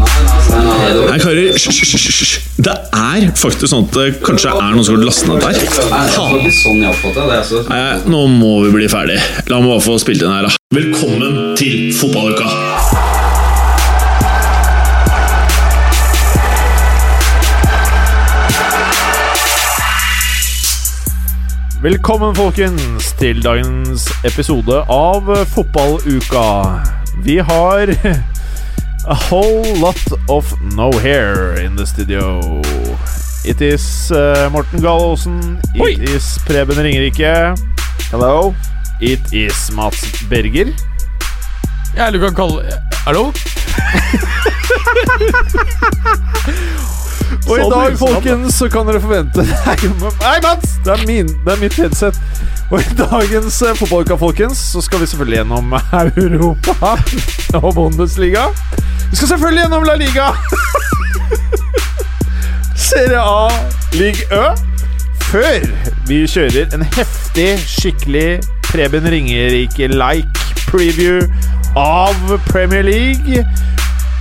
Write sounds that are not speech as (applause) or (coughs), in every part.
Nei, karer, hysj. Det er faktisk sånn at det kanskje er noen som har lastet ned der. sånn. Altså. Nei, nå må vi bli ferdig. La meg bare få spilt inn her, da. Velkommen til fotballuka! Velkommen, folkens, til dagens episode av Fotballuka. Vi har (laughs) a whole lot of no hair in the studio. It is uh, Morten Galaasen. It Oi. is Preben Ringerike. Hello. It is Mats Berger. Ja, eller du kan kalle Hallo? (laughs) Og i Sånn dag, folkens, så kan dere forvente (laughs) Nei, Mats! Det er, min, det er mitt headset. Og i dagens uh, Fotballuka, folkens, så skal vi selvfølgelig gjennom (laughs) Europa og Bundesliga. Vi skal selvfølgelig gjennom La Liga. (laughs) Serie A, Ligue Ø. Før vi kjører en heftig, skikkelig Preben Ringerike-like preview av Premier League.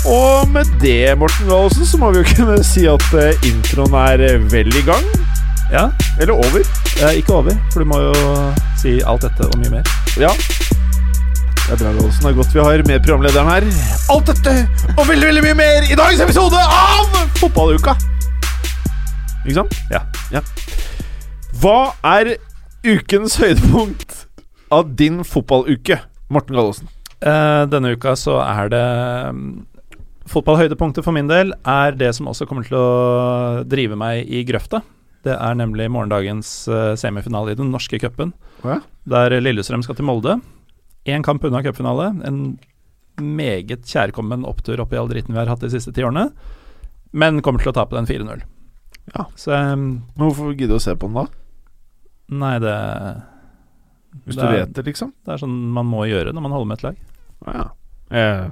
Og med det, Morten Gallosen, så må vi jo (laughs) kunne si at eh, introen er eh, vel i gang. Ja, Eller over. eh, ikke over, for du må jo si alt dette og mye mer. Ja. Det er bra, Gallosen. Det er godt vi har med programlederen her. Alt dette og veldig, veldig mye mer i dagens episode av Fotballuka. Ikke sant? Ja. ja. Hva er ukens høydepunkt av din fotballuke, Morten Gallosen? Eh, denne uka så er det mm, Fotballhøydepunktet for min del er det som også kommer til å drive meg i grøfta. Det er nemlig morgendagens eh, semifinale i den norske cupen, ja? der Lillestrøm skal til Molde. Én kamp unna cupfinale. En meget kjærkommen opptur oppi all dritten vi har hatt de siste ti årene. Men kommer til å tape den 4-0. Ja. Så eh, Men hvorfor gidde å se på den da? Nei, det Hvis det du er, vet det, liksom? Det er sånn man må gjøre når man holder med et lag. Å ja. Jeg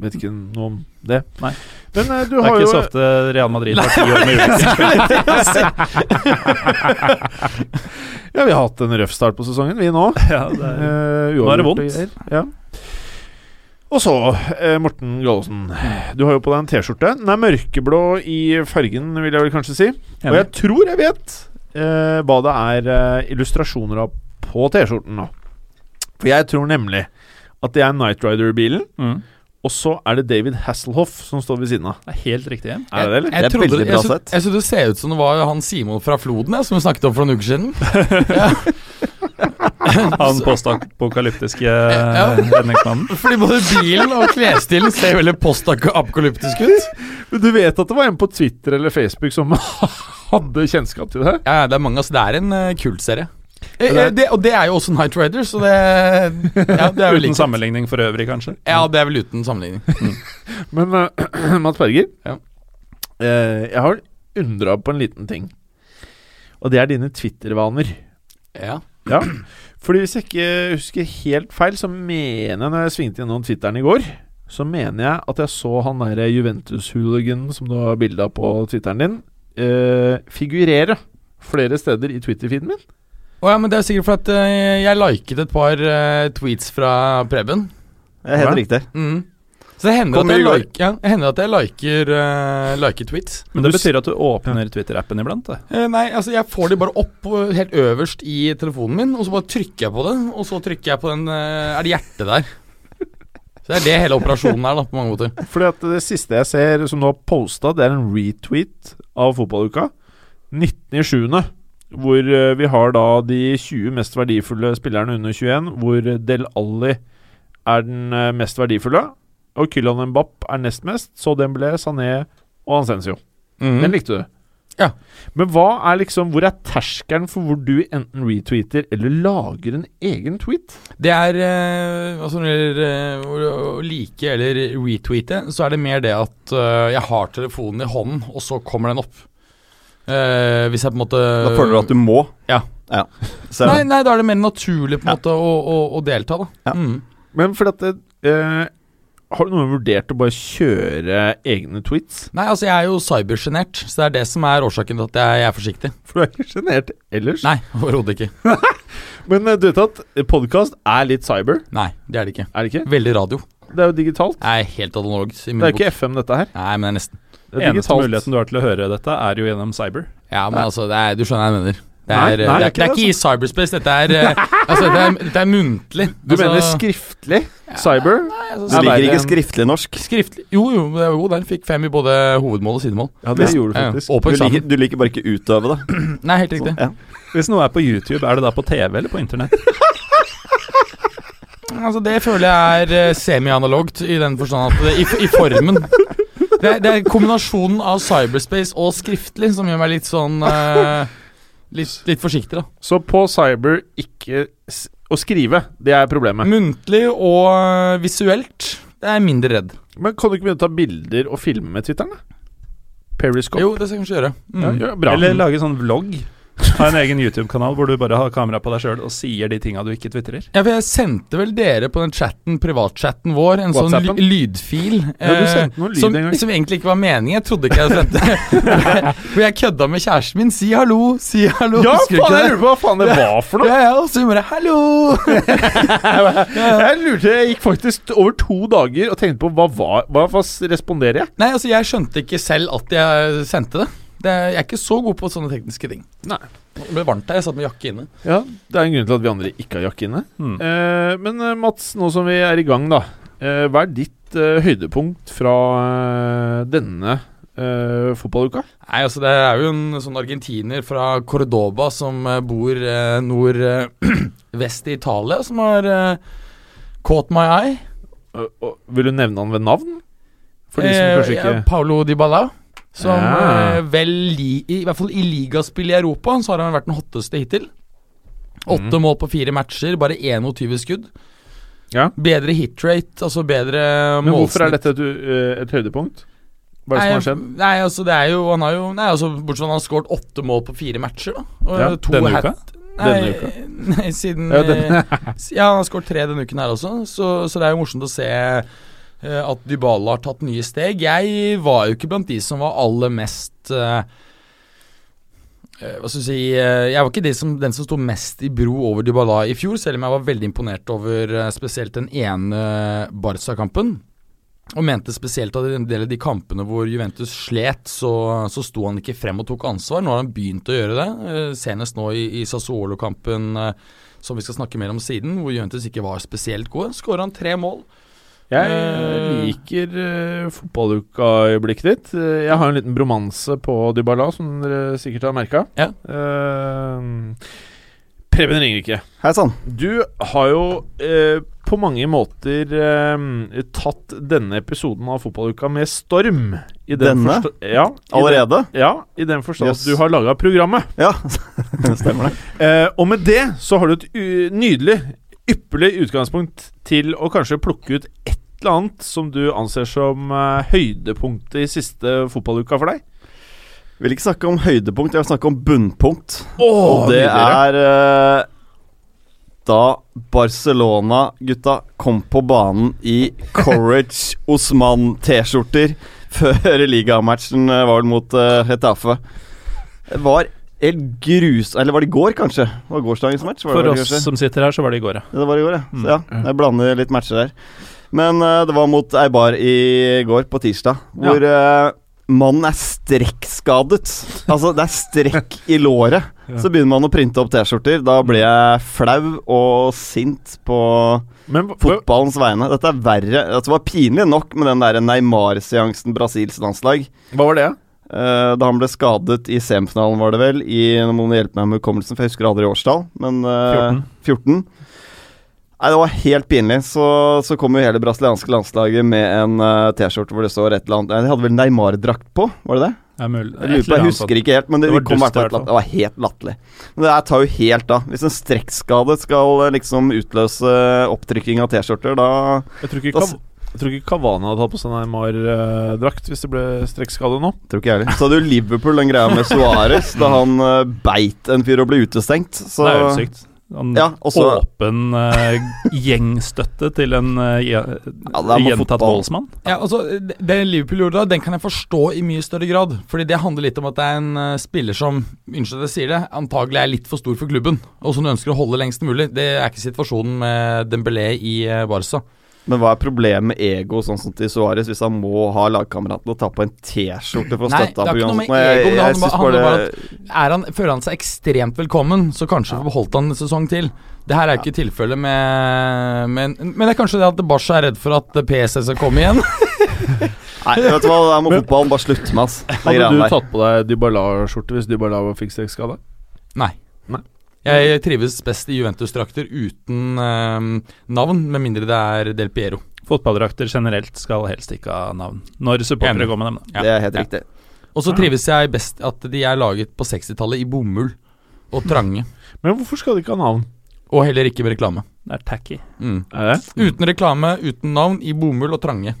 vet ikke noe om det. Nei. Men uh, du Det er ikke jo så ofte Real Madrid har ti år med ulykker. Ja, vi har hatt en røff start på sesongen, vi nå. (laughs) Ja, det er, Uh, Nå er det vondt. Ja. Og så, uh, Morten Gallosen. Du har jo på deg en T-skjorte. Den er mørkeblå i fargen, vil jeg vel kanskje si. Og jeg tror jeg vet hva det er illustrasjoner av på T-skjorten nå. For jeg tror nemlig at det er Night Rider-bilen, mm. Og så er det David Hasselhoff som står ved siden av. det er helt riktig. Er det det, eller? Jeg, Det er trodde, bra jeg, sett. jeg synes det ser ut som det var han Simon fra Floden jeg, som vi snakket om for noen uker siden. (laughs) Han postapokalyptiske Ja. redningsmannen. (laughs) Fordi både bilen og klesstilen ser veldig postapokalyptisk ut. Men du vet at det var en på Twitter eller Facebook som (laughs) hadde kjennskap til det? Ja, det er mange, altså. Det er en uh, kultserie. Eh, det eh, det, og det er jo også Night Rider, så det Ja, det er jo Uten sammenligning for øvrig, kanskje. Ja, det er vel uten sammenligning. (laughs) Men uh, (clears throat) Mats Berger, Ja. uh, jeg har undra på en liten ting. Og det er dine Twitter-vaner. Ja. Ja. Fordi hvis jeg ikke husker helt feil, så mener jeg når jeg svingte innom Twitteren i går, så mener jeg at jeg så han derre Juventus-hooligan som du har bilde av på Twitteren din, uh, figurere flere steder i Twitter-feeden min. Å ja, men det er sikkert for at eh, jeg liket et par uh, tweets fra Preben. Det er helt Ja. riktig. Mm. Så det hender, at jeg, like, ja, det hender at jeg liker, uh, liker tweets. Men det betyr at du åpner Twitter-appen iblant. Det. Eh, nei, altså jeg får de bare opp helt øverst i telefonen min, og så bare trykker jeg på det, og så trykker jeg på den uh, Er det hjertet der? Så det er det hele operasjonen er, da, på mange måter. Fordi at det siste jeg ser som du har posta, det er en retweet av fotballuka. 19.7. Hvor eh, vi har da de 20 mest verdifulle spillerne under 21, hvor Del Alli er den eh, mest verdifulle. Og Kylian Mbapp er nest mest, så Dembélé, Sané og Ansensio. Den likte du. Ja. Men hva er liksom Hvor er terskelen for hvor du enten retweeter eller lager en egen tweet? Det er eh, Altså når det eh, å like eller retweete, så er det mer det at eh, jeg har telefonen i hånden, og så kommer den opp. Eh, hvis jeg på en måte Da føler du at du må. Ja. ja. Nei, nei, da er det mer naturlig på en måte å, å, å delta, da. Ja. Mm. Men fordi at eh, Har du noen vurdert å bare kjøre egne tweets? Nei, altså jeg er jo cybersjenert, så det er det som er årsaken til at jeg, jeg er forsiktig. For du er ikke sjenert ellers. Nei, overhodet ikke. (laughs) Men eh, du vet at podkast er litt cyber, Nei, det er det ikke. er det ikke? Veldig radio. Det er jo digitalt. Er helt analogt. Det er jo ikke FM, dette her. Nei, men det er nesten. Er Eneste muligheten du har til å høre dette, er jo gjennom cyber. Ja, men altså, det er, du skjønner hva jeg mener. Det er, nei, det er, det er det er ikke i cyberspace, dette er eh, Altså, dette er, er muntlig. Du altså, mener skriftlig? Cyber? altså, Du Er liker ikke skriftlig norsk. Skriftlig Jo, jo, det er jo den fikk fem i både hovedmål og sidemål. Ja, det Ja. gjorde du faktisk. Du liker, du liker bare ikke utøve det. (clears throat) Nei, helt riktig. Ja. Hvis noe er på YouTube, er det da på TV eller på internett? (laughs) Altså, det føler jeg er eh, semi-analogt i den forstand at det, i, i formen. (laughs) Det det er kombinasjonen av cyberspace og skriftlig som gjør meg litt sånn uh, (laughs) litt, litt forsiktig, da. Så på cyber ikke å skrive, det er problemet. Muntlig og eh, visuelt. Det er jeg mindre redd. Men kan du ikke begynne å ta bilder og filme med Twitteren? da? Periscope. Jo, det skal jeg kanskje gjøre. Mm. Ja, ja, bra. Eller lage sånn vlogg. Ha en egen YouTube-kanal hvor du bare har kamera på deg sjøl og sier de tinga du ikke tvitrer. Ja, for jeg sendte vel dere på den chatten, privatchatten vår, en sånn WhatsAppen? lydfil. Ja, du eh, sendte noen lyd som, en gang. som egentlig ikke var meningen. Jeg trodde ikke jeg sendte (laughs) For jeg kødda med kjæresten min. Si hallo, si hallo. Ja, Husker faen, jeg lurer på hva faen det var for noe! Ja, ja, og så bare hallo! (laughs) Jeg lurte, jeg gikk faktisk over to dager og tenkte på hva Hva, hva responderer jeg? Nei, altså, jeg skjønte ikke selv at jeg sendte det. Det er, jeg er ikke så god på sånne tekniske ting. Nei. Det ble varmt der, jeg satt med jakke inne. Ja, Det er en grunn til at vi andre ikke har jakke inne. Mm. Eh, men eh, Mats, nå som vi er i gang, da. Eh, hva er ditt eh, høydepunkt fra eh, denne eh, fotballuka? Nei, altså Det er jo en sånn argentiner fra Cordoba som eh, bor eh, nordvest (clears throat) i Italia, som har eh, caught my eye. Eh, og vil du nevne han ved navn? For de som Eh, kanskje ikke ja, Paulo Dybala. Som Ja. eh, vel li, I hvert fall i ligaspill i Europa så har han vært den hotteste hittil. Åtte mm. mål på fire matcher, bare 21 skudd. Ja. Bedre hitrate, altså bedre Men hvorfor er dette et, uh, et høydepunkt? Hva er det som har skjedd? Nei, altså det er jo Han har jo Nei, altså Bortsett fra at han har skåret åtte mål på fire matcher, da. Og Ja, to denne uka? Nei, Denne (laughs) nei, siden Ja, eh, Ja, han har skåret tre denne uken her også, så, så det er jo morsomt å se eh, at Dybala har tatt nye steg. Jeg var jo ikke blant de som var aller mest eh, eh, hva skal du si eh, Jeg var ikke de som, den som sto mest i bro over Dybala i fjor, selv om jeg var veldig imponert over eh, spesielt den ene Barca-kampen. Og mente spesielt at i en del av de kampene hvor Juventus slet, så, så sto han ikke frem og tok ansvar. Nå har han begynt å gjøre det, eh, senest nå i, i Sassuolo-kampen, eh, som vi skal snakke mer om siden, hvor Juventus ikke var spesielt gode. Skåra han tre mål. Jeg Eh. liker uh, fotballukaøyeblikket ditt. Eh, jeg har en liten bromanse på Dybala, som dere sikkert har merka. Ja. Preben Ringerike, Hei sann. du har jo uh, på mange måter uh, tatt denne episoden av fotballuka med storm. I den Denne? Ja, i Allerede? Den, ja, i den forstand Yes. at du har laga programmet. Ja, (laughs) stemmer det. Uh, og med det så har du et u nydelig, ypperlig utgangspunkt til å kanskje plukke ut et eller annet som du anser som eh, høydepunktet i siste fotballuka for deg. Jeg Vil ikke snakke om høydepunkt, jeg vil snakke om bunnpunkt. Oh, Og det er uh, da Barcelona-gutta kom på banen i Courage (laughs) Osman-T-skjorter før ligamatchen eh, var mot uh, Hetafe. Det var helt grus... Eller var det i går, kanskje? Det var gårsdagens match? Var For det, oss kanskje? som sitter her, så var det i går, ja. Ja, Det var i går, ja. Mm. Så, ja. Jeg blander litt matcher her. Men uh, det var mot Eibar i går, på tirsdag, hvor uh, mannen er strekkskadet. Altså, det er strekk i låret. (laughs) Så begynner man å printe opp T-skjorter. Da blir jeg flau og sint på Men fotballens vegne. Dette er verre. Altså, det var pinlig nok med den der Neymar-seansen Brasils landslag. hva var det? Uh, da han ble skadet i semifinalen, var det vel. I, nå må du hjelpe meg med hukommelsen, for jeg husker aldri årstall. Men eh, 14. Nei, Det var helt pinlig. Så, så kom jo hele brasilianske landslaget med en uh, T-skjorte hvor det står et eller annet De hadde vel Neymar-drakt på, var det det? Det mulig. Jeg, jeg husker ikke helt, men det, Det var dust det var helt latterlig. Men det her tar jo helt av. Hvis en strekkskade skal eh, liksom utløse opptrykking av T-skjorter, da Jeg tror ikke, Da jeg tror ikke Cavani hadde hatt på seg Neymar-drakt hvis det ble strekkskade nå. tror ikke jeg heller. Så hadde jo Liverpool den greia med Suárez da han eh, beit en fyr og ble utestengt. Så Det er jo sykt. Han Ja, også, åpen uh, gjengstøtte til en uh, Ja, gjentatt voldsmann. Ja, altså Det det Liverpool gjorde da, den kan jeg forstå i mye større grad. Fordi det handler litt om at det er en uh, spiller som unnskyld at jeg sier det, antagelig er litt for stor for klubben, og som du ønsker å holde lengst mulig. Det er ikke situasjonen med Dembélé i uh, Barca. Men hva er problemet med ego, sånn som til Suárez, hvis han må ha lagkameraten og ta på en T-skjorte for å Nei, støtte det er ikke ham? noe med Jeg- ego, men det jeg handler bare- Er han, føler han seg ekstremt velkommen, så kanskje beholdt han en sesong til. Det her er ikke tilfellet med, med Men det er kanskje det at Barca er redd for at PSS skal komme igjen. (laughs) Nei, vet du hva, det der med fotballen, bare slutte med, ass. Hadde du tatt på deg Dybala-skjorte hvis Dybala fikk strekkskade? Nei. Nei. Jeg trives best i Juventus-drakter uten eh, navn, med mindre det er Del Piero. Fotballdrakter generelt skal helst ikke ha navn. Når supportere går med dem, da. Ja. Det er helt Ja. riktig. Og så trives jeg best at de er laget på 60-tallet i bomull og trange. (laughs) Men hvorfor skal de ikke ha navn? Og heller ikke med reklame. Det er tacky. Mm. Er det? Uten reklame, uten navn, i bomull og trange.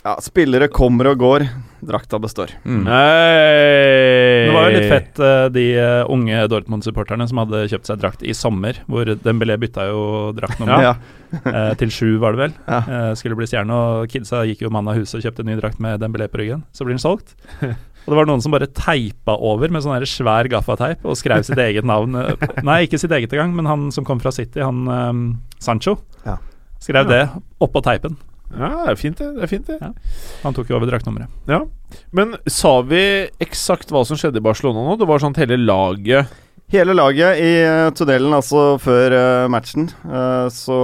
Ja, spillere kommer og går. Drakta består. Mm. Hey. Det var jo litt fett, eh, de eh, unge Dortmund-supporterne som hadde kjøpt seg drakt i sommer, hvor Dembélé bytta jo draktnummer Ja. (laughs) eh, til sju, var det vel. Ja. Eh, skulle bli stjerne, og kidsa gikk jo mann av huset og kjøpte en ny drakt med Dembélé på ryggen. Så blir den solgt. (laughs) Og det var noen som bare teipa over med sånn her svær gaffateip og skrev sitt eget navn. (laughs) Nei, ikke sitt eget engang, men han som kom fra City, han um, Sancho, skrev Ja. det oppå teipen. Ja, det er fint, det. det, er fint det. Ja. Han tok jo over draktnummeret. Ja. Men sa vi eksakt hva som skjedde i Barcelona nå? Det var sånn at hele laget Hele laget i uh, tunnelen, altså før eh, matchen, eh, så,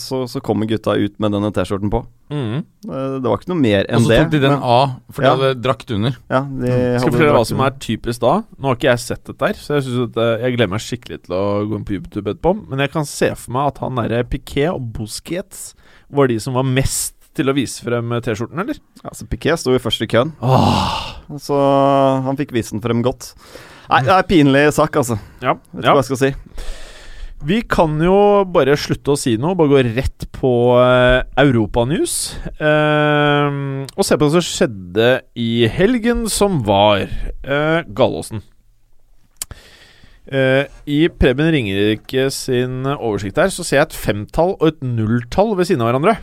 så, så kommer gutta ut med denne T-skjorten på. mm. Eh, det var ikke noe mer enn det. Og så tok de den men- av, for de Ja. hadde drakt under. Ja, de Skal jeg hadde fortelle hva som er typisk da? Nå har ikke jeg sett dette her, så jeg, synes at, eh, jeg gleder meg skikkelig til å gå inn på YouTube etterpå. Men jeg kan se for meg at han derre Piquet og Busquets var de som var mest til å vise frem T-skjorten, eller? Altså, Piquet sto i køen, Åh, så han fikk vise den frem godt. Nei, det er pinlig sak, altså. ja, Vet ikke ja. hva jeg skal si. Vi kan jo bare slutte å si noe, bare gå rett på uh, Europanews. Uh, og se på det som skjedde i helgen som var. Uh, Gallåsen. Eh, I Preben Ringerike sin oversikt der Så ser jeg et femtall og et nulltall ved siden av hverandre.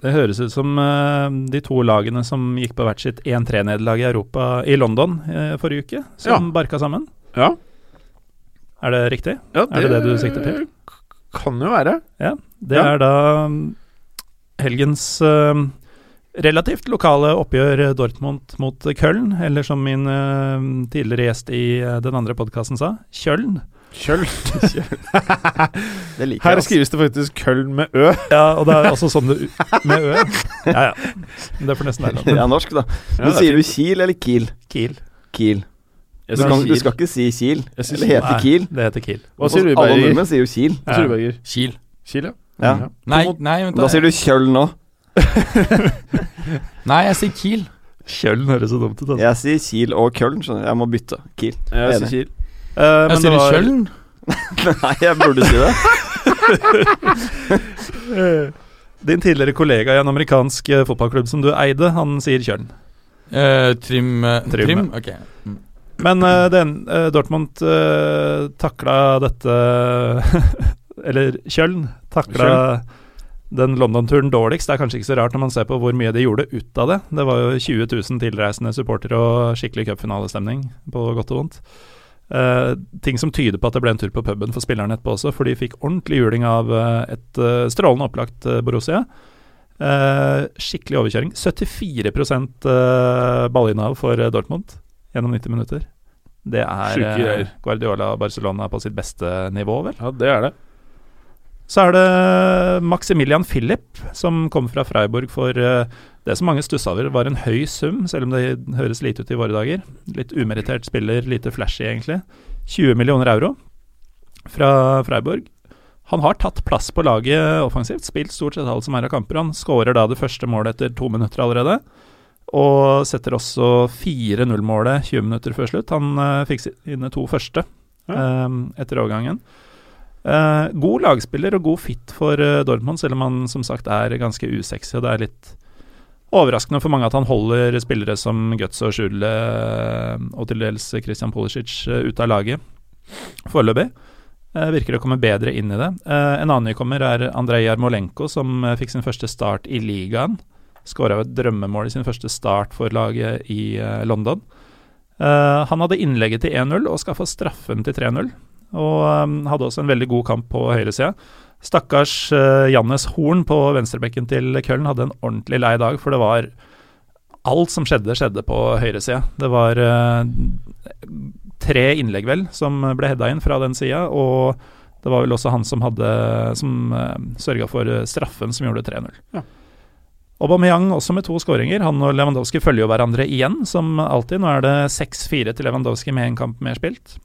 Det høres ut som uh, de to lagene som gikk på hvert sitt 1-3-nederlag i Europa i London uh, forrige uke, som barka sammen. Ja, Er det riktig? ja Er det det du sikter til? Kan jo være. Ja. Det Ja. er da mm, helgens uh, relativt lokale oppgjør Dortmund mot Köln, eller som min tidligere gjest i den andre podkasten sa, Kjøln. Kjøll. (laughs) Det liker Her jeg. altså. skrives det faktisk Køln med Ø. Ja, og det er også sånn det med Ø. (laughs) Ja, ja. Det får nesten være Det er norsk, da. Men er sier du. Kiel eller Kiel? Kiel. Kiel. Du, kan, du skal ikke si Kiel. Eller heter heter Kiel. Det heter Kiel. Hva sier du, Alle nordmenn sier jo Kiel. Hva sier du, Berger? Kiel. Kiel, ja. Ja. Ja. Nei, nei, vent Da sier du Kjøll nå. (laughs) Nei, jeg sier Kiel. Kjøl høres så dumt ut. Altså. Jeg sier Kiel og skjønner du. Jeg må bytte. Kiel. Jeg sier Kiel. Eh, men Jeg det sier var- Kjøln. (laughs) Nei, jeg burde si det. (laughs) Din tidligere kollega i en amerikansk eh, fotballklubb som du eide, han sier Kjøln. Uh, trim, uh, Trim, trim. Ok. Ok. Men uh, den, eh, Dortmund uh, takla dette (laughs) Eller Kjøln takla den London-turen dårligst. Det er kanskje ikke så rart når man ser på hvor mye de gjorde ut av det. Det var jo 20 000 tilreisende supportere og skikkelig cupfinalestemning, på godt og vondt. Eh, ting som tyder på at det ble en tur på puben for spillerne etterpå også, for de fikk ordentlig juling av uh, et uh, strålende opplagt Borussia. Skikkelig overkjøring. 74 uh, ballinnehav for Dortmund gjennom 90 minutter. Det er. Guardiola Barcelona på sitt beste nivå, vel. Ja, det er det. Så er det Maximilian Philip, som kom fra Freiburg for eh, det som mange stussa over, var en høy sum, selv om det høres lite ut i våre dager. Litt umerittert spiller, lite flashy, egentlig. 20 millioner euro fra Freiburg. Han har tatt plass på laget offensivt, spilt stort sett alt som er av kamper. Han skårer da det første målet etter to minutter allerede. Og setter også 4-0-målet 20 minutter før slutt. Han uh, fikk sine to første um, etter overgangen. Eh, god lagspiller og god fit for uh, Dortmund, selv om han som sagt er ganske usexy. Og det er litt overraskende for mange at han holder spillere som Guts og Schule uh, og til dels Christian Pulisic eh, ute av laget foreløpig. Eh, virker å komme bedre inn i det. Eh, en annen nykommer er Andrej Jarmolenko, som eh, fikk sin første start i ligaen. Skåra et drømmemål i sin første start for laget i eh, London. Eh, han hadde innlegget til 1-0 og skaffa straffen til 3-0 og um, hadde også en veldig god kamp på høyresida. Stakkars uh, Jannes Horn på venstrebekken til Köln hadde en ordentlig lei dag, for det var Alt som skjedde, skjedde på høyresida. Det var uh, tre innlegg, vel, som ble heada inn fra den sida, og det var vel også han som hadde Som uh, sørga for eh, straffen som gjorde 3-0. Ja. Aubameyang også med to skåringer. Han og Lewandowski følger jo hverandre igjen, som alltid. Nå er det 6-4 til Lewandowski med en kamp mer spilt.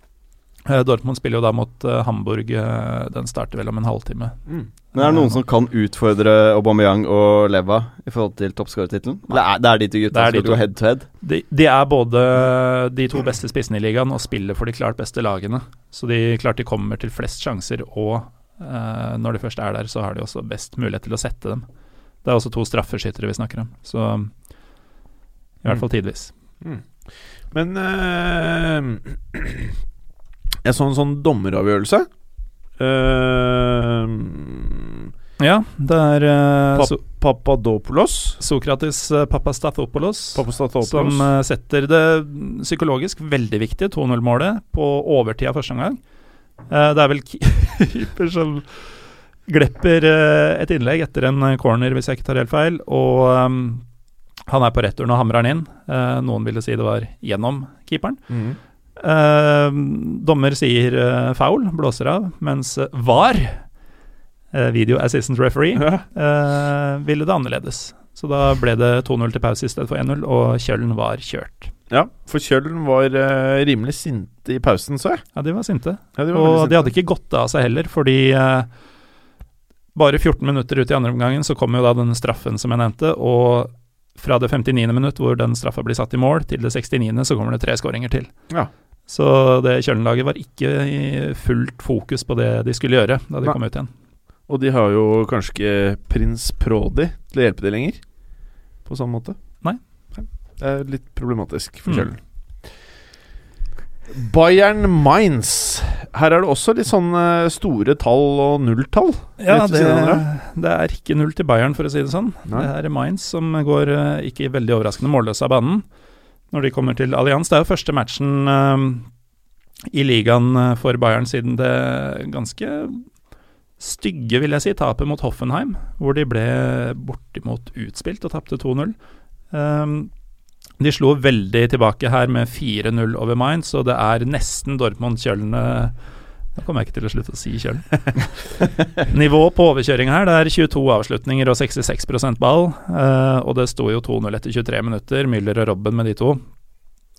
Eh, Dortmund spiller jo da mot eh, Hamburg. eh, den starter vel om en halvtime. Mm. Men er det noen som kan utfordre Aubameyang og Leva i forhold til toppskårertittelen? Eller er det er de to Det gutta som skal to. gå head to head? De, de er både de to beste spissene i ligaen og spiller for de klart beste lagene. Så de klart de kommer til flest sjanser, og eh, når de først er der, så har de også best mulighet til å sette dem. Det er også to straffeskyttere vi snakker om, så i hvert fall tidvis. Men eh, (clears throat) Jeg så en sånn dommeravgjørelse. Uh, Ja, det er uh, Pap Papadopoulos. Sokratis eh, Papastatopoulos som Papastatopoulos. eh, setter det psykologisk veldig viktige 2-0-målet på overtida første omgang. Det er vel (laughs) keeper som glepper et innlegg etter en corner, hvis jeg ikke tar helt feil. Og um, han er på returen og hamrer han inn. Noen ville si det var gjennom keeperen. Mhm. Eh, dommer sier uh, foul, blåser av, mens VAR, uh, video assistant referee, ville det annerledes. Så da ble det 2-0 til pause i stedet for 1-0, og Kjølen var kjørt. ja, for Kjølen var rimelig sinte i pausen, så jeg. Ja, de var sinte. Ja, de var Og sinte. de hadde ikke gått av seg heller, fordi bare 14 minutter ut i andre omgangen så kom jo da den straffen som jeg nevnte, og fra det 59. minutt hvor den straffa blir satt i mål, til det 69., så kommer det tre skåringer til. Ja. Så det Kjøln-laget var ikke i fullt fokus på det de skulle gjøre da de Nei. kom ut igjen. Og de har jo kanskje ikke prins Prodi til å hjelpe de lenger, på samme måte. Nei. Det er litt problematisk for Mm. Bayern Mainz. Her er det også litt sånn eh, store tall og nulltall. Ja, det, det er ikke null til Bayern, for å si det sånn. Nei. Det er Mainz som går eh, ikke veldig overraskende målløs av banen når de kommer til Allianz. Det er jo første matchen eh, i ligaen for Bayern siden det ganske stygge, vil jeg si, tapet mot Hoffenheim, hvor de ble bortimot utspilt og tapte 2-0. Um, de slo veldig tilbake her med 4-0 over Mainz, og det er nesten Dortmund-Kjøln eh, Nå kommer jeg ikke til å slutte å si Kjøln. (laughs) Nivå på overkjøringa her, det er 22 avslutninger og 66% ball. eh, og det sto jo 2-0 etter 23 minutter, Müller og Robben med de to.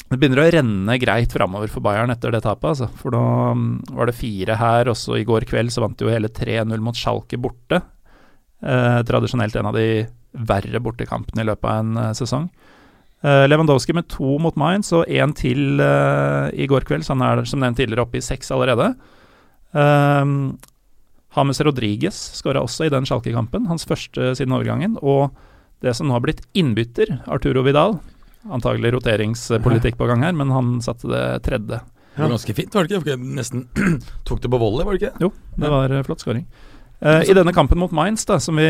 Det begynner å renne greit framover for Bayern etter det tapet, altså. For nå mm, var det fire her, også i går kveld så vant de jo hele 3-0 mot Schalke borte. Eh, tradisjonelt en av de verre bortekampene i løpet av en eh, sesong. Eh, Lewandowski med to mot Mainz og én til eh, i går kveld, så han er som nevnt tidligere oppe i seks allerede. Um, James Rodriguez skåra også i den Schalke-kampen, hans første siden overgangen. Og det som nå har blitt innbytter, Arturo Vidal Antagelig roteringspolitikk på gang her, men han satte det tredje. Det var ganske fint, var det ikke? Nesten (clears throat) tok det på volley, var det ikke? Jo, det var eh, flott skåring. Uh, I denne kampen mot Mainz, da, som vi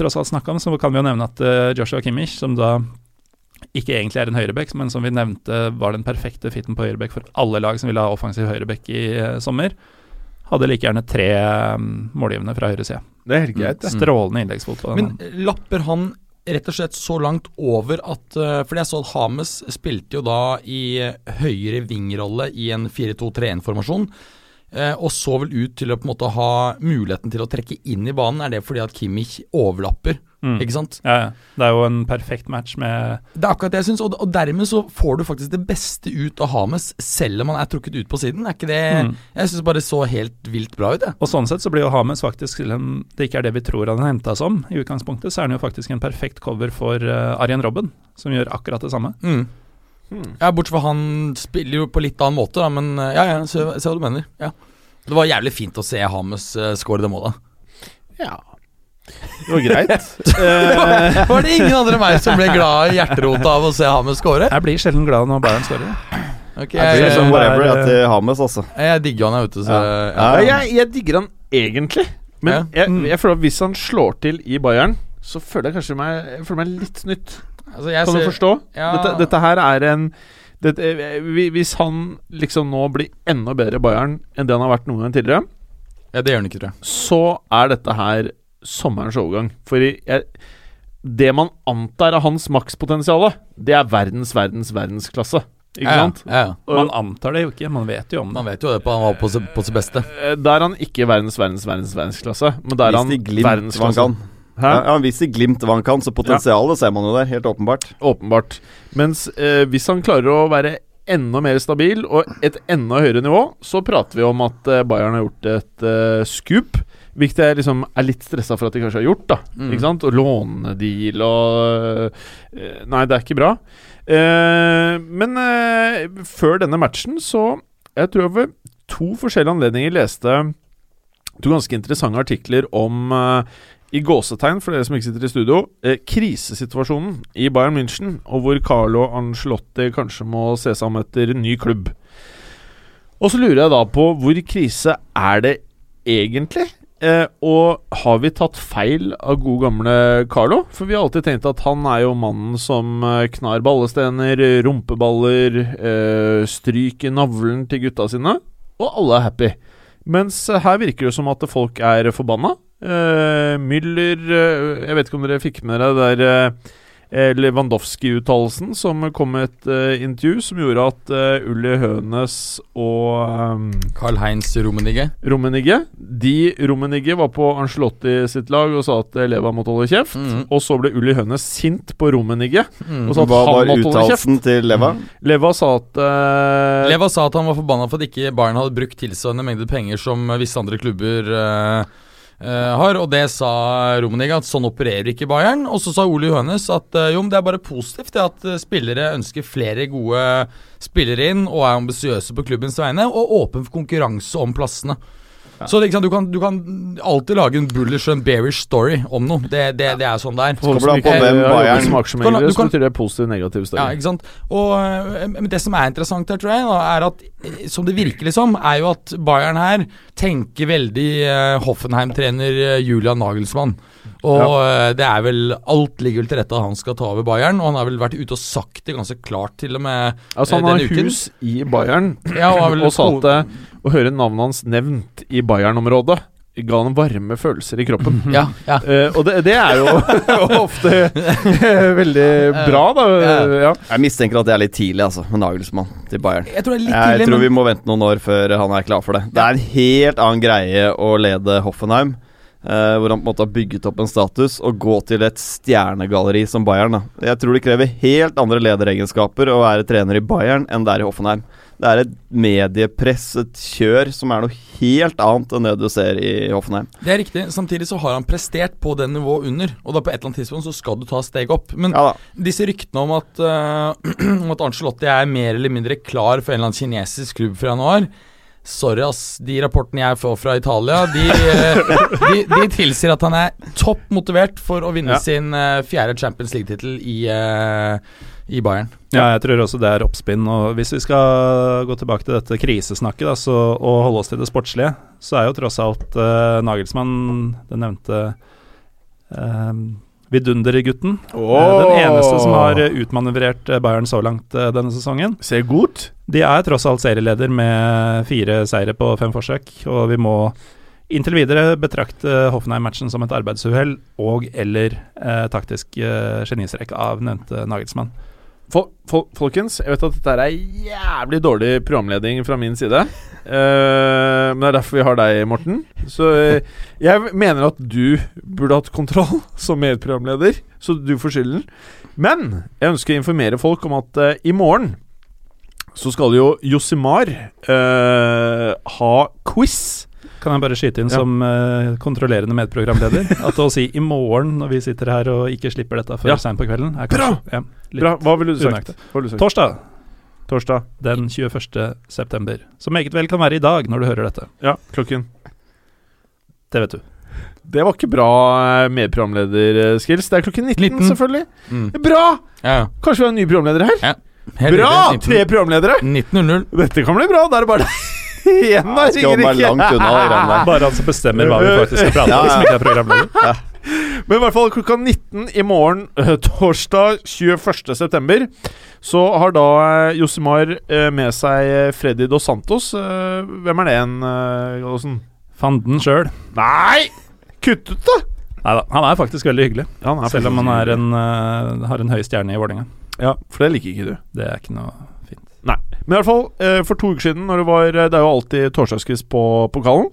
tross alt snakka om, så kan vi jo nevne at uh, Joshua Kimmich, som da ikke egentlig er en høyrebekk, men som vi nevnte var den perfekte fitten på høyrebekk for alle lag som ville ha offensiv høyrebekk i eh, sommer, hadde like gjerne tre um, målgivende fra høyresida. Det er helt greit, det. Strålende innleggsfot. Men lapper han rett og slett så langt over at eh, Fordi jeg så at Hames spilte jo da i eh, høyre vingrolle i en 4-2-3-1-formasjon. Eh, og så vel ut til å på en måte ha muligheten til å trekke inn i banen. Er det fordi at Kimmich overlapper? Mm. Ikke sant? Ja, ja. Det er jo en perfekt match med Det er akkurat det jeg syns, og, og dermed så får du faktisk det beste ut av Hames, selv om han er trukket ut på siden. Er ikke det Mm. Jeg syns bare det så helt vilt bra ut, jeg. Og sånn sett så blir jo Hames faktisk, selv om det ikke er det vi tror han henta som i utgangspunktet, så er han jo faktisk en perfekt cover for uh, Arjen Robben, som gjør akkurat det samme. Mm. Hmm. Ja, Bortsett fra han spiller jo på litt annen måte, da, men eh, ja, ja, jeg ser, ser hva du mener. Ja. Det var jævlig fint å se Hames uh, skåre det målet. Ja. Det var greit. (laughs) Eh, Var det ingen andre enn meg som ble glad i hjerterota av å se Hames skåre? Jeg blir sjelden glad når Bayern skårer. Okay, Det jeg, blir det whatever er, til Hames, altså. jeg digger han, jeg, ute. Så, Ja. ja. jeg, jeg digger han egentlig, men Ja. jeg, Mm. jeg føler at hvis han slår til i Bayern, så føler jeg kanskje meg, jeg føler meg litt nytt. Altså, jeg Kan du forstå? Ja. Dette, dette her er en dette, eh, Hvis han liksom nå blir enda bedre i Bayern enn det han har vært noen gang tidligere, Ja, Det gjør han ikke, tror jeg. så er dette her sommerens overgang. For jeg, det man antar er hans makspotensial, det er verdens, verdens, verdensklasse. Ikke ja, sant? Ja, ja. Man antar det jo ikke, man vet jo om det. Man vet jo det på han var på, sitt- på sitt beste. Eh, Da er han ikke verdens, verdens, verdens verdensklasse, men da er han verdensklasse. Hæ? Ja, Han viser glimt hva han kan, så potensialet ser man jo der, helt åpenbart. Åpenbart. Mens eh, hvis han klarer å være enda mer stabil og et enda høyere nivå, så prater vi om at eh, Bayern har gjort et eh, scoop. Hvilket jeg liksom er litt stressa for at de kanskje har gjort. da Mm. Ikke sant? Og lånedeal og eh, Nei, det er ikke bra. Eh, men eh, før denne matchen så Jeg tror jeg ved to forskjellige anledninger leste to ganske interessante artikler om i gåsetegn, for dere som ikke sitter i studio, eh, krisesituasjonen i Bayern München, og hvor Carlo Angelotti kanskje må se seg om etter ny klubb. Og så lurer jeg da på hvor krise er det egentlig? Eh, og har vi tatt feil av gode gamle Carlo? For vi har alltid tenkt at han er jo mannen som eh, knar ballestener, rumpeballer, eh, stryker navlen til gutta sine, og alle er happy. Mens eh, her virker det som at folk er forbanna. Eh, Müller uh, Jeg vet ikke om dere fikk med dere det der eh, Lewandowski-uttalelsen som kom med et uh, intervju som gjorde at uh, Uli Hønes og um, Carl-Heinz Rummenigge. Rummenigge De Rummenigge var på Ancelotti sitt lag og sa at Leva måtte holde kjeft. Mm. Og så ble Uli Hønes sint på Rummenigge Mm. og sa at Hva han var måtte holde kjeft. uttalelsen til Leva? Leva sa at Leva sa at han var forbanna for at ikke Bayern hadde brukt tilsvarende mengde penger som visse andre klubber eh, har, og det sa Rummenigge, at sånn opererer ikke Bayern. Og så sa Ole Hønes at eh, jo, men det er bare positivt det at eh, spillere ønsker flere gode spillere inn og er ambisiøse på klubbens vegne, og åpen for konkurranse om plassene. Så det, sant, du, kan, du kan alltid lage en bullish og en bearish story om noe. Det, det, det er sånn det er. Kommer an på hvem Bayern- som kan- du så betyr det positiv negativ Ja, ikke sant? Og men det som er interessant her, tror jeg, da, er at eh, som det virker liksom, er jo at Bayern her tenker veldig eh, Hoffenheim-trener eh, Julian Nagelsmann. Og ja. det er vel Alt ligger vel til rette at han skal ta over Bayern, og han har vel vært ute og sagt det ganske klart, til og med. Altså Han eh, har hus i Bayern, Ja, og (laughs) og sa at eh, å høre navnet hans nevnt i Bayern-området ga han varme følelser i kroppen. (laughs) Ja, ja. Uh, og det, det er jo (laughs) ofte eh, veldig bra, da. Ja. Jeg mistenker at det er litt tidlig, altså, med Nagelsmann til Bayern. Jeg tror det er litt Jeg tidlig, tror men vi må vente noen år før han er klar for det. Det er en helt annen greie å lede Hoffenheim, eh, hvor han på en måte har bygget opp en status, og gå til et stjernegalleri som Bayern. Da. Jeg tror det krever helt andre lederegenskaper å være trener i Bayern enn det er i Hoffenheim. Det er et mediepress, et kjør, som er noe helt annet enn det du ser i Hoffenheim. det er riktig. Samtidig så har han prestert på det nivået under, og da på et eller annet tidspunkt så skal du ta steg opp. Men Ja. Disse ryktene om at, uh, (clears throat) om at Ancelotti er mer eller mindre klar for en eller annen kinesisk klubb fra januar Sorry, ass. De rapportene jeg får fra Italia, de, eh, de, de tilsier at han er topp motivert for å vinne Ja. sin uh, fjerde Champions League-tittel i, uh, i Bayern. Ja, jeg tror også det er oppspinn. Og hvis vi skal gå tilbake til dette krisesnakket da, så, og holde oss til det sportslige, så er jo tross alt uh, Nagelsmann, den nevnte uh, vidundergutten, Oh. den eneste som har eh, utmanøvrert eh, Bayern så langt denne sesongen. Ser godt. De er tross alt serieleder med fire seire på fem forsøk, og vi må inntil videre betrakte Hoffenheim-matchen som et arbeidsuhell og eller eh, taktisk eh, genistrek av nevnte Nagelsmann. Fol fol folkens, jeg vet at dette er jævlig dårlig programleding fra min side. Uh, men det er derfor vi har deg, Morten. Så uh, jeg mener at du burde hatt kontroll (laughs) som medprogramleder, så du får skylden. Men jeg ønsker å informere folk om at uh, i morgen så skal jo Josimar ha quiz. Kan jeg bare skyte inn Ja. som uh, kontrollerende medprogramleder at å si i morgen når vi sitter her og ikke slipper dette før Ja. seint på kvelden, er Bra! ja, litt Bra, hva ville du sagt? unøyaktig. Du sagt? Torsdag Torsdag. den 21. september, som meget vel kan være i dag når du hører dette. Ja, klokken. Det vet du. Det var ikke bra medprogramlederskills. medprogramleder-skills. Det er klokken 19, 19. selvfølgelig. Mm. Bra! Ja. Kanskje vi har en ny programleder her? Ja. Bra! Tre programledere! 19.00. Dette kan bli bra. Da er det bare igjen, (laughs) da. Jeg skal være langt unna de greiene der. Bare han som bestemmer hva vi faktisk skal prate om, som ikke er programleder. (laughs) Men i hvert fall klokka 19 i morgen, eh, torsdag 21. september, så har da eh, Josimar eh, med seg Freddy Dos Santos. Hvem er det en, Gallosen? Fanden sjøl. Nei! Kutt ut, da! Nei da, han er faktisk veldig hyggelig. Ja, han er Selv om han er en, har en høy stjerne i Vålerenga. Ja, for det liker ikke du. Det er ikke noe. Men i hvert fall, eh, for to uker siden, når det var Det er jo alltid torsdagsquiz på pokalen.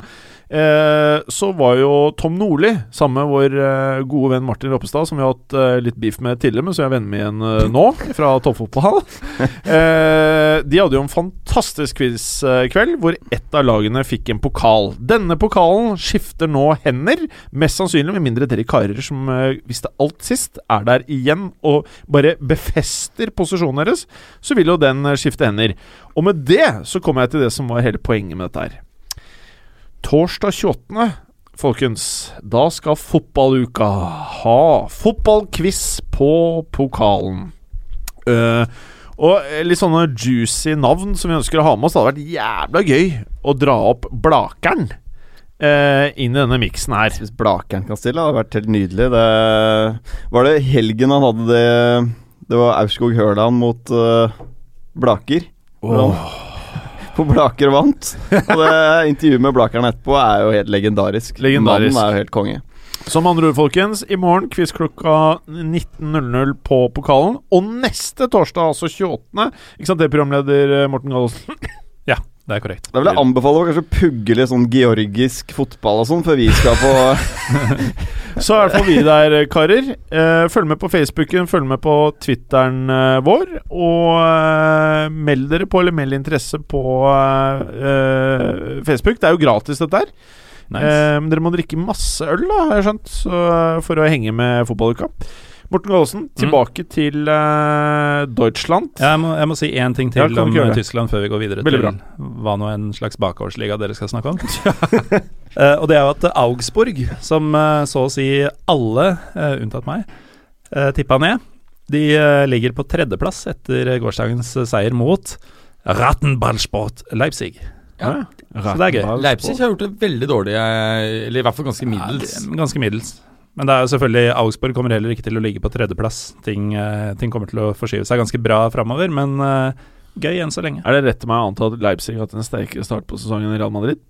Eh, så var jo Tom Nordli sammen med vår eh, gode venn Martin Roppestad, som vi har hatt eh, litt beef med tidligere, men så er jeg venner med igjen eh, nå, fra toppfotball. (laughs) eh, de hadde jo en fantastisk quizkveld, hvor ett av lagene fikk en pokal. Denne pokalen skifter nå hender, mest sannsynlig med mindre dere karer som visste alt sist, er der igjen og bare befester posisjonen deres, så vil jo den skifte hender. Og med det så kommer jeg til det som var hele poenget med dette her. Torsdag 28., folkens, da skal fotballuka ha fotballquiz på pokalen. Uh, og litt sånne juicy navn som vi ønsker å ha med oss. Det hadde vært jævla gøy å dra opp Blakeren uh, inn i denne miksen her. Hvis Blakeren kan stille, hadde vært helt nydelig. Det Var det helgen han hadde det Det var Aurskog Høland mot uh, Blaker. Åh. På Blaker vant. Og det intervjuet med Blakeren etterpå er jo helt legendarisk. Legendarisk. Mannen er jo helt konge. Som andre ord, folkens, i morgen quiz klokka 19.00 på pokalen. Og neste torsdag, altså 28., ikke sant det, programleder eh, Morten Gallosen? Det er korrekt. Da vil jeg anbefale å kanskje pugge litt sånn georgisk fotball og sånn, før vi skal på (laughs) (laughs) Så er det for vi der, karer. Eh, følg med på Facebooken, følg med på Twitteren eh, vår. Og eh, meld dere på, eller meld interesse på eh, Facebook. Det er jo gratis, dette her. Nice. Dere må drikke masse øl, da, har jeg skjønt, så, for å henge med fotballuka. Morten Gallosen, tilbake til uh, Deutschland. jeg, må, jeg må si én ting til om eh? Tyskland før vi går videre Veldig til hva nå en slags bakgårdsliga dere skal snakke om. uh, (laughs) og det er jo at Augsburg, som uh, så å si alle, unntatt meg, uh, tippa ned, de ligger på tredjeplass etter gårsdagens seier mot Rattenballsport Leipzig. Ja. Så det er gøy. Leipzig har gjort det veldig dårlig, eller i hvert fall ganske middels. Ja, ganske middels. Men det er jo selvfølgelig Augsburg kommer heller ikke til å ligge på tredjeplass. Ting, eh, ting kommer til å forskyve seg ganske bra framover, men eh, gøy enn så lenge. Er det rett til meg å anta at Leipzig har hatt en sterkere start på sesongen enn Real Madrid?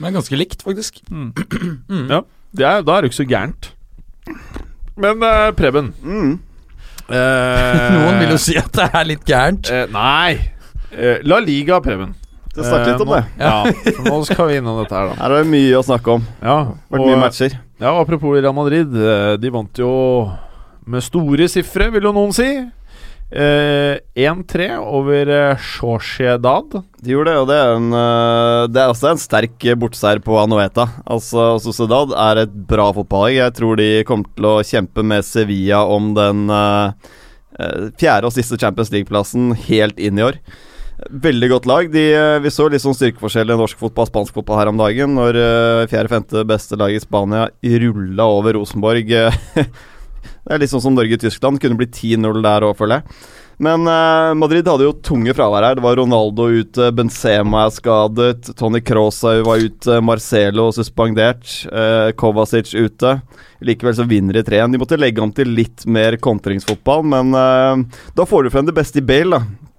Men ganske likt, faktisk. Mm. Mm. (clears throat) Ja. Det er, da er det ikke så gærent. Men uh, Preben mm. uh, (laughs) Noen vil jo si at det er litt gærent. Uh, Nei. La Liga, Preben. Skal snakke litt om det. nå- Ja, for nå skal vi innom dette her, da. Her er det mye å snakke om. Ja, Vært mye matcher. Ja, apropos Real Madrid. eh, De vant jo med store sifre, vil jo noen si. Eh, 1-3 over eh, Sociedad. De gjorde det, og det er, en, eh, det er også en sterk bortseier på Anoeta. Altså, Sociedad er et bra fotballag. Jeg tror de kommer til å kjempe med Sevilla om den eh, fjerde og siste Champions League-plassen helt inn i år. Veldig godt lag. De, eh, vi så litt sånn styrkeforskjell i norsk fotball og spansk fotball her om dagen, når eh, fjerde-femte beste lag i Spania rulla over Rosenborg. (laughs) det er litt sånn som Norge-Tyskland. Kunne blitt 10-0 der òg, føler jeg. Men eh, Madrid hadde jo tunge fravær her. Det var Ronaldo ute, Benzema er skadet, Tony Crosa var ute, Marcelo suspendert, eh, Kovacic ute. Likevel så vinner de 3-1. De måtte legge om til litt mer kontringsfotball, men da får du frem det beste i Bale, da.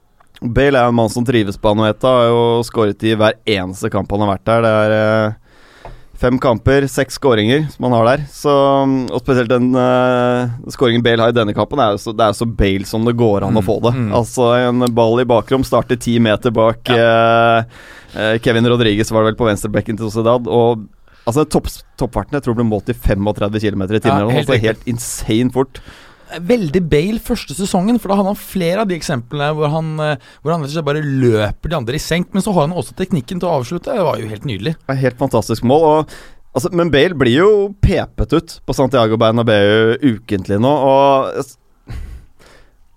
Bale er en mann som trives på Anueta, har jo skåret i hver eneste kamp han har vært der. Det er eh, fem kamper, seks skåringer som han har der. Så, og spesielt den uh, skåringen Bale har i denne kampen, er jo så, det er så Bale som det går an å få det. mm. Altså En ball i bakrom starter ti meter bak ja. eh, Kevin Rodriguez, var det vel, på venstrebekken til Sociedad. Og altså topp, Toppfarten jeg tror ble målt i 35 km i timen. Ja, helt altså, helt insane fort. Veldig Bale første sesongen, for da hadde han flere av de eksemplene hvor han, eh, hvor han bare løper de andre i senk. Men så har han også teknikken til å avslutte. Det var jo helt nydelig. Helt fantastisk mål. Og, altså, men Bale blir jo pepet ut på Santiago Bernabeu ukentlig nå, og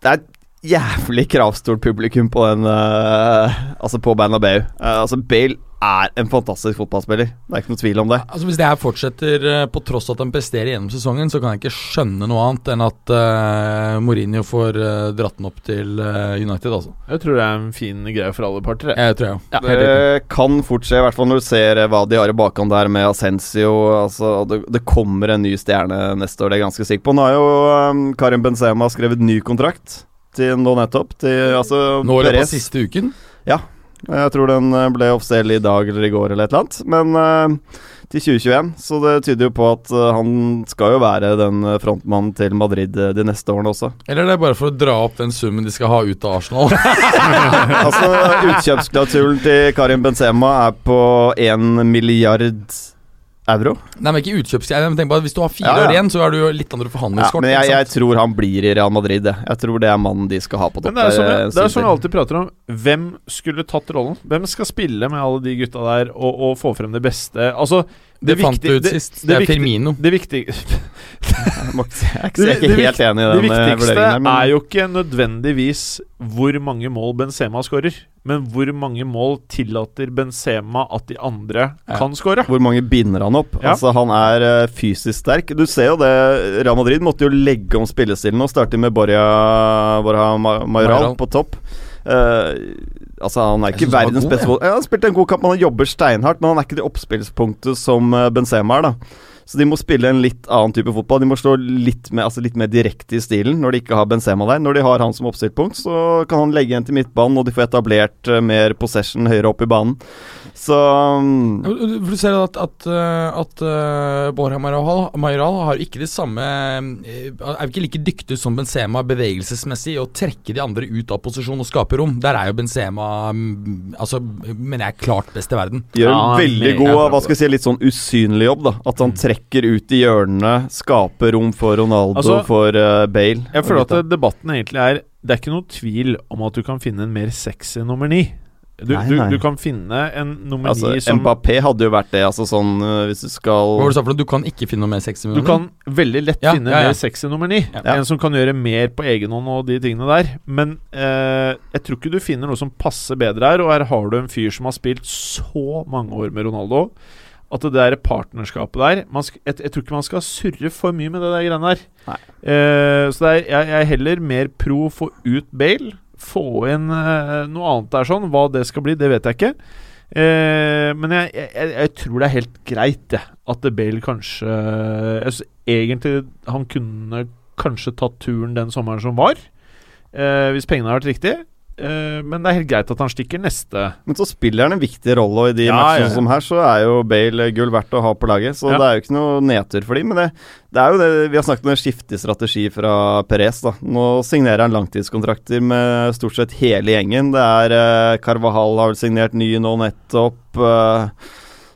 Det er jævlig kravstort publikum på den uh, Altså på Bernabeu. Uh, altså, Bale er en fantastisk fotballspiller. Det er ikke noe tvil om det. Altså Hvis det her fortsetter eh, på tross at han presterer gjennom sesongen, så kan jeg ikke skjønne noe annet enn at uh, Mourinho får uh, dratt den opp til eh, United, altså. Jeg tror det er en fin greie for alle parter. jeg. Jeg tror jeg Ja. Riktig. Det kan fort skje, i hvert fall når du ser eh, hva de har i bakhånd der med Ascencio. Altså, det, det kommer en ny stjerne neste år, det er jeg ganske sikker på. Nå har jo um, Karim Benzema skrevet ny kontrakt til nå nettopp. Til, altså, Nå av Perez. siste uken. Ja. Jeg tror den eh, ble offisiell i dag eller i går eller et eller annet. Men uh, til 2021, så det tyder jo på at uh, han skal jo være den frontmannen til Madrid de neste årene også. Eller det er bare for å dra opp den summen de skal ha ut av Arsenal? (laughs) altså, (laughs) utkjøpsklausulen til Karim Benzema er på 1 milliard euro. Nei, men ikke utkjøpsgreier. Men tenk bare at Hvis du har fire Ja, ja. år igjen, så er du litt andre Ja, forhandlingskort. men jeg, jeg tror han blir i Real Madrid. Jeg, jeg tror det er mannen de skal ha på topp. Men det er sånn jeg, det er sånn jeg alltid prater om. Hvem skulle tatt rollen? Hvem skal spille med alle de gutta der og, og få frem det beste? Altså det fant viktige- du ut sist. Det, det er viktige- Firmino. Det viktige (laughs) Jeg er ikke, jeg er ikke helt enig i Det den eh, viktigste vurderingen her. Men er jo ikke nødvendigvis hvor mange mål Benzema skårer, men hvor mange mål tillater Benzema at de andre Ja. kan skåre. hvor mange binder han opp? Ja. Altså Han er eh, fysisk sterk. Du ser jo det. Real Madrid måtte jo legge om spillestilen og starte med Borja, Borja Mayoral på topp. Eh, altså Han er ikke verdens beste ja, Han spilte en god kamp, han jobber steinhardt, men han er ikke det oppspillspunktet som eh, Benzema er. da Så de må spille en litt annen type fotball. De må slå litt mer, altså litt mer direkte i stilen når de ikke har Benzema der. Når de har han som oppstiltpunkt, så kan han legge igjen til midtbanen, og de får etablert eh, mer possession høyere opp i banen. Så mm, du- ser at, at, uh, at uh, Borja Mayoral, har ikke de samme eh, Er ikke like dyktig som Benzema bevegelsesmessig i å trekke de andre ut av posisjon og skape rom. Der er jo Benzema mm, Altså, mener jeg, klart best i verden. Gjør en Ja, veldig god hva skal jeg si, litt sånn usynlig jobb. da At han trekker ut i hjørnene, skaper rom for Ronaldo, Altså, for uh, Bale. Jeg føler at debatten egentlig er Det er ikke noe tvil om at du kan finne en mer sexy nummer ni. Du, Nei, nei. du kan finne en nummer altså, ni som Mbappé hadde jo vært det, altså sånn eh, hvis du skal Hva var det du sa for noe? Du kan ikke finne noe mer sexy nummer ni? Du kan veldig lett Ja, finne ja, ja. mer sexy nummer ni. Ja. En som kan gjøre mer på egen hånd og de tingene der. Men eh, jeg tror ikke du finner noe som passer bedre her. Og her har du en fyr som har spilt så mange år med Ronaldo. At det der partnerskapet der man sk jeg, jeg tror ikke man skal surre for mye med det der greiene der. Eh, så er, jeg, jeg er heller mer pro få ut Bale. Få inn uh, noe annet der sånn. Hva det skal bli, det vet jeg ikke. Uh, men jeg, jeg, tror det er helt greit, det. At Bale kanskje synes Egentlig han kunne kanskje tatt turen den sommeren som var. Hvis pengene har vært riktige. Eh, men det er helt greit at han stikker neste. Men så spiller han en viktig rolle, og i de Ja, matchene ja, som her, så er jo Bale gull verdt å ha på laget. Så Ja. det er jo ikke noe nedtur for dem. Men det, det er jo det Vi har snakket om en skiftig strategi fra Perez. da Nå signerer han langtidskontrakter med stort sett hele gjengen. Det er uh, Carvahall har vel signert ny nå nettopp. Uh,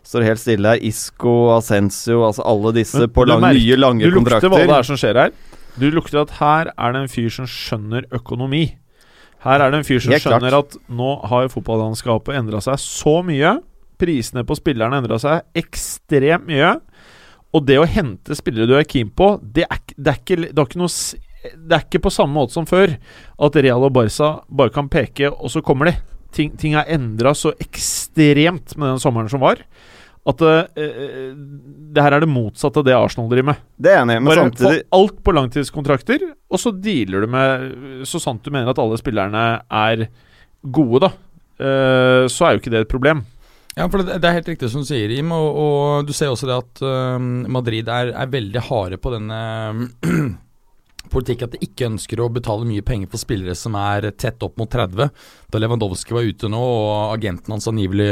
står helt stille her. Isco, Ascencio, altså alle disse Men på lang, merker- nye, lange kontrakter. Du lukter kontrakter. hva det er som skjer her. Du lukter at her er det en fyr som skjønner økonomi. Her er det en fyr som klart. skjønner at nå har fotballandskapet endra seg så mye. Prisene på spillerne endra seg ekstremt mye. Og det å hente spillere du er keen på, det er, det er, ikke, det er ikke noe Det er ikke på samme måte som før. At Real og Barca bare kan peke, og så kommer de. Ting, ting er endra så ekstremt med den sommeren som var. At eh, eh, det her er det motsatte av det Arsenal driver med. Det er jeg enig men Bare samtidig få alt på langtidskontrakter, og så dealer du med Så sant du mener at alle spillerne er gode, da. eh, så er jo ikke det et problem. Ja, for det, det er helt riktig som du sier, Jim. Og, og du ser også det at uh, Madrid er, er veldig harde på denne politikken, (clears throat) politikk at de ikke ønsker å betale mye penger for spillere som er tett opp mot 30. Da Lewandowski var ute nå, og agenten hans angivelig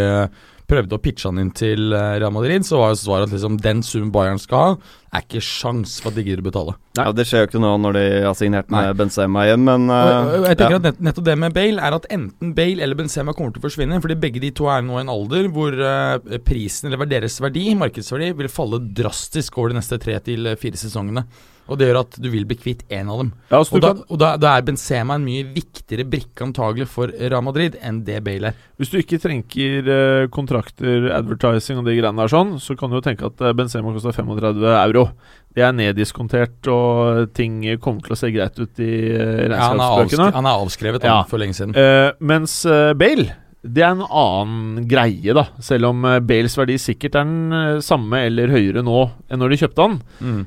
prøvde å pitche han inn til øh, Real Madrid, så var jo svaret at liksom den summen Bayern skal ha, er ikke sjans for at de gidder å betale. Ja, Det skjer jo ikke nå når de har signert med Nei. Benzema igjen, men uh, og, og jeg eh, tenker ja. at nett, nettopp det med Bale er at enten Bale eller Benzema kommer til å forsvinne, fordi begge de to er nå i en alder hvor uh, prisen, eller deres verdi, markedsverdi, vil falle drastisk over de neste tre til eh, fire sesongene. Og det gjør at du vil bli kvitt én av dem. Ja, Og, da, og da, da er Benzema en mye viktigere brikke antagelig for Real Madrid enn det Bale er. hvis du ikke trenger eh, kontrakter, advertising og de greiene der sånn, så kan du jo tenke at eh, Benzema koster 35 euro. Det er neddiskontert, og ting kommer til å se greit ut i uh, Ja, han, er regnskapsbøkene. avskrevet, han er Ja. for lenge siden. Eh, mens eh, Bale det er en annen greie, da. Selv om eh, Bales verdi sikkert er den eh, samme eller høyere nå enn når de kjøpte han. Mm.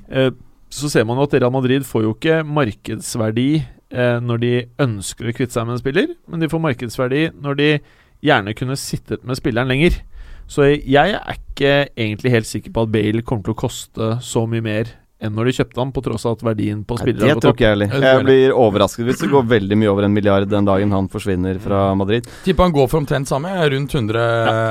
Eh, så ser man jo at Real Madrid får jo ikke markedsverdi eh, når de ønsker å kvitte seg med en spiller, men de får markedsverdi når de gjerne kunne sittet med spilleren lenger. Så jeg er ikke egentlig helt sikker på at Bale kommer til å koste så mye mer enn når de kjøpte han, på tross av at verdien på Nei, spillere det har gått tror opp. ikke jeg heller. Det tror Jeg blir overrasket hvis det går veldig mye over en milliard den dagen han forsvinner fra Madrid. Tipper han går for omtrent samme, rundt 100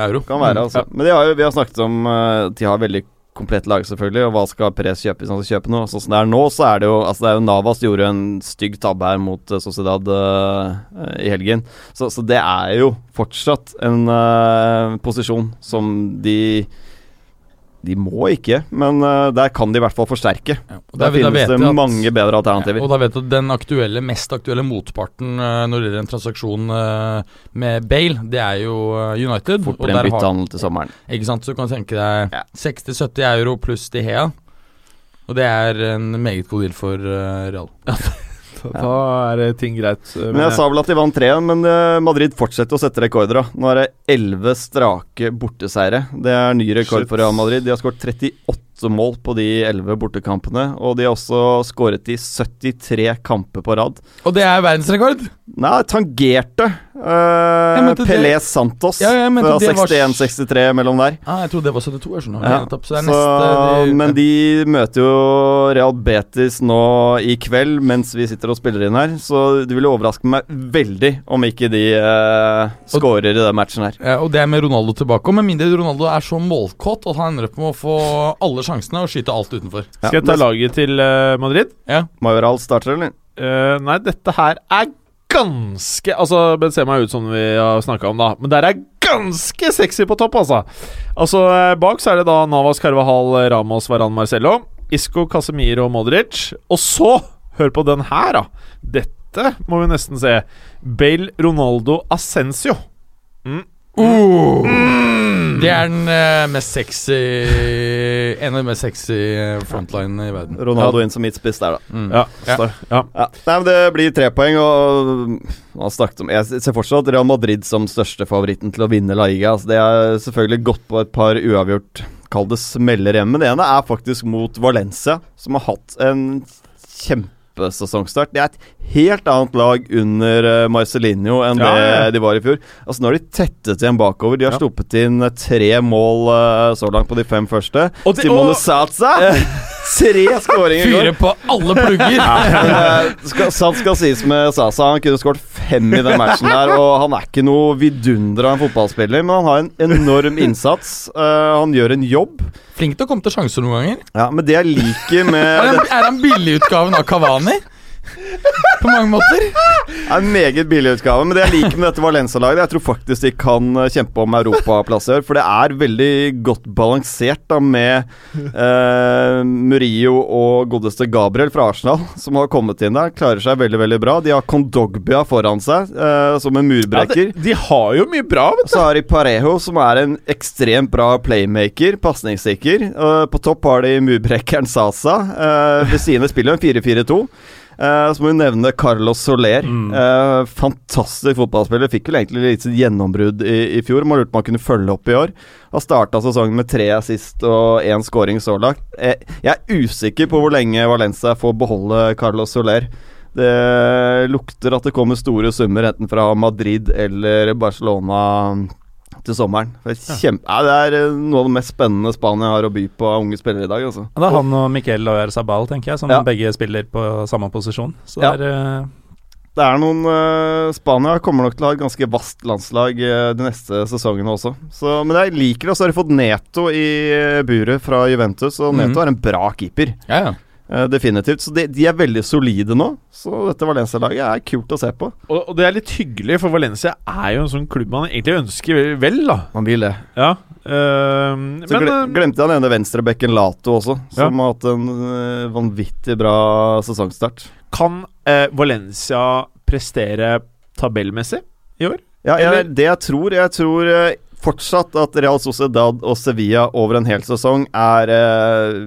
euro. Kan være, altså. Men de har jo, vi har snakket om at De har veldig komplett lag, selvfølgelig. Og hva skal Perez kjøpe hvis han skal kjøpe noe? Sånn som det er nå, så er det jo Altså det er jo Navas gjorde en stygg tabbe her mot uh, Sociedad uh, i helgen. Så, så det er jo fortsatt en uh, posisjon som de de må ikke, men uh, der kan de i hvert fall forsterke. Ja, der, Der finnes det at- mange bedre alternativer. Ja, og da vet du at den aktuelle, mest aktuelle motparten eh, når det gjelder en transaksjon eh, med Bale, det er jo eh, United. Fort blir en byttehandel til sommeren. Ikke sant, så du kan tenke deg Ja. 60-70 euro pluss De Hea. Og det er en meget god deal for eh, Real. (laughs) Da er ting greit. eh, Men jeg sa vel at de vant tre, men eh, Madrid fortsetter å sette rekorder. da. Nå er det elleve strake borteseiere. Det er ny rekord Shit. for Real Madrid. De har skåret 38 mål på de elleve bortekampene, og de har også skåret i 73 kamper på rad. Og det er verdensrekord! Nei, tangerte uh, Pelé det- Santos Ja, fra 61-63 mellom der. Ah, jeg trodde det var 72, jeg skjønner. Ja, Nettopp, så det er så, neste de, men de møter jo Real Betis nå i kveld mens vi sitter og spiller inn her, så det ville overraske meg veldig om ikke de uh, scorer i den matchen her. Ja, og det er med Ronaldo tilbake. Og med mindre Ronaldo er så målkåt at han ender opp med å få alle sjansene og skyte alt utenfor. Skal jeg ta laget til eh, Madrid? Ja. Majoral starter, eller? Eh, nei, dette her er ganske Altså, Benzema er ut som vi har snakka om, da. Men der er ganske sexy på topp, altså. Altså, eh, Bak så er det da Navas Carvahal, Ramos, Varan Marcello. Isco, Casemiro og Modric. Og så, hør på den her, da. Dette må vi nesten se. Bale, Ronaldo, Ascencio. Det er den uh, mest sexy En av de mest sexy eh, frontlinene i verden. Ronaldo inn som midtspiss der, da. Mm. Ja, Ja. ja. Ja. Nei, men Det blir tre poeng, og man snakket om Jeg ser fortsatt Real Madrid som største favoritten til å vinne La Liga. Altså, det har selvfølgelig gått på et par uavgjort Kall det smeller hjemme. Det ene er faktisk mot Valencia, som har hatt en kjempesesongstart. Det er et helt annet lag under eh, Marcelinho enn Ja, ja. det de var i fjor. Altså Nå har de tettet igjen bakover. De har Ja. sluppet inn eh, tre mål eh, så langt på de fem første. Og det- Simone og- Satsa! (laughs) Tre skåringer i går. Fyre på alle plugger! Men, eh, skal, sant skal sies med Sasa. Han kunne skåret fem i den matchen der. Og han er ikke noe vidunder av en fotballspiller, men han har en enorm innsats. Uh, han gjør en jobb. Flink til å komme til sjanser noen ganger. Ja, Men det jeg liker Er med er han billigutgaven av Kavani? På mange måter. Det er en meget billig utgave, men det jeg liker med dette Valenza-laget, Jeg tror faktisk de kan eh, kjempe om europaplasser, for det er veldig godt balansert da med eh, Murillo og godeste Gabriel fra Arsenal, som har kommet inn der. Klarer seg veldig veldig bra. De har Kondogbia foran seg, eh, som en Ja, murbrekker. de, de har jo mye bra, vet du. Så har de Parejo, som er en ekstremt bra playmaker, pasningssikker. Eh, på topp har de murbrekkeren Sasa. Uh, ved siden av spiller en 4-4-2. Uh, så må vi nevne Carlos Soler. Uh, fantastisk fotballspiller. Fikk vel egentlig litt sitt gjennombrudd i, i fjor. Man lurte på om han kunne følge opp i år. Har starta sesongen med tre assist og én scoring så langt. Eh, jeg er usikker på hvor lenge Valencia får beholde Carlos Soler. Det lukter at det kommer store summer enten fra Madrid eller Barcelona til sommeren. Det, er kjempe, ja, det er eh, noe av det mest spennende Spania har å by på av unge spillere i dag. Altså. Det er han og Miquel Oyarzabal, tenker jeg, som Ja. begge spiller på samme posisjon. Så Ja. det er eh, Det er noen uh, Spania kommer nok til å ha et ganske vast landslag uh, de neste sesongene også. Så, men jeg liker det. Og så har de fått Neto i buret fra Juventus, og Neto Mhm. er en bra keeper. Ja, ja. Eh, definitivt. Så de, de er veldig solide nå. Så dette Valencia-laget er kult å se på. Og, og det er litt hyggelig, for Valencia er jo en sånn klubb man egentlig ønsker vel, da. Man vil det. Ja. Uh, Så men gle eh, glemte jeg å nevne venstrebekken Lato også, Ja. som har hatt en eh, vanvittig bra sesongstart. kan uh, Valencia prestere tabellmessig i år? Ja, jeg, det jeg tror Jeg tror uh, fortsatt at Real Sociedad og Sevilla over en hel sesong er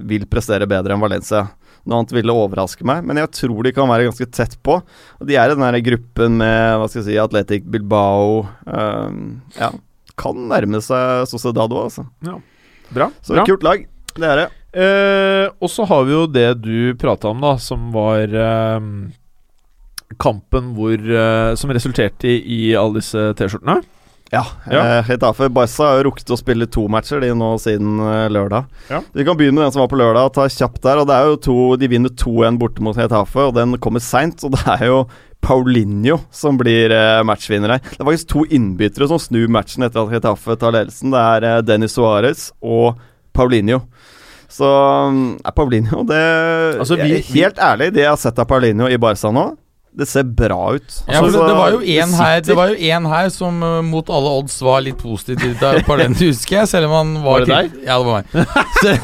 vil prestere bedre enn Valencia. Noe annet ville overraske meg, men jeg tror de kan være ganske tett på. Og De er i den gruppen med hva skal jeg si, Atletic Bilbao eh, Ja, kan nærme seg Sociedad òg, altså. Bra. Så bra. kult lag. Det er det. Eh, og så har vi jo det du prata om, da, som var ehm, kampen hvor eh, Som resulterte i, i alle disse T-skjortene. Ja. Ja. Eh, Getafe Barca har jo rukket å spille to matcher de nå siden eh, lørdag. Ja. Vi kan begynne med den som var på lørdag, ta kjapt der. Og det er jo to De vinner 2-1 borte mot Getafe, og den kommer seint. Og (laughs) det er jo Paulinho som blir eh, matchvinner her. Det er faktisk to innbyttere som snur matchen etter at Getafe tar ledelsen. Det er eh, Dennis Suárez og Paulinho. Så mm, er Paulinho det Altså, vi- Helt ærlig, det jeg har sett av Paulinho i Barca nå, det ser bra ut. Ja, Altså, det var jo en her Det var jo en her som uh, mot alle odds var litt positiv til det parlamentet, husker jeg. Selv om han var Var det deg? Ja, det var meg. (laughs) så,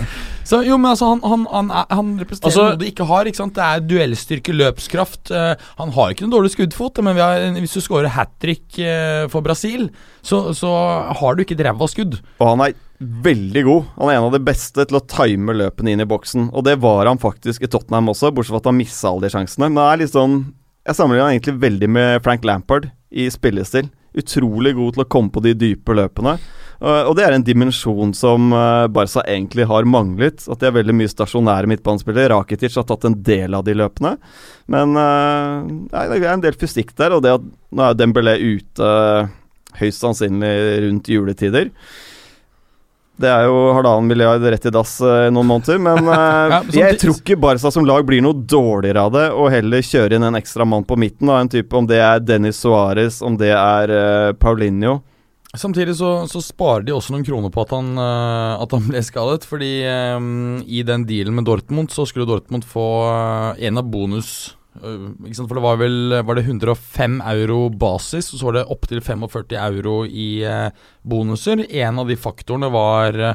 så jo, men altså, han, han, han, han representerer Altså- noe du ikke har. ikke sant? Det er duellstyrke, løpskraft. Uh, han har ikke noen dårlig skuddfot, men vi har, hvis du scorer hat trick uh, for Brasil, så, så har du ikke et ræva skudd. Og han er veldig god. Han er en av de beste til å time løpene inn i boksen. Og det var han faktisk i Tottenham også, bortsett fra at han missa alle de sjansene. Men det er litt sånn Jeg sammenligner han egentlig veldig med Frank Lampard i spillestil. Utrolig god til å komme på de dype løpene. Og det er en dimensjon som uh, Barca egentlig har manglet. At de er veldig mye stasjonære midtbanespillere. Rakitic har tatt en del av de løpene. Men uh, nei, det er en del fysikk der, og det at nå er Dembélé ute uh, høyst sannsynlig rundt juletider. Det er jo halvannen milliard rett i dass eh, i noen måneder, men (laughs) eh, Ja, jeg tror ikke Barca som lag blir noe dårligere av det, og heller kjøre inn en ekstra mann på midten. Da, en type Om det er Dennis Suárez, om det er uh, Paulinho. Samtidig så, så sparer de også noen kroner på at han, uh, at han ble skadet. Fordi um, i den dealen med Dortmund så skulle Dortmund få uh, en av bonus? For det var vel Var det 105 euro basis, og så var det opptil 45 euro i eh, bonuser. En av de faktorene var eh,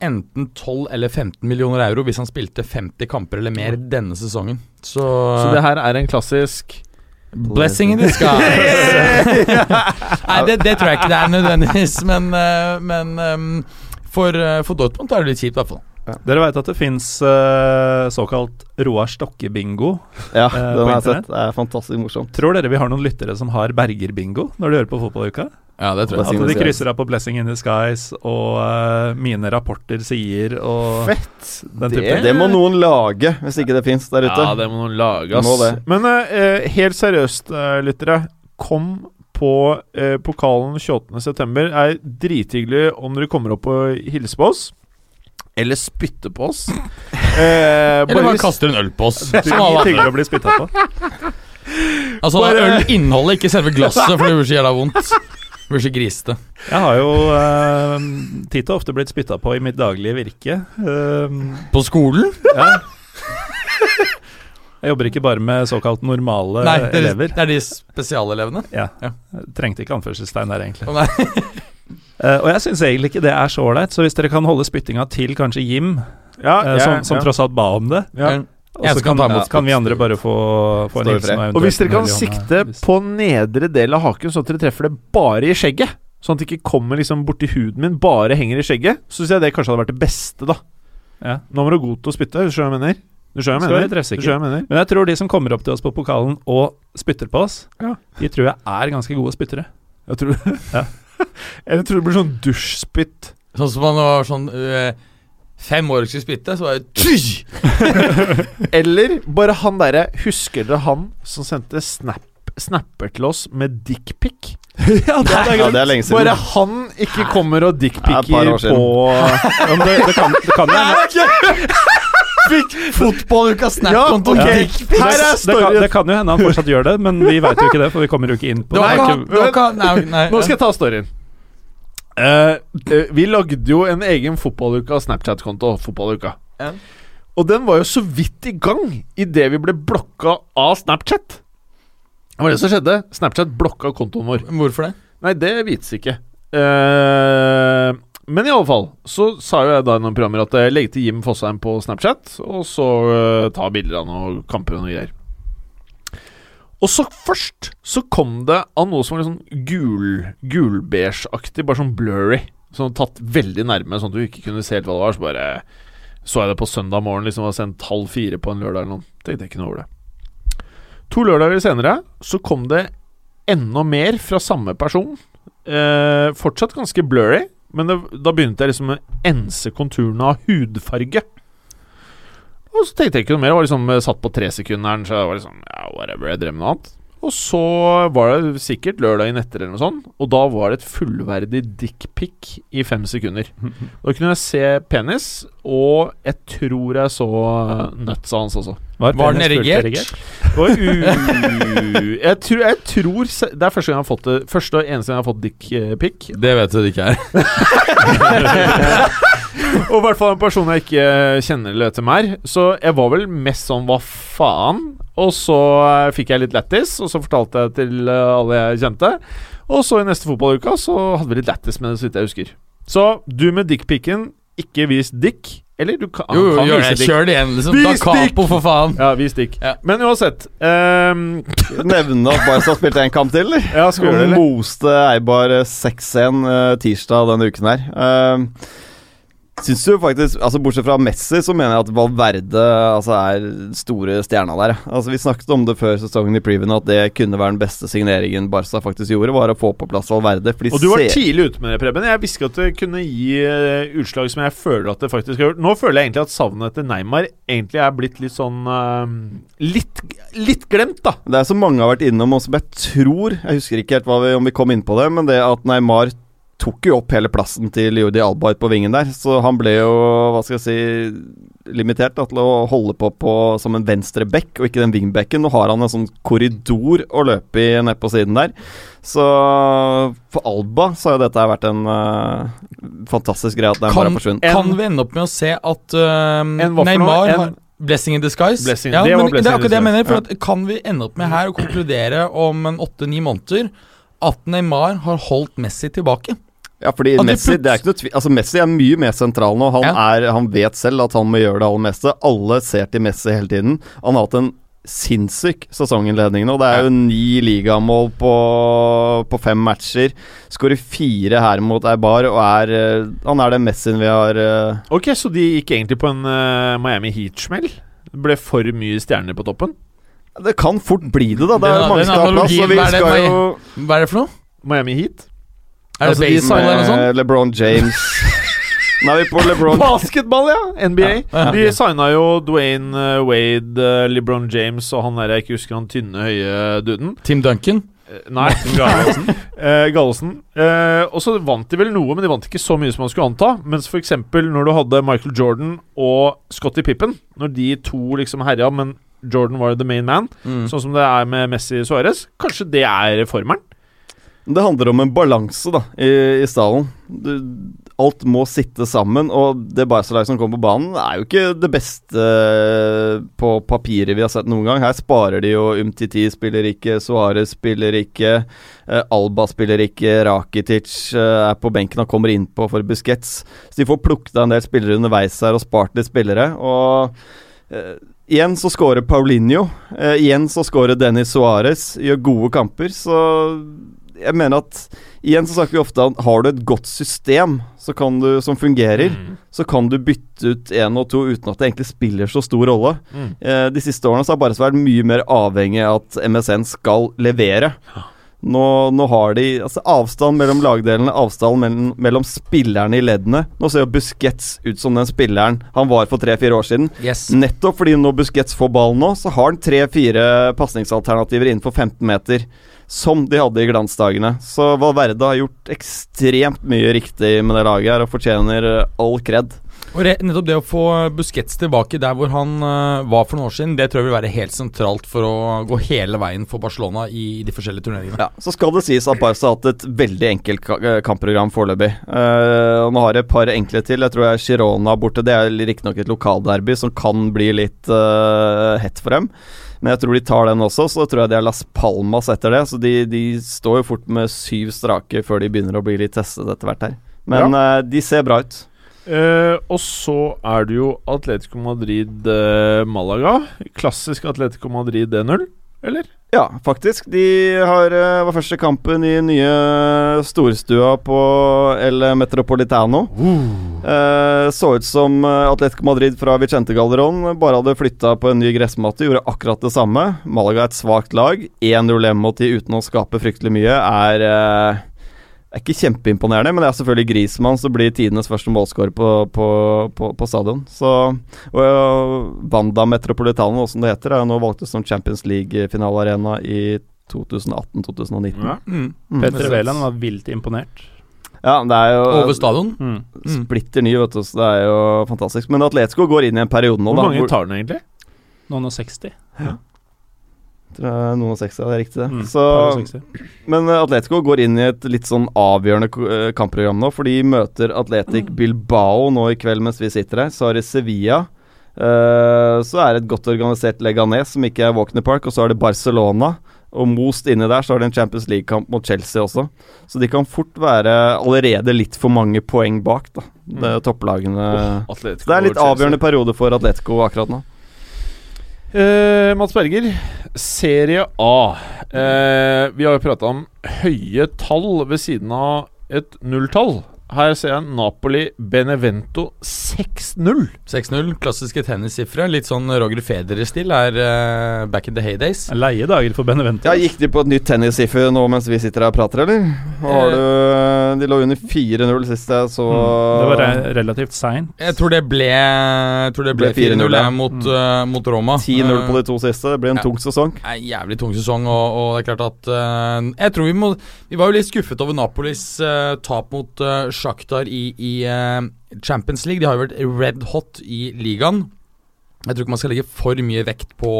enten 12 eller 15 millioner euro hvis han spilte 50 kamper eller mer denne sesongen. Så, Så det her er en klassisk Blessing in disguise. (laughs) Nei, det, det tror jeg ikke det er nødvendigvis, men, eh, men for, for Dortmund er det litt kjipt, i hvert fall. Dere veit at det fins såkalt Roar Stokke-bingo. Ja, uh, den på har jeg internett? sett. Det er fantastisk morsomt. Tror dere vi har noen lyttere som har Berger-bingo når de hører på Fotballuka? Ja, det tror jeg. At de krysser av på 'Blessing in the Skies' og uh, 'Mine rapporter sier' og Fett! den Det- type Det må noen lage, hvis ikke det fins der ute. Ja, det må noen lage, ass. Må. Men uh, helt seriøst, uh, lyttere. Kom på eh, pokalen 28.9. Er drithyggelig om dere kommer opp og hilser på oss. Eller spytte på oss. (laughs) Eh, Eller bare kaster en øl på oss. (laughs) Det Som alle andre. å bli spytta på. (laughs) Altså, Bare- øl innholdet, ikke selve glasset, for det blir så jævla vondt. Det blir så grisete. Jeg har jo eh, titt og ofte blitt spytta på i mitt daglige virke. Eh, På skolen? ja. Jeg jobber ikke bare med såkalt normale Nei, det er, elever. det er de spesialelevene. Ja. Ja. Trengte ikke anførselstegn der, egentlig. Å, Eh, og jeg syns egentlig ikke det er så ålreit, så hvis dere kan holde spyttinga til kanskje Jim, ja, uh, som, som ja. tross alt ba om det, Ja. og så kan, kan, kan vi andre bare få, få en hilsen. Og hvis dere kan sikte på nedre del av haken, sånn at dere treffer det bare i skjegget, sånn at det ikke kommer liksom borti huden min, bare henger i skjegget, så syns jeg det kanskje hadde vært det beste, da. ja. Nå må du god til å spytte, du skjønner hva jeg mener? Du skjønner hva jeg treffsikker. jeg mener? Men jeg tror de som kommer opp til oss på pokalen og spytter på oss, Ja. de tror jeg er ganske gode spyttere. Jeg tror Ja. (laughs) (laughs) Eller tror det blir sånn dusjspytt. Sånn som man var sånn øh, fem år skulle spytte, så var det! (laughs) Eller bare han derre Husker dere han som sendte snap, snapper til oss med dickpic? (laughs) ja, det er Ja, det er lenge siden. Bare han ikke kommer og dickpicker på Ja, det, det kan, det kan jo Fotballukas snap-konto. Ja, okay. dickpic. Her er det, kan, storyen. det kan jo hende han fortsatt gjør det, men vi veit jo ikke det, for vi kommer jo ikke inn på Det ikke han- Nei, nei. Nå skal jeg ta storyen. Uh, eh, vi lagde jo en egen fotballuka Snapchat-konto. Fotballuka. Ja. Og den var jo så vidt i gang idet vi ble blokka av Snapchat. Det var det som skjedde. Snapchat blokka kontoen vår. Hvorfor det? Nei, det vites ikke. Eh, men i alle fall så sa jo jeg da i noen programmer at jeg legger til Jim Fosheim på Snapchat, og så uh, ta bilder av noen kamper og noe greier. Og så først så kom det av noe som var litt sånn gul gulbeige-aktig, bare sånn blurry. Sånn tatt veldig nærme, sånn at du ikke kunne se helt hva det var. Så bare så jeg det på søndag morgen, liksom var sendt halv fire på en lørdag eller noe. Tenkte ikke noe over det. To lørdager senere så kom det enda mer fra samme person. Eh, fortsatt ganske blurry, men det, da begynte jeg liksom å ense konturene av hudfarge. Og så tenkte jeg ikke noe mer. Jeg var liksom eh, satt på tresekunderen, så jeg var liksom Ja, whatever. Jeg drev med noe annet. Og så var det sikkert lørdagen etter eller noe sånt, og da var det et fullverdig dickpic i fem sekunder. (laughs) Da kunne jeg se penis, og jeg tror jeg så nutsa hans også. Var den erigert? Var. Jeg tror, jeg tror Det er første gang jeg har fått det Første og eneste gang jeg har fått dickpic. Det vet du det ikke er. (laughs) Og i hvert fall en person jeg ikke kjenner eller vet hvem er. Så jeg var vel mest sånn hva faen? Og så eh, fikk jeg litt lættis, og så fortalte jeg til eh, alle jeg kjente. Og så i neste fotballuke så hadde vi litt lættis med det, så vidt jeg husker. Så du med dickpicen, ikke vis dick. Eller du kan, Jo, jo, kan gjør vise det. dick. Kjør det igjen, liksom. Vis Da Capo, for faen. Ja, vis dick. Ja. Men uansett um... (laughs) Nevne at Barca spilte en kamp til, eller? Ja, skulle eller? moste Eibar eh, 6-1 eh, tirsdag denne uken her. Uh, Syns du faktisk altså Bortsett fra Messi, så mener jeg at Valverde altså, er store stjerna der. Altså Vi snakket om det før sesongen i previewen, at det kunne være den beste signeringen Barca faktisk gjorde, var å få på plass Valverde. Og du var tidlig ute med det, Preben. Jeg visste ikke at det kunne gi eh, utslag som jeg føler at det faktisk har gjort. Nå føler jeg egentlig at savnet etter Neymar egentlig er blitt litt sånn uh, litt, litt glemt, da. Det er så mange har vært innom, og som jeg tror Jeg husker ikke helt vi, om vi kom inn på det, men det at Neymar tok jo opp hele plassen til Jordi Alba ut på vingen der, så han ble jo, hva skal jeg si, limitert da, til å holde på, på som en venstre bekk, og ikke den wingbacken. Nå har han en sånn korridor å løpe i nede på siden der. Så for Alba så har jo dette vært en uh, fantastisk greie at den Kan, har forsvunnet. kan vi ende opp med å se at uh? Neymar En- har Blessing in disguise. Blessing- ja, det men det er akkurat det jeg mener. For at, kan vi ende opp med her å konkludere om en åtte-ni måneder at Neymar har holdt Messi tilbake? Ja, fordi At Messi det er ikke noe tvi altså Messi er mye mer sentral nå. Han, Ja. er, han vet selv at han må gjøre det aller meste. Alle ser til Messi hele tiden. Han har hatt en sinnssyk sesonginnledning nå. Det er jo ni ligamål på, på fem matcher. Skårer fire her mot Eibar og er eh, Han er den Messien vi har eh, Ok, så de gikk egentlig på en uh, Miami Heat-smell? Det ble for mye stjerner på toppen? Det kan fort bli det, da. Det er Den- mange som har plass. Og vi hva er det skal jo Hva er det for noe? Miami Heat? Er det altså, baseball eller noe sånt? LeBron James (laughs) Nå er vi på LeBron Basketball, ja! NBA. Ja. De signa jo Dwayne eh, Wade, eh, LeBron James og han der jeg ikke husker han tynne, høye duden. Tim Duncan? Eh, Nei, Gallosen. (laughs) Eh, Gallosen. Eh, og så vant de vel noe, men de vant ikke så mye som man skulle anta. Mens f.eks. når du hadde Michael Jordan og Scotty Pippen, når de to liksom herja, men Jordan var the main man, Mm. sånn som det er med Messi Suárez, kanskje det er formelen? Det handler om en balanse da i, i stallen. Alt må sitte sammen, og det Barca-laget som kommer på banen, er jo ikke det beste eh, på papiret vi har sett noen gang. Her sparer de jo Umtiti spiller ikke, Suárez spiller ikke, eh, Alba spiller ikke, Rakitic eh, er på benken og kommer innpå for Busquets. Så de får plukket av en del spillere underveis her og spart litt spillere. og Igjen så scorer Paulinho. Eh, igjen så scorer Dennis Suárez. Gjør gode kamper. Så jeg mener at Igjen så snakker vi ofte om har du et godt system så kan du, som fungerer, så kan du bytte ut én og to uten at det egentlig spiller så stor rolle. Mm. Eh, de siste årene så har Barca vært mye mer avhengig av at MSN skal levere. Nå, nå har de altså avstand mellom lagdelene, avstand mellom, mellom spillerne i leddene. Nå ser jo Busquets ut som den spilleren han var for tre-fire år siden. Yes. Nettopp fordi når Busquets får ballen nå, så har han tre-fire pasningsalternativer innenfor 15 meter. Som de hadde i glansdagene. Så Valverde har gjort ekstremt mye riktig med det laget her og fortjener eh, all kred. Og nettopp det å få Busquets tilbake der hvor han uh, var for noen år siden, det tror jeg vil være helt sentralt for å gå hele veien for Barcelona i de forskjellige turneringene. Ja, Så skal det sies at Barca har hatt et veldig enkelt eh, kampprogram foreløpig. Uh, og nå har jeg et par enkle til. Jeg tror jeg Girona borte. Det er riktignok et lokalderby som kan bli litt uh, hett for dem. Men jeg tror de tar den også, så tror jeg de er Las Palmas etter det. Så de, de står jo fort med syv strake før de begynner å bli litt testet etter hvert her. Men eh, de ser bra ut. Uh, og så er det jo Atletico Madrid-Malaga. Malaga. Klassisk Atletico Madrid 1-0, eller? Ja, faktisk. De har, eh, var første kampen i nye storstua på El Metropolitano. Eh, så ut som eh, Atletico Madrid fra Vicente Galderon bare hadde flytta på en ny gressmatte, gjorde akkurat det samme. Malaga er et svakt lag. 1-0 hjemme mot de uten å skape fryktelig mye er eh, er ikke kjempeimponerende, men det er selvfølgelig Grismann som blir tidenes første målskårer på, på, på, på stadion. Så og, ja, Wanda Metropolitano, som det heter, er jo nå valgt ut som Champions League-finalearena i 2018-2019. Ja. Mm. Mm. Petter Wæland var vilt imponert. Ja, det er jo Over stadion. Mm. Mm. splitter ny, vet du, så det er jo fantastisk. Men Atletico går inn i en periode nå, Hvor da. mange tar den egentlig? Noen og 60. tror jeg noen og 60, det er riktig det. Mm. Så, Par og 60. men eh, Atletico går inn i et litt sånn avgjørende eh, kampprogram nå, for de møter Atletic Bilbao nå i kveld mens vi sitter her. Så har de Sevilla. Uh, så er det et godt organisert Leganes som ikke er Walkner Park, og så har det Barcelona. Og most inni der så har de en Champions League-kamp mot Chelsea også. Så de kan fort være allerede litt for mange poeng bak, da. Det er topplagene. Oh, Så det er en litt avgjørende periode for Atletico akkurat nå. Eh, Mats Berger, Serie A. Uh, vi har jo prata om høye tall ved siden av et nulltall. Her ser jeg Napoli Benevento 6-0. 6-0, klassiske tennissifre. Litt sånn Roger Federer-stil er uh, back in the heydays. Leie dager for Benevento. Ja, Gikk de på et nytt tennissiffer nå mens vi sitter her og prater, eller? Har du, de lå under 4-0 sist jeg så Mm. Det var re relativt seint. Jeg tror det ble, tror det ble Ble 4-0, 4-0 ja. jeg, mot, eh, mot Roma. 10-0 på Eh, de to siste. Det blir en ja. tung sesong. En jævlig tung sesong, og, og det er klart at uh, Jeg tror vi må Vi var jo litt skuffet over Napolis eh, tap mot uh, Shakhtar i, i eh, Champions League. De har jo vært red hot i ligaen. Jeg tror ikke man skal legge for mye vekt på,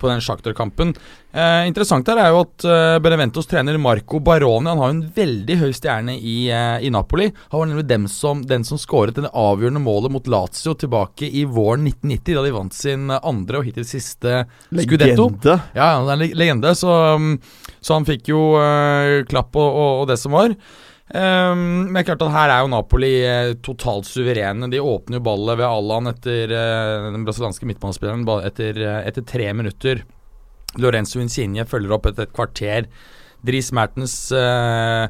på den Shakhtar-kampen. Eh, interessant her er jo at eh, Beneventos trener Marco Baroni Han har jo en veldig høy stjerne i, eh, i Napoli. Han var nemlig dem som, den som skåret det avgjørende målet mot Lazio tilbake i våren 1990, da de vant sin andre og hittil siste Scudetto. Legende. Ja, han er en legende, så, um, så han fikk jo eh, klapp og, og, og det som var. Um, men klart at her er jo Napoli eh, totalt suverene. De åpner jo ballet ved Allan etter eh, den brasilianske midtbanespilleren etter, eh, etter tre minutter. Lorenzo Insigne følger opp etter et kvarter. Dris Mertens eh,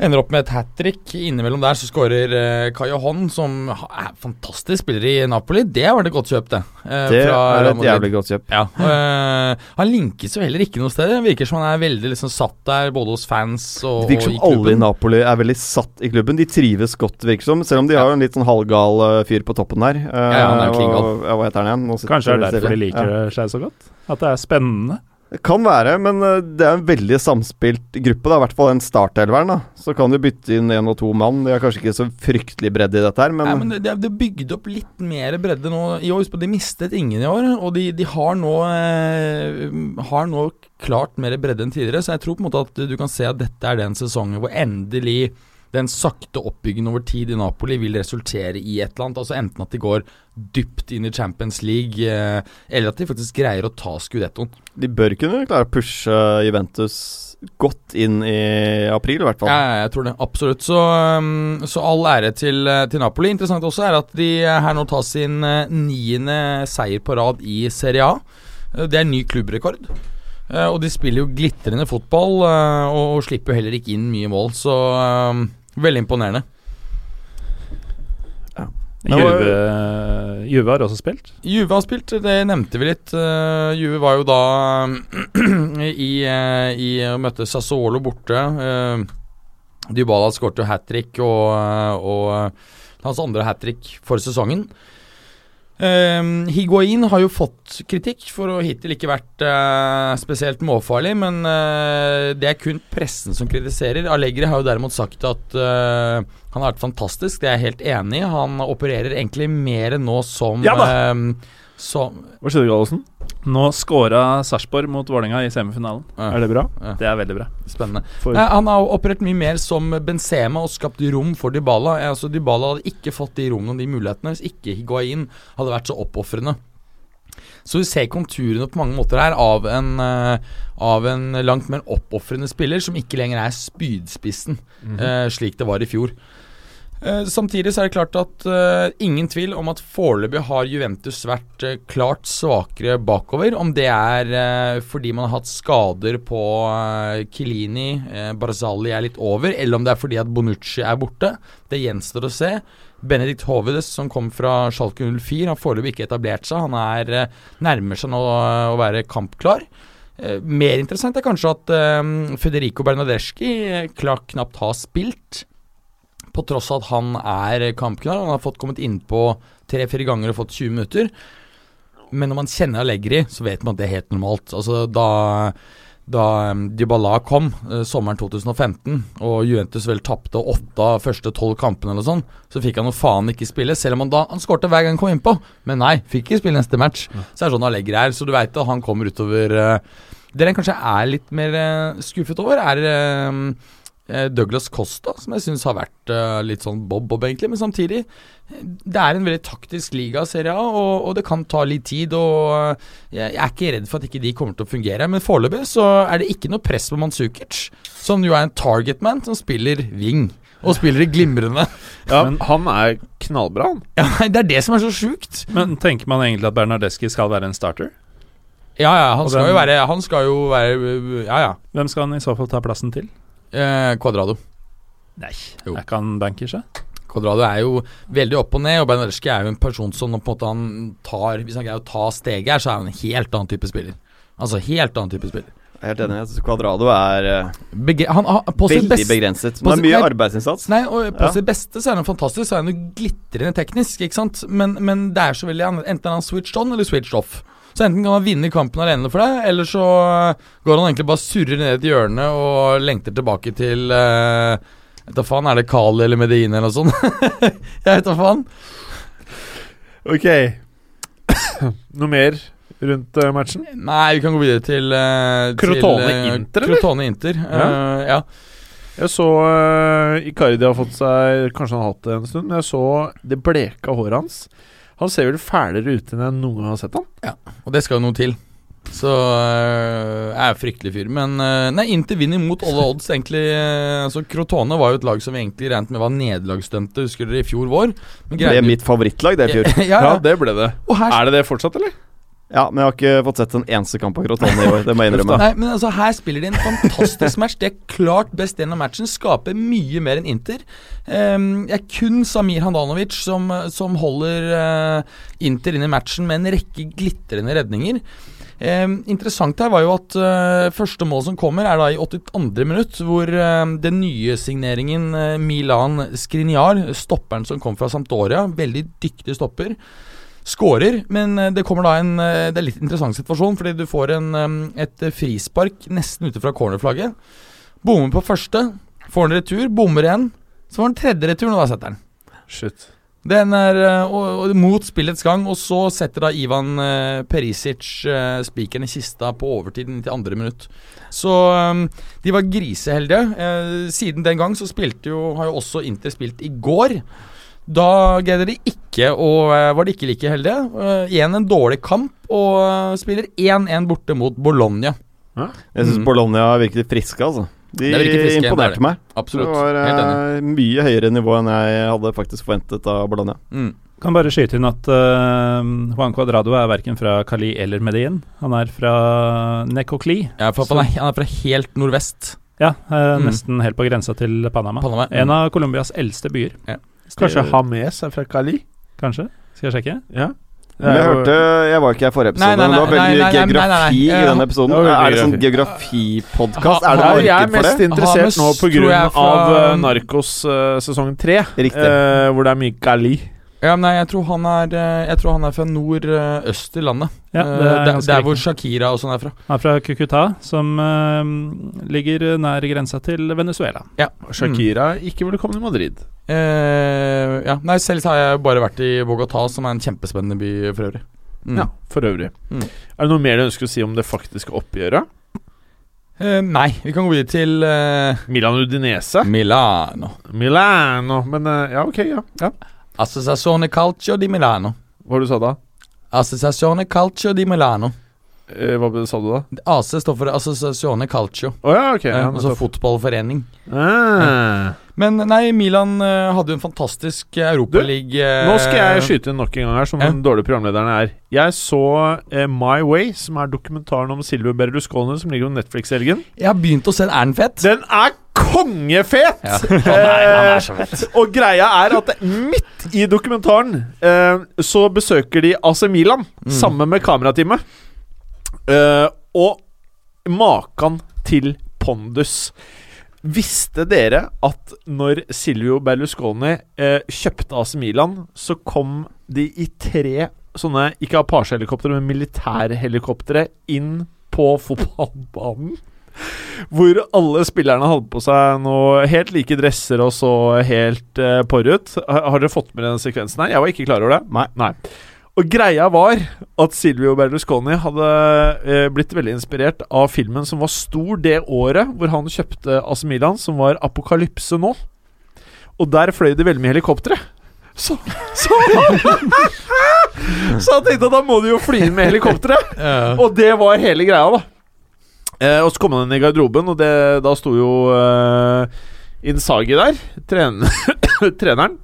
ender opp med et hat trick. Innimellom der så skårer uh, Kayo Hon, som er fantastisk spiller i Napoli. Det var det godt kjøp, det. eh, Det er et jævlig godt kjøp. Ja, øh, Han linkes jo heller ikke noe sted. Det virker som han er veldig liksom satt der, både hos fans og, Det virker som alle i. Napoli er veldig satt i klubben. De trives godt, virker som. Selv om de har en litt sånn halvgal eh, fyr på toppen der. Eh, Ja, han er jo klingal. og- ja, hva heter han igjen? Kanskje det er derfor de liker Ja. seg så godt? At det er spennende? Det kan være, men eh, det er en veldig samspilt gruppe. da I hvert fall den startelveren. Så kan du bytte inn én og to mann. De har kanskje ikke så fryktelig bredde i dette her, men, Nei, men det, det bygde opp litt mer bredde nå i år. De mistet ingen i år, og de, de har, nå, eh, har nå klart mer bredde enn tidligere. Så jeg tror på en måte at du kan se at dette er den sesongen hvor endelig den sakte oppbyggingen over tid i Napoli vil resultere i et eller annet. Altså Enten at de går dypt inn i Champions League, eh, eller at de faktisk greier å ta skudettoen. de bør kunne klare å pushe Juventus godt inn i april, i hvert fall. Ja, jeg tror det. Absolutt. Så, um, så all ære til, eh, til Napoli. Interessant også er at de eh, her nå tar sin niende seier på rad i Serie A. Det er ny klubbrekord. Og de spiller jo glitrende fotball, og, og slipper jo heller ikke inn mye mål, så um, veldig imponerende. Ja. Juve, Juve har også spilt. Juve har spilt, det nevnte vi litt. Uh, Juve var jo da (clears throat) i, uh, i å møtte Sassuolo borte. Uh, Dybala skåret jo hat trick, og, eh, og eh, hans andre hat trick for sesongen. Uh, Higuain har jo fått kritikk for å hittil ikke vært uh, spesielt målfarlig, men uh, det er kun pressen som kritiserer. Allegri har jo derimot sagt at uh, han har vært fantastisk, det er jeg helt enig i. Han opererer egentlig mer nå som Ja eh, som Hva skjedde, Gallosen? Nå scora Sarpsborg mot Vålerenga i semifinalen. Ja. Er det bra? Det er veldig bra. Spennende. For Eh, han har operert mye mer som Benzema og skapt rom for Dybala. Eh, Altså, Dybala hadde ikke fått de rommene og de mulighetene hvis ikke Higuain hadde vært så oppofrende. Så vi ser konturene på mange måter her av en, eh, av en langt mer oppofrende spiller som ikke lenger er spydspissen, eh, slik det var i fjor. Eh, samtidig så er det klart at uh, ingen tvil om at foreløpig har Juventus vært uh, klart svakere bakover. Om det er uh, fordi man har hatt skader på uh, Kilini, Barzali er litt over, eller om det er fordi at Bonucci er borte. Det gjenstår å se. Benedikt Hovedes, som kom fra Schalke 04, har foreløpig ikke etablert seg. Han er nærmer seg nå å være kampklar. Mer interessant er kanskje at Federico Bernadeschi klart knapt har spilt på tross av at han er kampknar. Han har fått kommet innpå tre-fire ganger og fått 20 minutter. Men når man kjenner Allegri, så vet man at det er helt normalt. Altså, da, da um, Dybala kom eh, sommeren 2015, og Juventus vel tapte åtte av første tolv kampene, eller sånn, så fikk han jo faen ikke spille, selv om han da Han skårte hver gang han kom innpå, men nei, fikk ikke spille neste match. Så er det sånn Allegri er, så du veit at han kommer utover uh, Det han kanskje er litt mer eh, skuffet over, er eh, eh, Douglas Costa, som jeg syns har vært eh, litt sånn bob-bob, egentlig. Men samtidig, eh, det er en veldig taktisk liga, Serie A, og, og det kan ta litt tid. Og eh, jeg, er ikke redd for at ikke de kommer til å fungere. Men foreløpig så er det ikke noe press på Manzukic, som jo er en targetman som spiller wing. Og spiller det glimrende. (laughs) Ja, Men- han er knallbra, han. Ja, Det er det som er så sjukt. Men tenker man egentlig at Bernardeschi skal være en starter? Ja, ja, han skal hvem- jo være Han skal jo være Ja, ja. Hvem skal han i så fall ta plassen til? Eh, Quadrado. Nei, Jo. er ikke han bankers, da? Quadrado er jo veldig opp og ned, og Bernardeschi er jo en person som på en måte han tar Hvis han greier å ta steget her, så er han en helt annen type spiller. Altså helt annen type spiller. Jeg er helt enig. Jeg Quadrado er eh, Bege han, han, på sitt veldig beste begrenset. Men mye nei, arbeidsinnsats. Nei, og På Ja. sitt beste så er han fantastisk, så er han jo glitrende teknisk, ikke sant. Men, men det er så veldig. Enten er han switched on eller switched off. Så enten kan han vinne kampen alene for deg, eller så går han egentlig bare surrer ned et hjørne og lengter tilbake til uh, Vet da faen, er det Kali eller Medine eller noe sånt? (laughs) jeg vet da faen. Ok. Noe mer rundt uh, matchen? Nei, vi kan gå videre til uh, Crotone Inter, eller? Crotone Inter, eh, ja. Jeg så uh, Icardi har fått seg Kanskje han har hatt det en stund, men jeg så det bleka håret hans. Han ser vel fælere ut enn jeg noen gang har sett han. Ja, Og det skal jo noe til. Så øh, jeg er fryktelig fyr. Men øh, nei, Inter vinner mot alle odds, egentlig. øh, altså Crotone var jo et lag som vi egentlig regnet med var nederlagsdømte, husker dere, i fjor vår. Men Det er mitt favorittlag, det i fjor. (laughs) ja, ja. det ble det. Og her Er det det fortsatt, eller? Ja, men jeg har ikke fått sett en eneste kamp av Crotone i år. Det må jeg innrømme. (laughs) Nei, men altså Her spiller de en fantastisk match. De er klart best gjennom matchen. Skaper mye mer enn Inter. Um, det er kun Samir Handanovic som, som holder uh, Inter inn i matchen med en rekke glitrende redninger. Um, interessant her var jo at uh, første mål som kommer, er da i 82. minutt, hvor uh, den nye signeringen uh, Milan Skriniar, stopperen som kom fra Sampdoria, veldig dyktig stopper, skårer, men eh, det kommer da en eh, Det er litt interessant situasjon, fordi du får en, eh, et frispark nesten ute fra cornerflagget. Bommer på første, får en retur, bommer igjen. Så får han tredje returen, og da setter han. Shit. Den er og, og, mot spillets gang, og så setter da Ivan eh, Perisic eh, spikeren i kista på overtiden til andre minutt. Så um, de var griseheldige. Eh, siden den gang så spilte jo, har jo også Inter spilt i går. Da greide de ikke og var de ikke like heldige. Eh, Igjen en dårlig kamp, og eh, spiller 1-1 borte mot Bologna. Jeg syns Mm. Bologna virket friske, altså. De friske, er imponerte det. meg. Absolutt. Det var uh, eh, mye høyere nivå enn jeg hadde faktisk forventet av Bologna. Mm. Kan bare skyte inn at uh, Juan Cuadrado er verken fra Cali eller Medellin. Han er fra Necocli. Ja, for han han er fra helt nordvest. Ja, uh, Mm. nesten helt på grensa til Panama. Panama. En av Colombias eldste byer. Ja. Kanskje Hames er fra Kali? Kanskje? Skal jeg sjekke? Ja. Men jeg hørte Jeg var ikke her i forrige episode, Nei, nei, men det var veldig nei, geografi i den episoden. Er det sånn geografi. geografipodkast? Er det marked for det? jeg er mest interessert nå på grunn av uh, Narkos eh, sesong tre. Eh, hvor det er mye Cali. Ja, nei, jeg tror han er eh, Jeg tror han er fra nordøst i landet. Ja, Eh, det er der, der hvor. Shakira og sånn er fra. Han er fra Cucuta, som uh, ligger nær grensa til Venezuela. Ja. Shakira ikke velkommen i Madrid. Uh, ja, nei, selv har jeg bare vært i Bogotá, som er en kjempespennende by for øvrig. Mm. Ja, for øvrig. Mm. Er det noe mer du ønsker å si om det faktiske oppgjøret? Uh, nei, vi kan gå videre til eh, Milan Udinese? Milano. Milano Men eh, ja, ok, ja. ja. Associazione Calcio di Milano. Hva var det du sa da? Associazione Calcio di Milano. Eh, hva sa du da? AC står for Associazione Calcio. Oh, ja, ok. eh, Ja, altså fotballforening. ah. Men nei, Milan eh, hadde jo en fantastisk Europaliga Nå skal jeg skyte inn nok en gang her, som Ja. den dårlige programlederen er. Jeg så uh, My Way, som er dokumentaren om Silvio Berlusconi, som ligger på Netflix-helgen. Jeg har begynt å se den. Er den fett? Den er kongefet! Ja, Oh, er, han er så fett. Og greia er at midt i dokumentaren uh, så besøker de AC Milan Mm. sammen med kamerateamet. Uh, og makan til pondus. Visste dere at når Silvio Berlusconi eh, kjøpte AC Milan, så kom de i tre sånne ikke Apache-helikoptre, men militærhelikoptre inn på fotballbanen? Hvor alle spillerne hadde på seg noe helt like dresser og så helt eh, porr ut. Har, har dere fått med den sekvensen her? Jeg var ikke klar over det. Nei. Nei. Og greia var at Silvio Berlusconi hadde eh, blitt veldig inspirert av filmen som var stor det året hvor han kjøpte AC Milan, som var 'Apokalypse nå'. Og der fløy det veldig mye helikoptre. Så, så Så han tenkte at da må du jo fly inn med helikoptre. Og det var hele greia, da. Eh, og så kom han inn i garderoben, og det, da sto jo eh, Insagi der. Tren (coughs) treneren.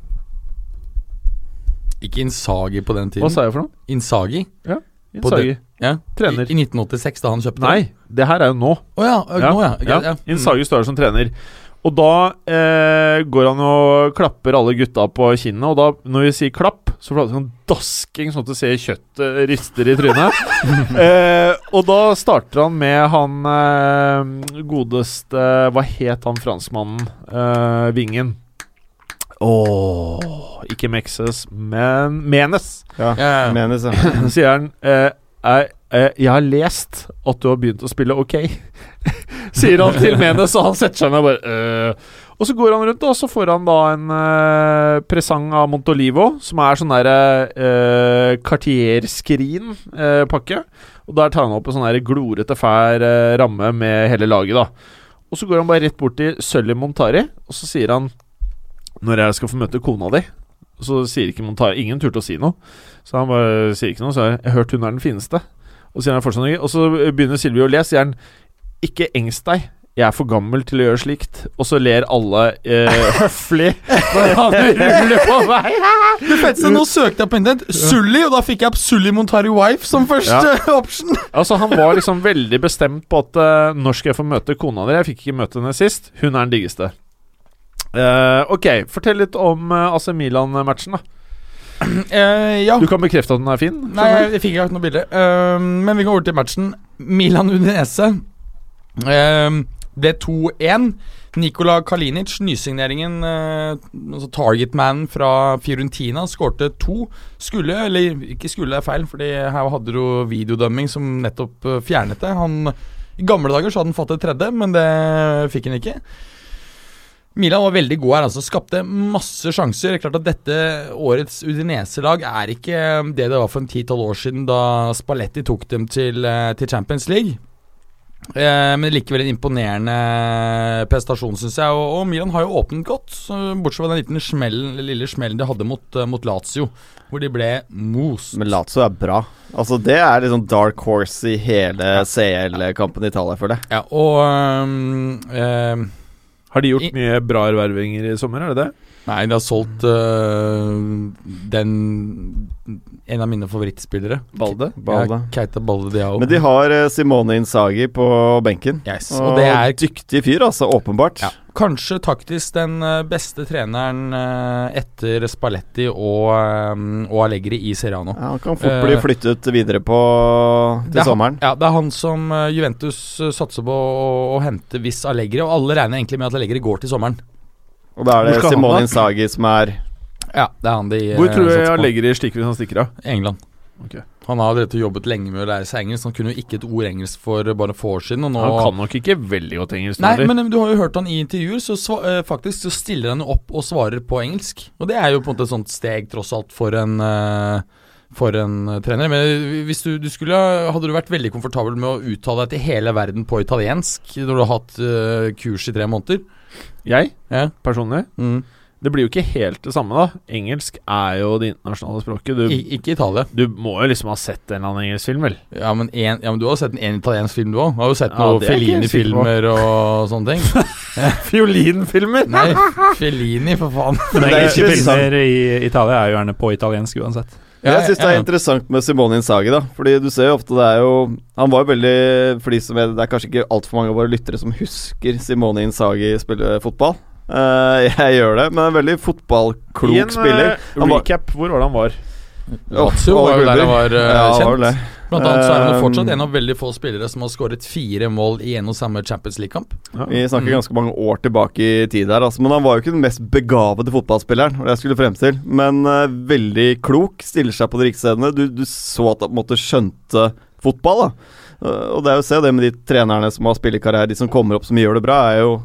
Ikke Insagi på den tiden. Hva sa jeg for noe? Insagi? Ja, Insagi. Ja. Trener. I, I 1986, da han kjøpte Nei, det her er jo nå. Å ja, ja. nå ja. ja. ja. Mm. Inzaghi står der som trener. Og da eh, går han og klapper alle gutta på kinnet. Og da, når vi sier klapp, så får han sånn dasking, sånn at du ser kjøttet rister i trynet. (laughs) eh, og da starter han med han eh, godeste Hva het han franskmannen? Eh, vingen. Åh Ikke Mexes, men Menes. Ja, ja. Menes, ja. Så (clears throat) sier han eh, jeg, eh, jeg har lest at du har begynt å spille ok. (laughs) sier han til Menes, og han setter seg ned og bare øh. Og så går han rundt, og så får han da en uh, presang av Montolivo, som er sånn derre uh, Cartier-skrin-pakke. og der tar han opp en sånn glorete, fær eh, ramme med hele laget, da. Og så går han bare rett bort til Sølvi Montari, og så sier han Når jeg skal få møte kona di så sier ikke Montari Ingen turte å si noe. Så han bare sier ikke noe. Så jeg, jeg har hørt hun er den fineste. Og så fortsatt. Og så begynner Silvio å le. Sier han ikke engst deg. Jeg er for gammel til å gjøre slikt. Og så ler alle eh, (laughs) høflig når han ruller på vei. (laughs) Det feteste, nå søkte jeg på internett Sully, og da fikk jeg opp Sully Montari Wife som første (laughs) option. Altså Han var liksom veldig bestemt på at eh, når skal jeg få møte kona di? Jeg fikk ikke møte henne sist. Hun er den diggeste. Eh, ok, fortell litt om uh, AC Milan-matchen, da. Uh, (clears throat) ja. Du kan bekrefte at den er fin? Nei, jeg, jeg fikk ikke noe bilde. Men vi går over til matchen. Milan-Udinese Ehm, ble 2-1. Nikola Kalinic, nysigneringen, uh, altså targetmanen fra Fiorentina, skårte to. Skulle, eller ikke skulle, det er feil, Fordi her hadde du videodømming som nettopp eh, fjernet det. Han, I gamle dager så hadde han fått et tredje, men det fikk han ikke. Milan var veldig god her, altså. Skapte masse sjanser. Det er Klart at dette årets Udinese-lag er ikke det det var for en ti-tolv år siden da Spalletti tok dem til, eh, til Champions League. Eh, men likevel en imponerende prestasjon, syns jeg. Og, og Milan har jo åpnet godt, bortsett fra den liten smellen, lille smellen de hadde mot, eh, mot Lazio, hvor de ble most. Men Lazio er bra. Altså Det er liksom dark horse i hele CL-kampen i Italia, føler jeg. Ja, og øhm, øhm, Har de gjort I- mye bra ervervinger i sommer, er det det? Nei, de har solgt øh, den En av mine favorittspillere. Balde? Balde. Ja, Keita Balde Diao. Men de har eh, Simone Inzaghi på benken. yes, Og, og det er dyktig fyr, altså. Åpenbart. Ja. Kanskje taktisk den øh, beste treneren øh, etter Spalletti og, øh, og Allegri i Serrano. Ja, han kan fort bli Eh, flyttet videre på til er, sommeren. ja, det er han som Juventus satser på å, å hente hvis Allegri Og alle regner egentlig med at Allegri går til sommeren. Og da er det han Simone Insagi som er Ja, det er han de Hvor tror du. Allegri stikker hvis han stikker av? England. Ok. Han har allerede jobbet lenge med å lære seg engelsk. Han kunne jo ikke et ord engelsk for bare få år siden. Og nå Han kan nok ikke veldig godt engelsk. Nei, eller? men du har jo hørt han i intervjuer, så sva eh, faktisk så stiller han jo opp og svarer på engelsk. Og det er jo på en måte et sånt steg, tross alt, for en eh, for en eh, trener. Men hvis du, du skulle Hadde du vært veldig komfortabel med å uttale deg til hele verden på italiensk når du har hatt kurs i tre måneder? Jeg, Ja. personlig Mm. Det blir jo ikke helt det samme, da. Engelsk er jo det internasjonale språket. Du, I, ikke Italia. du må jo liksom ha sett en eller annen engelsk film, vel? Ja men, en, ja, men du har jo sett en, en italiensk film, du òg? Har jo sett Ja, noen er. Fellini-filmer og (laughs) sånne ting. (laughs) Fiolinfilmer! Nei, Fellini, for faen. Men engelske filmer i Italia er jo gjerne på italiensk uansett. Jeg syns det er interessant med Simone Inzaghi, da. Fordi du ser jo ofte det er jo Han var jo veldig For de som er Det er kanskje ikke altfor mange av våre lyttere som husker Simone Inzaghi spille fotball. Eh, (laughs) jeg gjør det, men en veldig fotballklok I en spiller. eh, Han var- recap, hvor var det han var? Lazio var jo der han var uh, Ja, kjent. var. Blant annet så er han jo fortsatt en av veldig få spillere som har skåret fire mål i en og samme Champions League-kamp. Ja. Vi snakker Mm. ganske mange år tilbake i tid her, altså. Men han var jo ikke den mest begavede fotballspilleren, det jeg skulle frem til. Men uh, veldig klok, stiller seg på de riktige stedene. Du, du så at han på en måte skjønte fotball, da. Og det er jo å se det med de trenerne som har spillekarriere, de som kommer opp som gjør det bra, er jo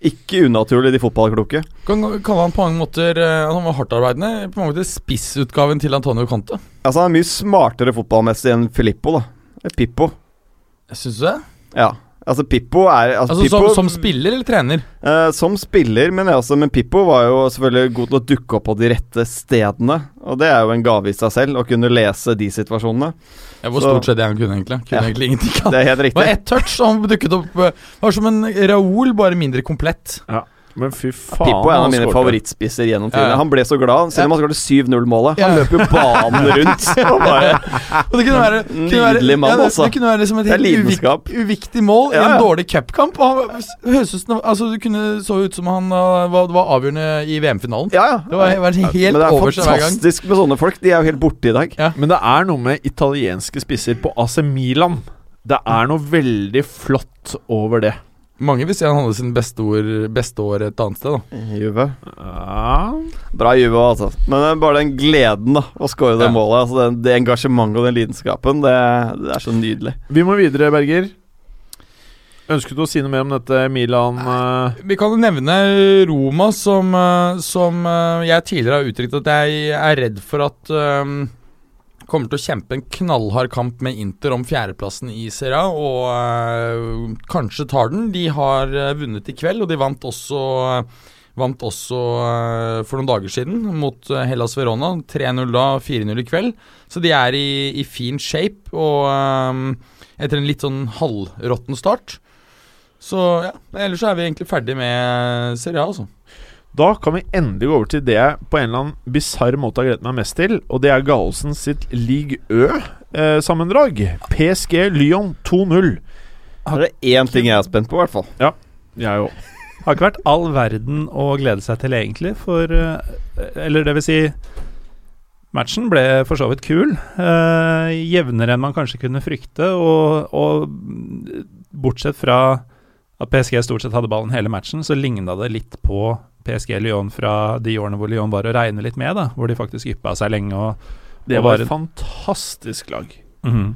ikke unaturlig, de fotballkloke. Kan kalle han på mange måter eh, Han var hardtarbeidende. På mange måter spissutgaven til Antonio Conte. Altså, han er mye smartere fotballmessig enn Filippo, da. Pippo. Syns du det? Ja. Altså, Pippo er altså, Altså Pippo, som, som spiller eller trener? Uh, som spiller, men, altså, men Pippo var jo selvfølgelig god til å dukke opp på de rette stedene. Og det er jo en gave i seg selv, å kunne lese de situasjonene. Ja, Hvor Så- stort sett det han kunne, egentlig. Kunne Ja. egentlig ingenting. Det er helt riktig. Det var ett touch, og han dukket opp Det Var som en Raoul, bare mindre komplett. Men fy faen. Pippo er en av mine favorittspisser gjennom tidene. Ja, ja. Han ble så glad, selv om han skåret 7-0-målet. Han Ja. løp jo banen rundt. (laughs) Og bare, Og det kunne være, kunne være Nydelig mann, ja, det, altså. det kunne være liksom et er helt uvik, uviktig mål Ja, i en dårlig cupkamp. Altså, det kunne så ut som han uh, var, var avgjørende i VM-finalen. ja, ja. Det var, var helt Men det er over seg hver gang. fantastisk med sånne folk. De er jo helt borte i dag. Men det er noe med italienske spisser på AC Milan. Det er noe veldig flott over det. Mange vil si han hadde sin beste, ord, beste år et annet sted. da Juve. Ja. Bra Juve, altså. Men er bare den gleden da å skåre det Ja. målet. Altså det, det engasjementet og den lidenskapen, det, det er så nydelig. Vi må videre, Berger. Ønsket du å si noe mer om dette Milan uh... Vi kan jo nevne Roma, som, eh, som eh, jeg tidligere har uttrykt at jeg er redd for at eh, kommer til å kjempe en knallhard kamp med Inter om fjerdeplassen i Serie A, og eh, kanskje tar den. De har eh, vunnet i kveld, og de vant også Vant også eh, for noen dager siden mot eh, Hellas Verona. 3-0 da, 4-0 i kveld. Så de er i, i fin shape, og eh, etter en litt sånn halvråtten start så ja, ellers så er vi egentlig ferdig med Serie A, altså. Da kan vi endelig gå over til det jeg på en eller annen bisarr måte har gledet meg mest til, og det er Gallosen sitt League Ø-sammendrag. PSG Lyon 2-0. Det er én ting jeg er spent på, i hvert fall. Ja, Jeg òg. Har ikke vært all verden å glede seg til, egentlig, for eh, Eller det vil si Matchen ble for så vidt kul. eh, jevnere enn man kanskje kunne frykte, og, og mm, bortsett fra at PSG stort sett hadde ballen hele matchen, så ligna det litt på PSG Lyon fra de årene hvor Lyon var å regne litt med, da, hvor de faktisk yppa seg lenge. og Det Og var et fantastisk lag. Mhm.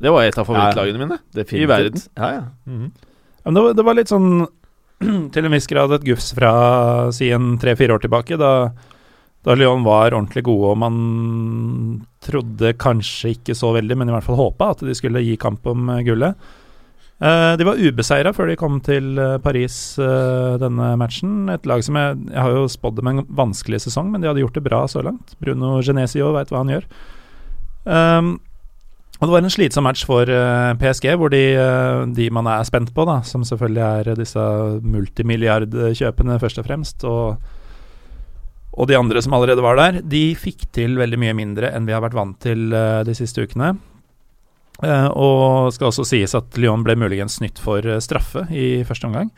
Det var et av favorittlagene mine. Definitivt. I verden. Ja, ja. Mm -hmm. men det, var, det var litt sånn (clears throat) til en viss grad et gufs fra si en tre-fire år tilbake, da, da Lyon var ordentlig gode, og man trodde kanskje ikke så veldig, men i hvert fall håpa at de skulle gi kamp om gullet. Eh, de var ubeseira før de kom til eh, Paris eh, denne matchen. Et lag som jeg, jeg har jo spådd dem en vanskelig sesong, men de hadde gjort det bra så langt. Bruno Genesio veit hva han gjør. Um, og det var en slitsom match for PSG, hvor de, de man er spent på, da, som selvfølgelig er disse multimilliardkjøpene først og fremst, og, og de andre som allerede var der, de fikk til veldig mye mindre enn vi har vært vant til de siste ukene. Eh, og skal også sies at Lyon ble muligens snytt for eh, straffe i første omgang.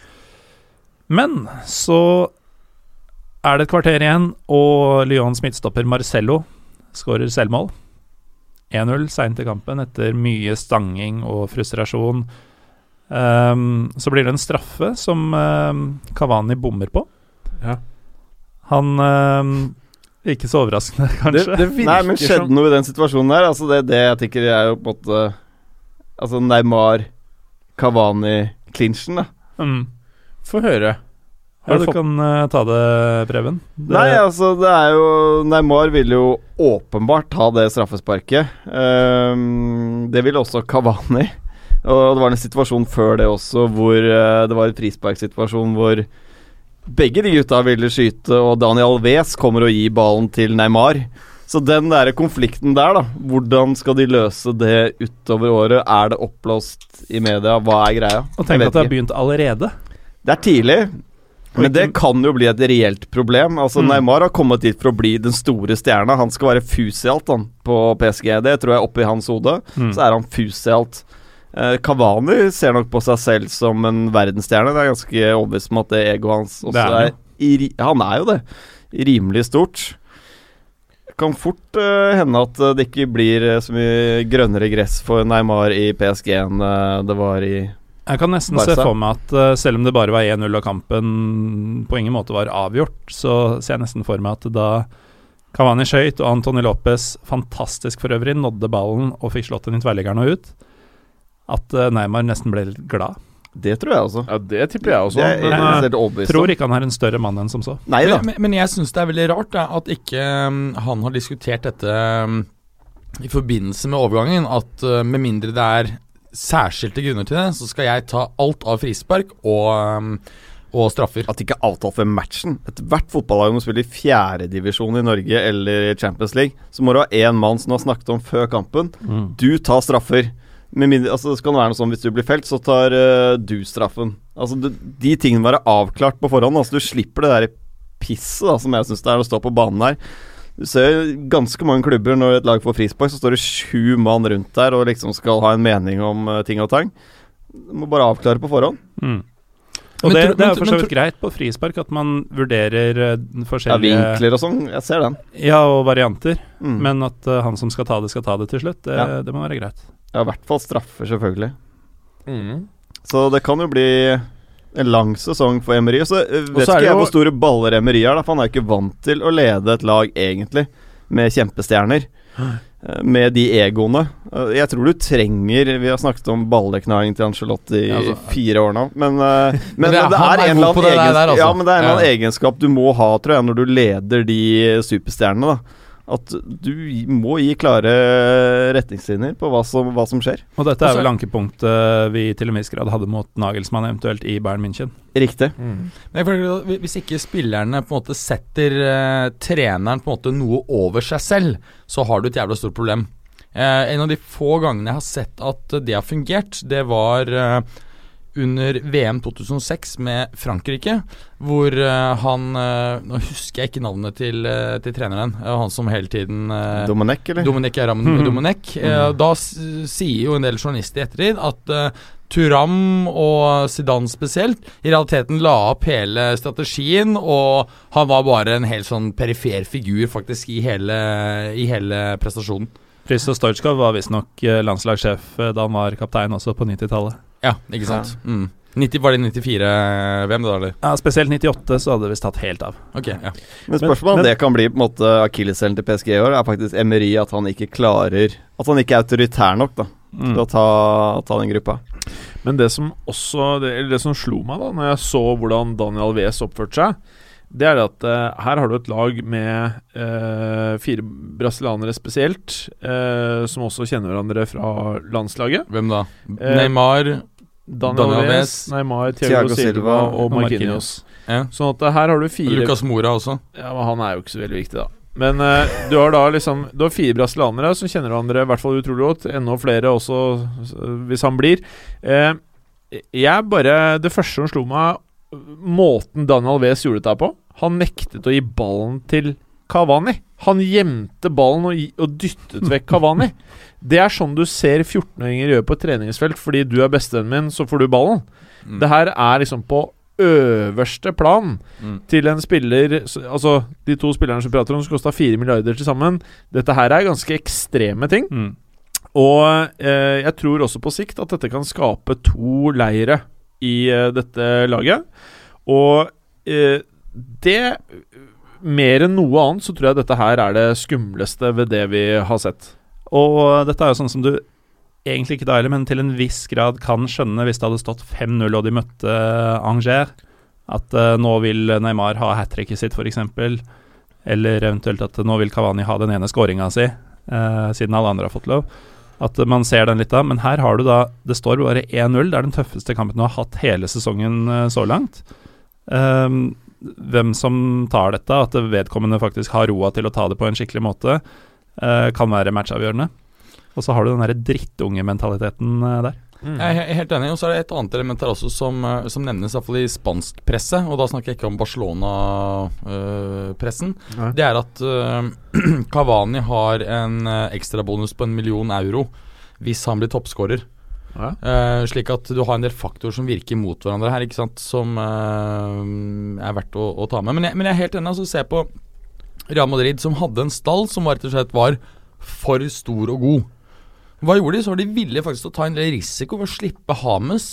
Men så er det et kvarter igjen, og Lyons midtstopper Marcello skårer selvmål. 1-0 seint i kampen etter mye stanging og frustrasjon. Um, så blir det en straffe som um, Kavani bommer på. Ja. Han ehm, Ikke så overraskende, (laughs) kanskje. det virker Nei, men skjedde som noe i den situasjonen der? Altså, det, det jeg tenker er jo på en måte Altså Neymar, Kavani-klinsjen, da. Mm. Få høre. Ja, Har du kan uh, ta det, Preben. Det, Nei, altså, det er jo Neymar vil jo åpenbart ta det straffesparket. Um, det vil også Kavani. Og det var en situasjon før det også hvor uh, det var en frisparksituasjon hvor begge de gutta ville skyte, og Daniel Wes kommer og gir ballen til Neymar. Så den der konflikten der, da. Hvordan skal de løse det utover året? Er det oppblåst i media? Hva er greia? og tenk at det har begynt allerede. Det er tidlig. Men det kan jo bli et reelt problem. Altså Mm. Neymar har kommet dit for å bli den store stjerna. Han skal være fusialt han, på PSG. Det tror jeg oppi hans hode. Mm. Så er han fusialt. Eh, Cavani ser nok på seg selv som en verdensstjerne. Det er ganske overbevist om at det egoet hans også Det er er, i, Han er jo det. Rimelig stort. Det kan fort uh, hende at eh, det ikke blir eh, så mye grønnere gress for Neymar i PSG enn uh, det var i Jeg kan nesten Barca. se for meg at uh, selv om det bare var 1-0 og kampen på ingen måte var avgjort, så ser jeg nesten for meg at da Cavani skøyt og Antony Lopez, fantastisk for øvrig, nådde ballen og fikk slått den i tverrliggeren og ut, at eh, Neymar nesten ble litt glad. Det tror jeg også. Ja, det tipper jeg også. Det men, jeg eh, Tror ikke han er en større mann enn som så. Nei da. Men, men, jeg syns det er veldig rart da, at ikke um, han har diskutert dette um, i forbindelse med overgangen. At uh, med mindre det er særskilte grunner til det, så skal jeg ta alt av frispark og, um, og straffer. At ikke avtalt for matchen. Ethvert fotballag må spille i fjerdedivisjon i Norge eller i Champions League, så må du ha én mann som du har snakket om før kampen. Du tar straffer. Med mindre, altså, det skal være noe sånn Hvis du blir felt, så tar uh, du straffen. Altså, du, De tingene må være avklart på forhånd. Altså, du slipper det der pisset da, som jeg syns det er å stå på banen der. Du ser ganske mange klubber når et lag får frispark, så står det sju mann rundt der og liksom skal ha en mening om uh, ting og tang. Du må bare avklare på forhånd. Mm. Og Men det, det er men- for så vidt greit på frispark at man vurderer eh, Ja, vinkler og sånn. Jeg ser den. Ja, og varianter. Mm. Men at uh, han som skal ta det, skal ta det til slutt, det, Ja. det må være greit. Ja, i hvert fall straffer, selvfølgelig. mm. Så det kan jo bli en lang sesong for Emery. Og så eh, vet ikke jeg hvor store baller Emery er, da, for han er jo ikke vant til å lede et lag, egentlig, med kjempestjerner. Eh, Med de egoene. Eh, Jeg tror du trenger Vi har snakket om balleknaing til Angelotti i Ja, altså- fire år nå, men, (laughs) men, Men det er- det, er er en eller annen egenskap, altså. ja, men det er en eller annen Ja. egenskap du må ha, tror jeg, når du leder de superstjernene. da At du må gi klare retningslinjer på hva som, hva som skjer. Og dette er Altså- vel ankepunktet vi til en viss grad hadde mot Nagelsmann eventuelt i Bayern München. Riktig. Mm. Men jeg Hvis ikke spillerne på en måte setter eh, treneren på en måte noe over seg selv, så har du et jævla stort problem. Eh, en av de få gangene jeg har sett at det har fungert, det var eh, under VM 2006 med Frankrike, hvor uh, han uh, Nå husker jeg ikke navnet til, uh, til treneren. han som hele tiden uh, Domenech, eller? Dominic Aram (laughs) Domenech. Eh, da sier jo en del journalister i ettertid at Turam og Zidane spesielt i realiteten la opp hele strategien, og han var bare en helt sånn perifer figur faktisk i hele, i hele prestasjonen. Friso Stojkov var visstnok landslagssjef da han var kaptein også på 90-tallet. Ja, ikke sant. Mm. 90, var det 94-VM, da, eller? Ja, spesielt 98 så hadde det visst tatt helt av. Ok, ja. Men spørsmålet om men- det kan bli på en måte akilleshælen til PSG i år, er faktisk Emery at han ikke klarer At han ikke er autoritær nok da Mm. til å ta, ta den gruppa. Men det som også det, eller det som slo meg da Når jeg så hvordan Daniel Wes oppførte seg, det er at uh, her har du et lag med uh, fire brasilianere spesielt, uh, som også kjenner hverandre fra landslaget. Hvem da? Neymar? Daniel, Alves, Neymar, Thiago, Thiago Silva, og Marquinhos. Ja. Sånn at eh, her har du fire Lucas Mora også? Ja, men Han er jo ikke så veldig viktig, da. Men uh, du har da liksom Du har fire brasilianere som kjenner hverandre i hvert fall utrolig godt. Enda flere også, hvis han blir. Uh, jeg bare Det første som slo meg, måten Daniel Alves gjorde dette på Han nektet å gi ballen til Kavani. Han gjemte ballen og, og dyttet vekk Kavani. Det er sånn du ser 14-åringer gjøre på et treningsfelt. Fordi du er bestevennen min, så får du ballen. Mm. Det her er liksom på øverste plan Mm. til en spiller Altså, de to spillerne som prater om, som kosta fire milliarder til sammen. Dette her er ganske ekstreme ting. Mm. Og eh, jeg tror også på sikt at dette kan skape to leire i eh, dette laget. Og eh, det Mer enn noe annet så tror jeg dette her er det skumleste ved det vi har sett. Og dette er jo sånn som du egentlig ikke heller, men til en viss grad kan skjønne hvis det hadde stått 5-0 og de møtte Angers. At uh, nå vil Neymar ha hat tricket sitt, f.eks. Eller eventuelt at nå vil Kavani ha den ene skåringa si, uh, siden alle andre har fått lov. At eh, man ser den litt da. Men her har du da Det står bare 1-0. Det er den tøffeste kampen du har hatt hele sesongen eh, så langt. Ehm, hvem som tar dette, at vedkommende faktisk har roa til å ta det på en skikkelig måte, eh, kan være matchavgjørende. Og så har du den derre drittunge-mentaliteten eh, der. Mm. Jeg er helt enig. Og så er det et annet element her også som, eh, som nevnes, iallfall i spansk presse, og da snakker jeg ikke om Barcelona-pressen. Nei. det er at uh, (clears throat) Cavani har en ekstrabonus på en million euro hvis han blir toppskårer. Ja. Uh, slik at du har en del faktorer som virker mot hverandre her, ikke sant, som uh, er verdt å, å ta med. Men jeg, men jeg er helt enig. altså Se på Real Madrid, som hadde en stall som rett og slett var for stor og god. Hva gjorde de? Så var de villige faktisk til å ta en del risiko ved å slippe Hames.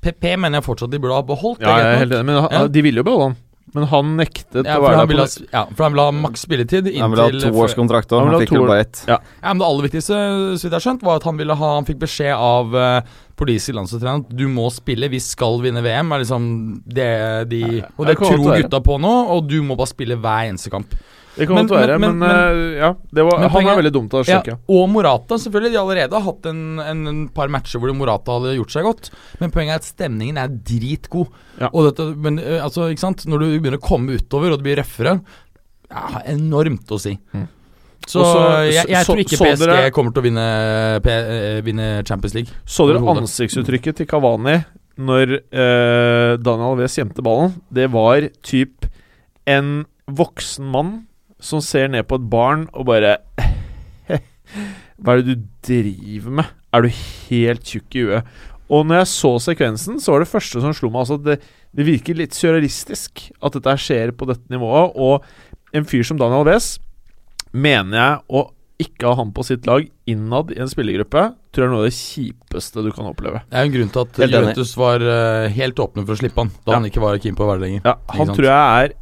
PP mener jeg fortsatt de burde ha beholdt. Ja, jeg er helt enig, men Ja. de ville jo beholde han. Men han nektet Ja, å være der ha, ja, for han ville ha maks spilletid Han ville ha toårskontrakt òg, Han han fikk jo bare ett. Ja. Ja, men Det aller viktigste så vidt jeg har skjønt var at han ville ha Han fikk beskjed av uh, politiske landslagstreneren at du må spille, vi skal vinne VM. Er liksom det de Og det det tror gutta på nå, og du må bare spille hver eneste kamp. Det kan Men- godt være, men, men- men- eh, ja. Det var, han er poenget- veldig dumt av Ja, og Morata, selvfølgelig. De allerede har hatt en, en, en par matcher hvor Morata hadde gjort seg godt. Men poenget er at stemningen er dritgod. Ja. Dette, men eh, altså, Når du begynner å komme utover, og det blir røffere ja, Enormt å si. Mm. Så så- jeg, jeg så- tror ikke PSG dere- kommer til å vinne, P, eh, vinne Champions League. Så dere ansiktsuttrykket til Kavani når eh, Daniel Alves gjemte ballen? Det var typ en voksen mann som ser ned på et barn og bare (laughs) Hva er det du driver med? Er du helt tjukk i huet? Og når jeg så sekvensen, så var det første som slo meg altså at det, det virker litt surrealistisk at dette skjer på dette nivået. Og en fyr som Daniel Wes mener jeg å ikke ha han på sitt lag innad i en spillergruppe, tror jeg er noe av det kjipeste du kan oppleve. Det er en grunn til at. Juventus var uh, helt åpne for å slippe han da Ja. han ikke var keen på å være det lenger. Ja, han tror jeg er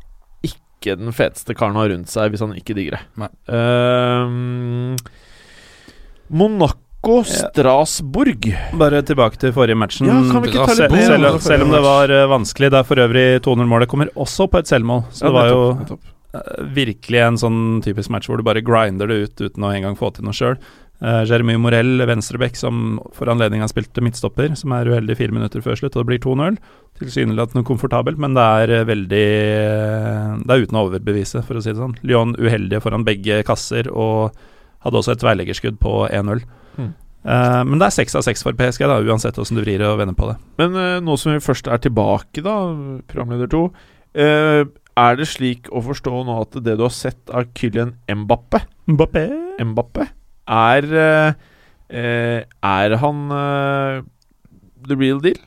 ikke den feteste karen å ha rundt seg hvis han ikke digger det. Ehm, Monaco Strasbourg. Bare tilbake til forrige matchen. Ja, kan vi ikke ta litt selv, selv, selv om det var eh, vanskelig. Det er for øvrig 2-0-målet kommer også på et selvmål. Så det var jo eh, virkelig en sånn typisk match hvor du bare grinder det ut uten å engang få til noe sjøl. Uh, Jeremy Morell, venstreback, som for anledninga spilte midtstopper, som er uheldig fire minutter før slutt, og det blir 2-0. Tilsynelatende komfortabelt, men det er eh, veldig eh, Det er uten å overbevise, for å si det sånn. Lyon uheldige foran begge kasser, og hadde også et tverrleggerskudd på 1-0. Mm. Uh, men det er seks av seks for PSG, da, uansett hvordan du vrir og vender på det. Men uh, nå som vi først er tilbake, da, programleder to Er det slik å forstå nå at det du har sett av Kylian Mbappe Mbappé. Mbappe er eh, eh, Er han eh, the real deal?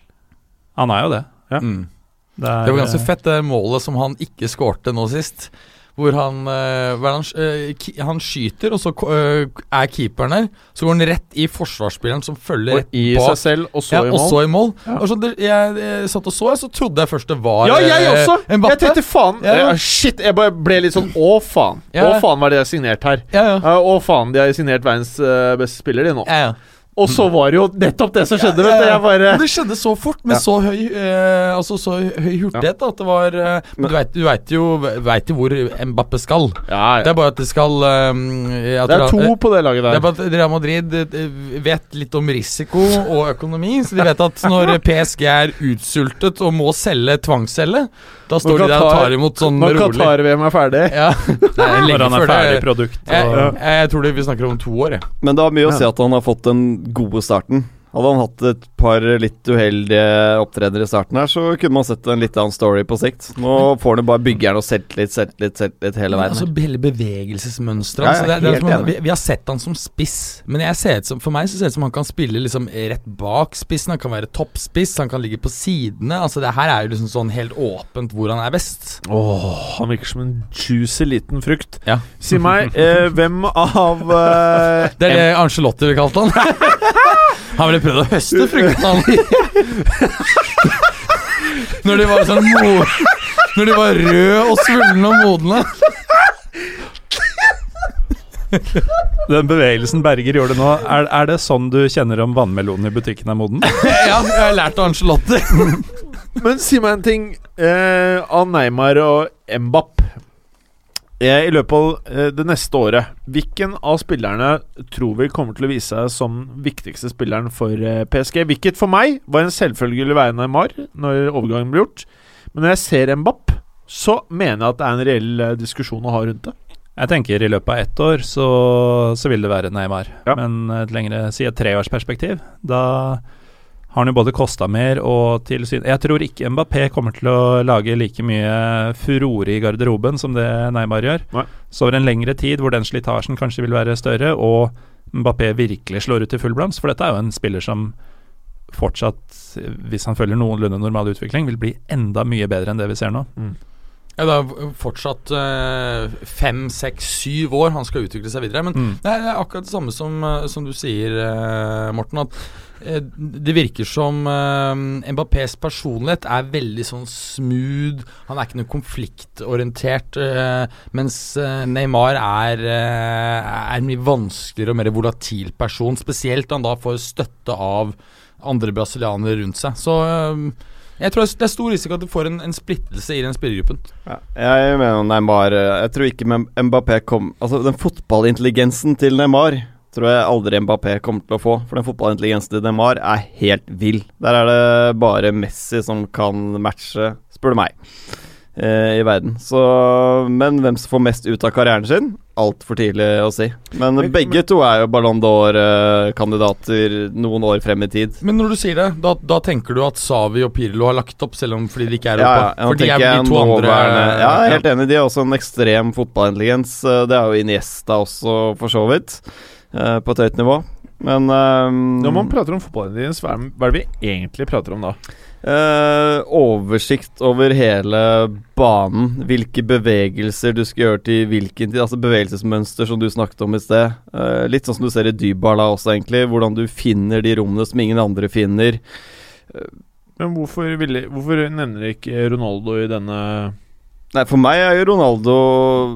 Han er jo det. Ja. Mm. Det, er, Det var ganske fett, det målet som han ikke skårte nå sist. Hvor han, eh, hva er det han, eh, ki- han skyter, og så eh, er keeperen der. Så går han rett i forsvarsspilleren som følger Og i bak. seg selv, og så ja, i og mål? så i mål. Ja. Og så det, jeg, jeg satt og så, jeg, så trodde jeg først det var Ja, jeg også! Mbappe. Jeg tenkte faen Ja. Shit, jeg bare ble litt sånn Å, faen. Ja. Å, faen, hva er det jeg har signert her? Ja, ja. Ja, Å, faen, de har signert verdens beste spiller, de nå. ja, ja. Og så var det jo nettopp det som skjedde. Ja, ja. Jeg bare det skjedde så fort, med Ja. så høy eh, Altså så høy hurtighet, da, at det var eh, Men du vet- du veit jo, vet jo hvor Mbappe skal. Ja, Det er bare at det skal um, at Det er to på det laget der. Det er bare at Real Madrid eh, vet litt om risiko og økonomi, så de vet at når (laughs) PSG er utsultet og må selge tvangsselge, da står de der og tar imot sånn Når rolig. Qatar-VM er ferdig. Ja, (laughs) det er Når lenge han er ferdig produkt. Jeg, Og, jeg, jeg tror det vi snakker om to år, jeg. Men det har mye å si at han har fått den gode starten. Hadde han hatt et par litt uheldige opptredener i starten her, så kunne man sett en litt annen story på sikt. Nå får han jo bare byggeren og selvtillit, selvtillit, selvtillit hele veien. Altså hele bevegelsesmønsteret Altså, det, det vi, vi har sett han som spiss, men jeg ser ut som, for meg så ser det ut som han kan spille liksom rett bak spissen. Han kan være toppspiss, han kan ligge på sidene. Altså Det her er jo liksom sånn helt åpent hvor han er best. Åh, han virker som en juicy liten frukt. Ja. Si meg, eh, hvem av (laughs) eh, Det er det Arncelotti ville kalt han. (laughs) han ville prøvd å høste fruktene. Når de var sånn mo... Når de var røde og svulne og modne. Den bevegelsen Berger gjorde nå, er, er det sånn du kjenner om vannmelonen i butikken er moden? (laughs) Ja, jeg har lært av Angelotti. Men si meg en ting eh, av Neymar og Mbapp. I løpet av eh, det neste året, hvilken av spillerne tror vi kommer til å vise seg som viktigste spilleren for eh, PSG? Hvilket for meg var en selvfølgelig vei Neymar når overgangen ble gjort. Men når jeg ser Mbapp, så mener jeg at det er en reell eh, diskusjon å ha rundt det. Jeg tenker i løpet av ett år så, så vil det være Neymar. Ja. Men et lengre, si et treårsperspektiv, da har han jo både kosta mer og tilsyn Jeg tror ikke Mbappé kommer til å lage like mye furore i garderoben som det Neymar gjør. Nei. Så over en lengre tid hvor den slitasjen kanskje vil være større, og Mbappé virkelig slår ut i full blomst, for dette er jo en spiller som fortsatt, hvis han følger noenlunde normal utvikling, vil bli enda mye bedre enn det vi ser nå. Ja, Det er fortsatt eh, fem, seks, syv år han skal utvikle seg videre. Men Mm. det er akkurat det samme som, eh, som du sier, eh, Morten. At det virker som uh, Mbappés personlighet er veldig sånn smooth. Han er ikke noe konfliktorientert. Uh, mens eh, Neymar er, uh, er en mye vanskeligere og mer volatil person. Spesielt han da får støtte av andre brasilianere rundt seg. Så eh, jeg tror det er stor risiko at du får en, en splittelse i den spillergruppen. Ja, jeg mener Neymar eh, Jeg tror ikke Mbappé kom Altså, den fotballintelligensen til Neymar tror jeg aldri Mbappé kommer til å få. For den fotballintelligensen til Neymar er helt vill. Der er det bare Messi som kan matche, spør du meg, eh, i verden. Så Men hvem som får mest ut av karrieren sin? Altfor tidlig å si. Men Men- begge to er jo Ballon d'Or-kandidater noen år frem i tid. Men når du sier det, da, da tenker du at Savi og Pirlo har lagt opp, selv om fordi de ikke er Ja, ja, For de er jeg de to andre nåværende- Ja, jeg er helt enig. De har også en ekstrem fotballintelligens. Eh, Det er jo Iniesta også, for så vidt. Eh, På et høyt nivå. Men um, Når man prater om fotballen hva er hva er det vi egentlig prater om da? Uh, Oversikt over hele banen. Hvilke bevegelser du skal gjøre til hvilken tid. Altså bevegelsesmønster, som du snakket om i sted. Uh, litt sånn som du ser i Dybala også, egentlig. Hvordan du finner de rommene som ingen andre finner. Men hvorfor, ville, hvorfor nevner ikke Ronaldo i denne Nei, for meg er jo Ronaldo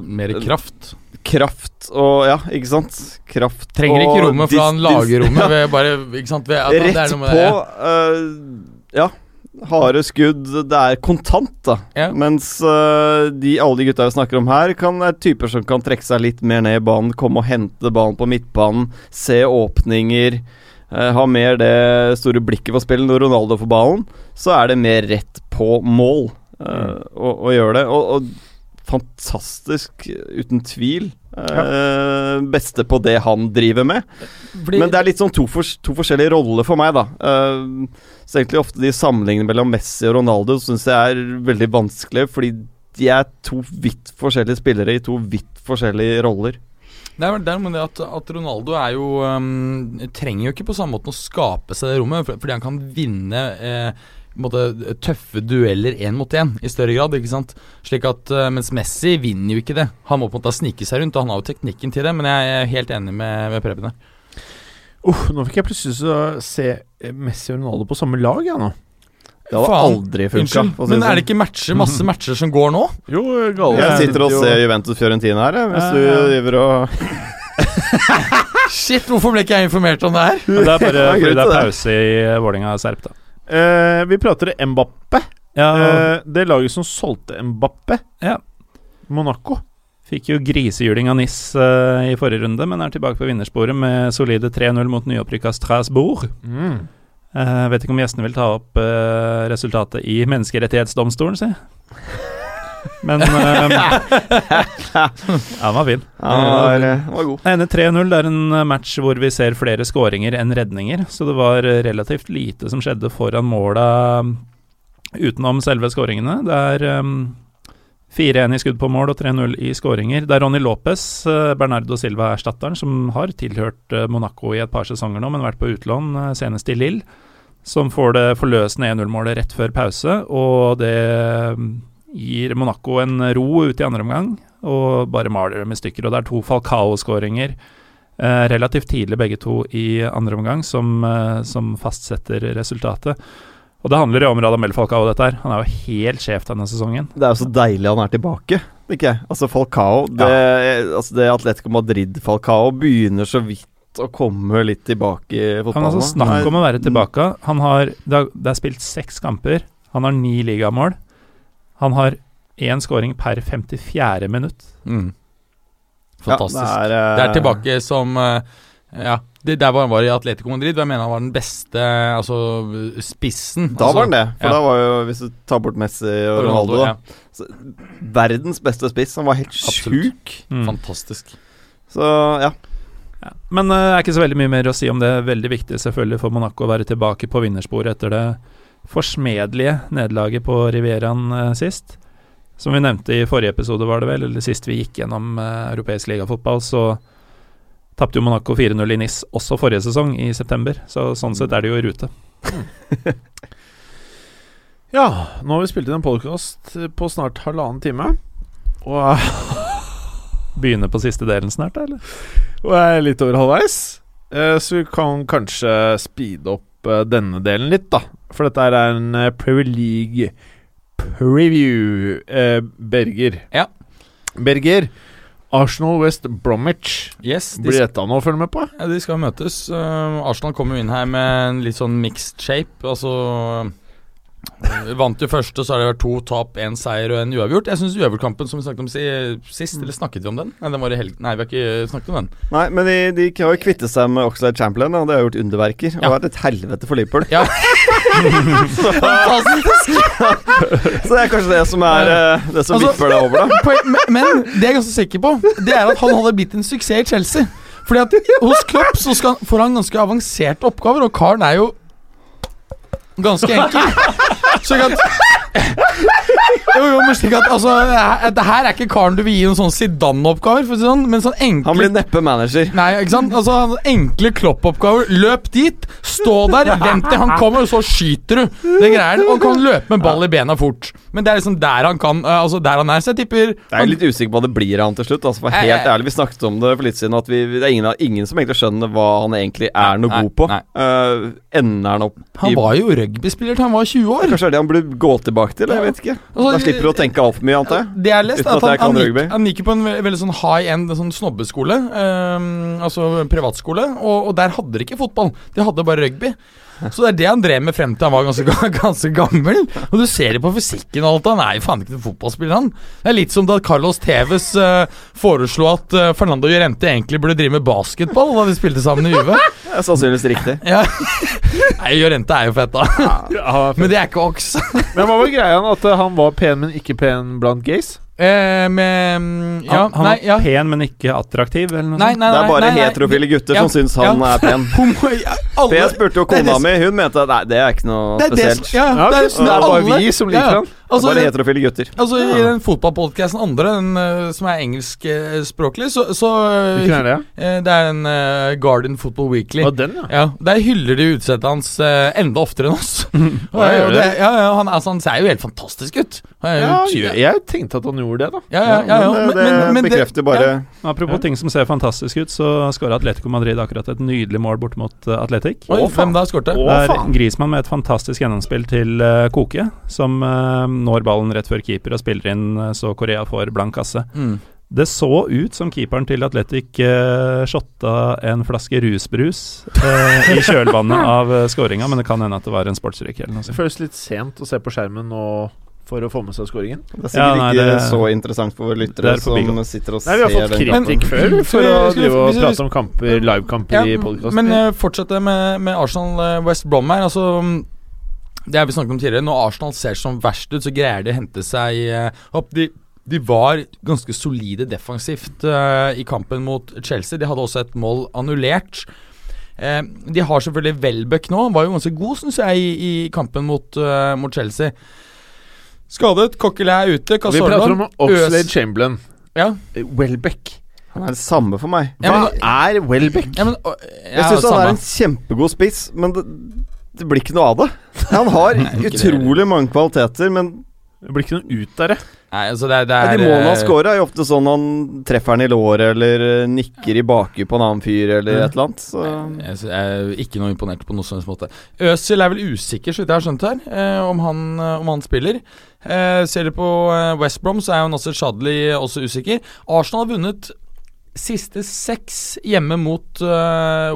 Mer kraft. Kraft og Ja, ikke sant? Kraft Trenger ikke rommet, fra han dis- dis- lager rommet (laughs) ved bare Ikke sant? Ved, at, det Rett er noe med på. det. Uh, ja. Harde skudd. Det er kontant, da. Ja. Mens uh, de alle de gutta vi snakker om her, kan er typer som kan trekke seg litt mer ned i banen, komme og hente ballen på midtbanen, se åpninger. Uh, ha mer det store blikket på spillet. Når Ronaldo får ballen, så er det mer rett på mål eh, å, å gjøre det. Og, og fantastisk, uten tvil. Eh, Beste på det han driver med. Fordi, Men det er litt sånn to, for, to forskjellige roller for meg, da. Eh, så egentlig ofte de sammenligningene mellom Messi og Ronaldo syns jeg er veldig vanskelig, fordi de er to vidt forskjellige spillere i to vidt forskjellige roller. Det er det med det at, at Ronaldo er jo um, Trenger jo ikke på samme måte å skape seg det rommet, fordi han kan vinne eh, måte, tøffe dueller én mot én i større grad. ikke sant? Slik at, eh, Mens Messi vinner jo ikke det. Han må på en måte snike seg rundt, og han har jo teknikken til det. Men jeg er helt enig med, med Preben her. Uh, nå fikk jeg plutselig lyst til å se Messi og Ronaldo på samme lag, jeg nå. Det hadde Faen, aldri funka. Si men er det ikke matcher, masse matcher som går nå? Jo, gale. Jeg sitter og ser Juventus Fiorentina her, hvis du driver og (laughs) Shit, hvorfor ble ikke jeg informert om det her? Det er bare (laughs) fordi det er pause i Vålerenga Serp, da. Eh, Vi prater Mbappe. Ja, Uh, det laget som solgte Mbappe, Ja. Monaco. Fikk jo grisehjuling av NIS uh, i forrige runde, men er tilbake på vinnersporet med solide 3-0 mot nyopprykka Strasbourg. Mm. Eh, vet ikke om gjestene vil ta opp eh, resultatet i Menneskerettighetsdomstolen, si. Men um, (laughs) Ja, den var fin. Ja, den var, den var god. Ender 3-0. Det er en eh, match hvor vi ser flere skåringer enn redninger, så det var eh, relativt lite som skjedde foran måla mm, utenom selve skåringene. Det er um, 4-1 i skudd på mål og 3-0 i skåringer. Det er Ronny Lopez, eh, Bernardo Silva-erstatteren, som har tilhørt eh, Monaco i et par sesonger nå, men vært på utlån, eh, senest i Lille, som får det forløsende 1-0-målet rett før pause, og det gir Monaco en ro ut i andre omgang, og bare maler dem i stykker. Og det er to Falcao-skåringer eh, relativt tidlig, begge to i andre omgang, som, eh, som fastsetter resultatet. Og det handler jo om Radamel Falcao, dette her. Han er jo helt sjef denne sesongen. Det er jo så deilig han er tilbake. Ikke? jeg? Altså Falcao Det, altså det Atletico Madrid-Falcao begynner så vidt å komme litt tilbake i fotballen. Han har altså. Snakk om å være tilbake. Han har, det, er, det er spilt seks kamper. Han har ni ligamål. Han har én scoring per 54. minutt. Mm. Fantastisk. Ja, det, er, Det eh, er tilbake som eh, Ja, det der hvor han var i Atletico Madrid. Hvem Jeg mener han var den beste altså spissen. Da altså, var han det. For ja. da var jo, hvis du tar bort Messi og Ronaldo, ja. så, verdens beste spiss. Han var helt Absolutt. sjuk. Mm. Fantastisk. Så ja. Ja. Men det er ikke så veldig mye mer å si om det. Veldig viktig selvfølgelig for Monaco å være tilbake på vinnersporet etter det forsmedelige nederlaget på Rivieraen eh, sist. Som vi nevnte i forrige episode, var det vel, eller sist vi gikk gjennom eh, europeisk ligafotball, så tapte jo Monaco 4-0 i NIS også forrige sesong, i september. Så sånn sett er de jo i rute. (laughs) Ja, nå har vi spilt inn en podkast på snart halvannen time. Og, (laughs) Begynner på siste delen snart, da, eller? og er litt over halvveis. Eh, så vi kan kanskje speede opp eh, denne delen litt, da. For dette er en eh, Premier League preview. Eh, Berger. Ja. Berger. Arsenal West Bromwich. Yes, de, Blir dette noe å følge med på? ja, de skal møtes. Uh, Arsenal kommer jo inn her med en litt sånn mixed shape. Altså Vant jo første, så har det vært to tap, én seier og en uavgjort. Jeg syns uavgjortkampen som vi snakket om si, sist, eller snakket vi om den? Nei, den var i helgen. Nei, vi har ikke snakket om den. Nei, men de, de har jo kvittet seg med Oxlade Champlain, og det har gjort underverker. Ja. Og vært et helvete for Liverpool. Ja. (laughs) Så det er kanskje det som er eh, det som Altså- vipper deg over, da. (laughs) Men, men det jeg er ganske sikker på, det er at han hadde blitt en suksess i Chelsea. Fordi at hos Klopp så skal, får han ganske avanserte oppgaver, og karen er jo ganske enkel. (laughs) Slik at Jo, jo, men slik at altså det her- Det her er ikke karen du vil gi noen sånn Zidane-oppgaver, for sånn, men sånn enkle Han blir neppe manager. Nei, ikke sant? Altså Enkle Klopp-oppgaver. Løp dit, stå der, vent til han kommer, og så skyter du. Det greier han. Og kan løpe med ball i bena fort. Men det er liksom der han kan eh, Altså der han er. Så jeg tipper Jeg er litt usikker på hva det blir av han til slutt. Altså, for helt jeg- ærlig, Vi snakket om det for litt siden, at vi, det er ingen, ingen som egentlig skjønner hva han egentlig er noe Nei, god på. Eh, ender han opp Han i var jo rugbyspiller til han var 20 år. Kanskje det er det han burde gå tilbake til? Jeg vet ikke. Altså, Da slipper du å tenke altfor mye, antar jeg. Det jeg har lest, er at at han, han, gikk, han gikk på en ve- veldig sånn high end sånn snobbeskole. um, altså privatskole. Og, og der hadde de ikke fotball. De hadde bare rugby. Så det er det han drev med frem til han var ganske, (laughs) ganske gammel. Og du ser det på fysikken og alt. Han er jo faen ikke noen fotballspiller, han. Det er litt som da Carlos Tevez uh, foreslo at uh, Fernando Llorente egentlig burde drive med basketball da de spilte sammen i UV. Det er sannsynligvis riktig. Ja. (laughs) Nei, Llorente er jo fett, da. Men det er ikke Ox. Men hva var greia? At han var pen, men ikke pen blant gays? Eh, med mm, Ja, han han nei, ja. pen, men ikke attraktiv, eller noe Nei, sånt? nei, Det er bare nei, nei, heterofile gutter ja, som syns han ja. er pen. (laughs) For alle, jeg spurte jo er kona mi, hun mente at nei, det er ikke noe det er det spesielt. ja, Ja, det er, det, er, det er bare alle- vi som liker ja, ja. han. Altså, Bare heterofile gutter. altså I den fotballpodkasten andre, den eh, som er engelskspråklig, så, så Hvilken er det? eh, Det er en uh, Garden Football Weekly. Ah, den, ja. Ja, Der hyller de utsettet hans uh, enda oftere enn oss. (laughs) og, Ja, gjør og det. ja, ja, han, altså, han ser jo helt fantastisk ut. Er jeg, jeg tenkte at han gjorde det, da. ja, ja, ja, ja, Men det, det bekrefter bare ja. Apropos ting som ser fantastisk ut, så skåra Atletico Madrid akkurat et nydelig mål bort mot uh, Atletic. Oi, hvem da skårte? Det er faen. Med et fantastisk gjennomspill til uh, Koke, som uh, når ballen rett før keeper og spiller inn uh, så Korea får blank kasse. Mm. Det så ut som keeperen til Atletic uh, shotta en flaske rusbrus uh, i (laughs) kjølvannet av uh, skåringa, men det kan hende at det var en sportsdrikk eller noe Det føles litt sent å se på skjermen nå for å få med seg skåringen. Det er sikkert Ja, nei, ikke det- så interessant for våre lyttere er som sitter og Nei, vi har fått kritikk før (laughs) for å drive og prate om kamper, livekamper i podkasten. Men uh, fortsette med, med Arsenal eh, West Brom her. Altså Det har vi snakket om tidligere. Når Arsenal ser som verst ut, så greier de å hente seg uh, opp. De, de var ganske solide defensivt uh, i kampen mot Chelsea. De hadde også et mål annullert. Uh, de har selvfølgelig Welbeck nå. Var jo ganske god, syns jeg, i, i kampen mot, eh, mot Chelsea. Skadet. Coquelin er ute. vi prater om Oxlade Chamberlain. Ja. Welbeck. Han er det samme for meg. Ja, Hva men- er Welbeck? ja, men, å, Jeg ja, syns han samme. er en kjempegod spiss, men det, det blir ikke noe av det. (laughs) Han har utrolig mange kvaliteter, men Det blir ikke noe ut av det. Nei, altså det, det er de målene han eh, scorer, er jo ofte sånn han treffer den i låret, eller eh, nikker i bakhjulet på en annen fyr, eller et eller annet. Så Jeg jeg er ikke noe imponert på noen helst måte. Øzil er vel usikker, så vidt jeg har skjønt her, eh, om, han, om han spiller. Eh, ser du på West Brom, så er jo Nasser Shadley også usikker. Arsenal har vunnet siste seks hjemme mot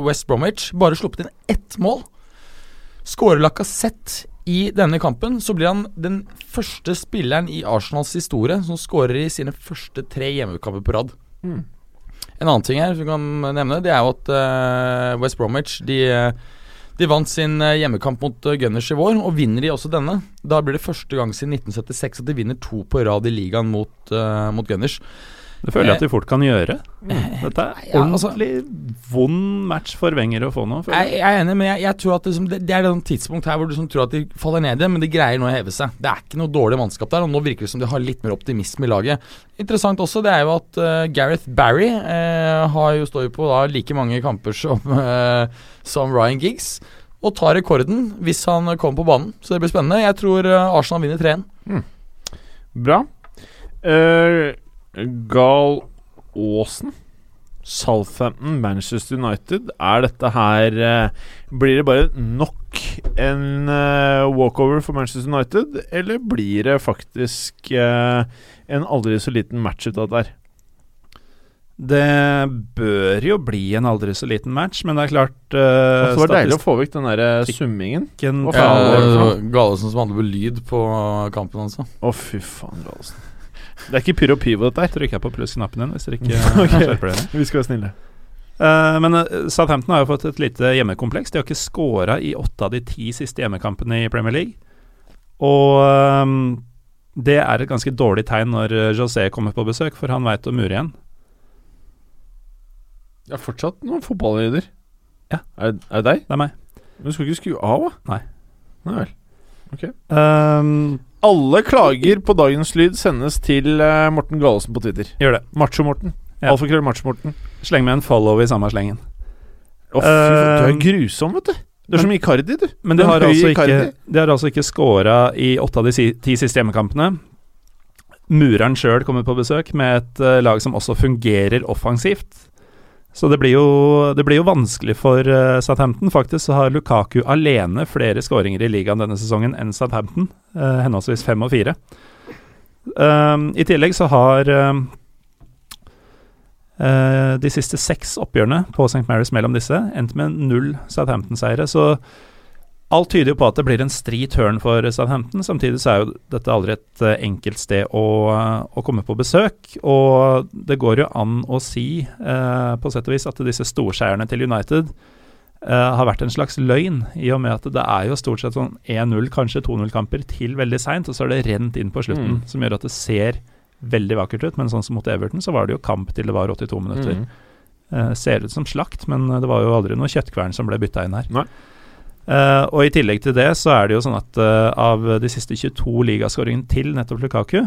West Bromwich. Bare sluppet inn ett mål. Skårer Lacassette i denne kampen, så blir han den første spilleren i Arsenals historie som skårer i sine første tre hjemmekamper på rad. Mm. En annen ting her vi kan nevne, det er jo at uh, West Bromwich de, de vant sin eh, hjemmekamp mot eh, Gunners i vår, og vinner de også denne. Da blir det første gang siden 1976 at de vinner to på rad i ligaen mot, uh, mot Gunners. Det føler jeg at de fort kan gjøre. Dette er Ja, altså- ordentlig vond match for Wenger å få nå. jeg. Jeg, er enig, men jeg, jeg tror at det, det, det er et tidspunkt her hvor du som tror at de faller ned igjen, men de greier nå å heve seg. Det er ikke noe dårlig mannskap der, og nå virker det som de har litt mer optimisme i laget. Interessant også, det er jo at uh, Gareth Barry uh, har jo står på da like mange kamper som, uh, (laughs) som Ryan Giggs. og tar rekorden hvis han kommer på banen. Så det blir spennende. Jeg tror Arsenal vinner 3-1. Bra. Uh, Gal Aasen. Southampton, Manchester United. Er dette her eh, Blir det bare nok en eh, walkover for Manchester United, eller blir det faktisk eh, en aldri så liten match ut av det her? Det bør jo bli en aldri så liten match, men det er klart uh, det var deilig å få vekk den der summingen. Hva Ja, faen var Galesen som hadde på lyd på kampen altså. Å, fy faen, Galesen. Det er ikke pyro pivo, dette her. Trykker jeg på pluss-knappen din hvis dere ikke (laughs) Ok. skjerper dere. Vi skal være snille. Uh, men eh, Southampton har jo fått et lite hjemmekompleks. De har ikke scora i åtte av de ti siste hjemmekampene i Premier League. Og um, det er et ganske dårlig tegn når José kommer på besøk, for han veit å mure igjen. Det er fortsatt noen fotballlyder. Ja. Er, er det deg? Det er meg. Men du skal ikke skru av, da? Nei. Nei vel. Ehm, Alle klager på dagens lyd sendes til eh, Morten Galesen på Twitter. gjør det. Macho-Morten. Ja. Alfakrøll Macho-Morten. Sleng med en follow i samme slengen. Å, fy faen, du er Eh, grusom, vet du. Du er som Icardi, du. Men de har, høye altså ikke, Icardi. de har altså ikke scora i åtte av de si, ti siste hjemmekampene. Mureren sjøl kommer på besøk med et eh, lag som også fungerer offensivt. Så det blir jo, det blir jo vanskelig for uh, Southampton. Faktisk så har Lukaku alene flere skåringer i ligaen denne sesongen enn Southampton, uh, henholdsvis fem og fire. Uh, I tillegg så har de siste seks oppgjørene på St. Mary's mellom disse endt med null Southampton-seire. Så alt tyder jo på at det blir en stri tørn for Southampton. Samtidig så er jo dette aldri et eh, enkelt sted å, å komme på besøk. Og det går jo an å si, eh, på sett og vis, at disse storseierne til United eh, har vært en slags løgn, i og med at det er jo stort sett sånn 1-0, kanskje 2-0-kamper til veldig seint, og så er det rent inn på slutten, Mm. som gjør at det ser veldig vakkert ut. Men sånn som mot Everton, så var det jo kamp til det var 82 minutter. Mm. Eh, ser ut som slakt, men eh, det var jo aldri noe kjøttkvern som ble bytta inn her. Nei. Eh, og i tillegg til det så er det jo sånn at uh, av de siste 22 ligaskåringene til nettopp Lukaku,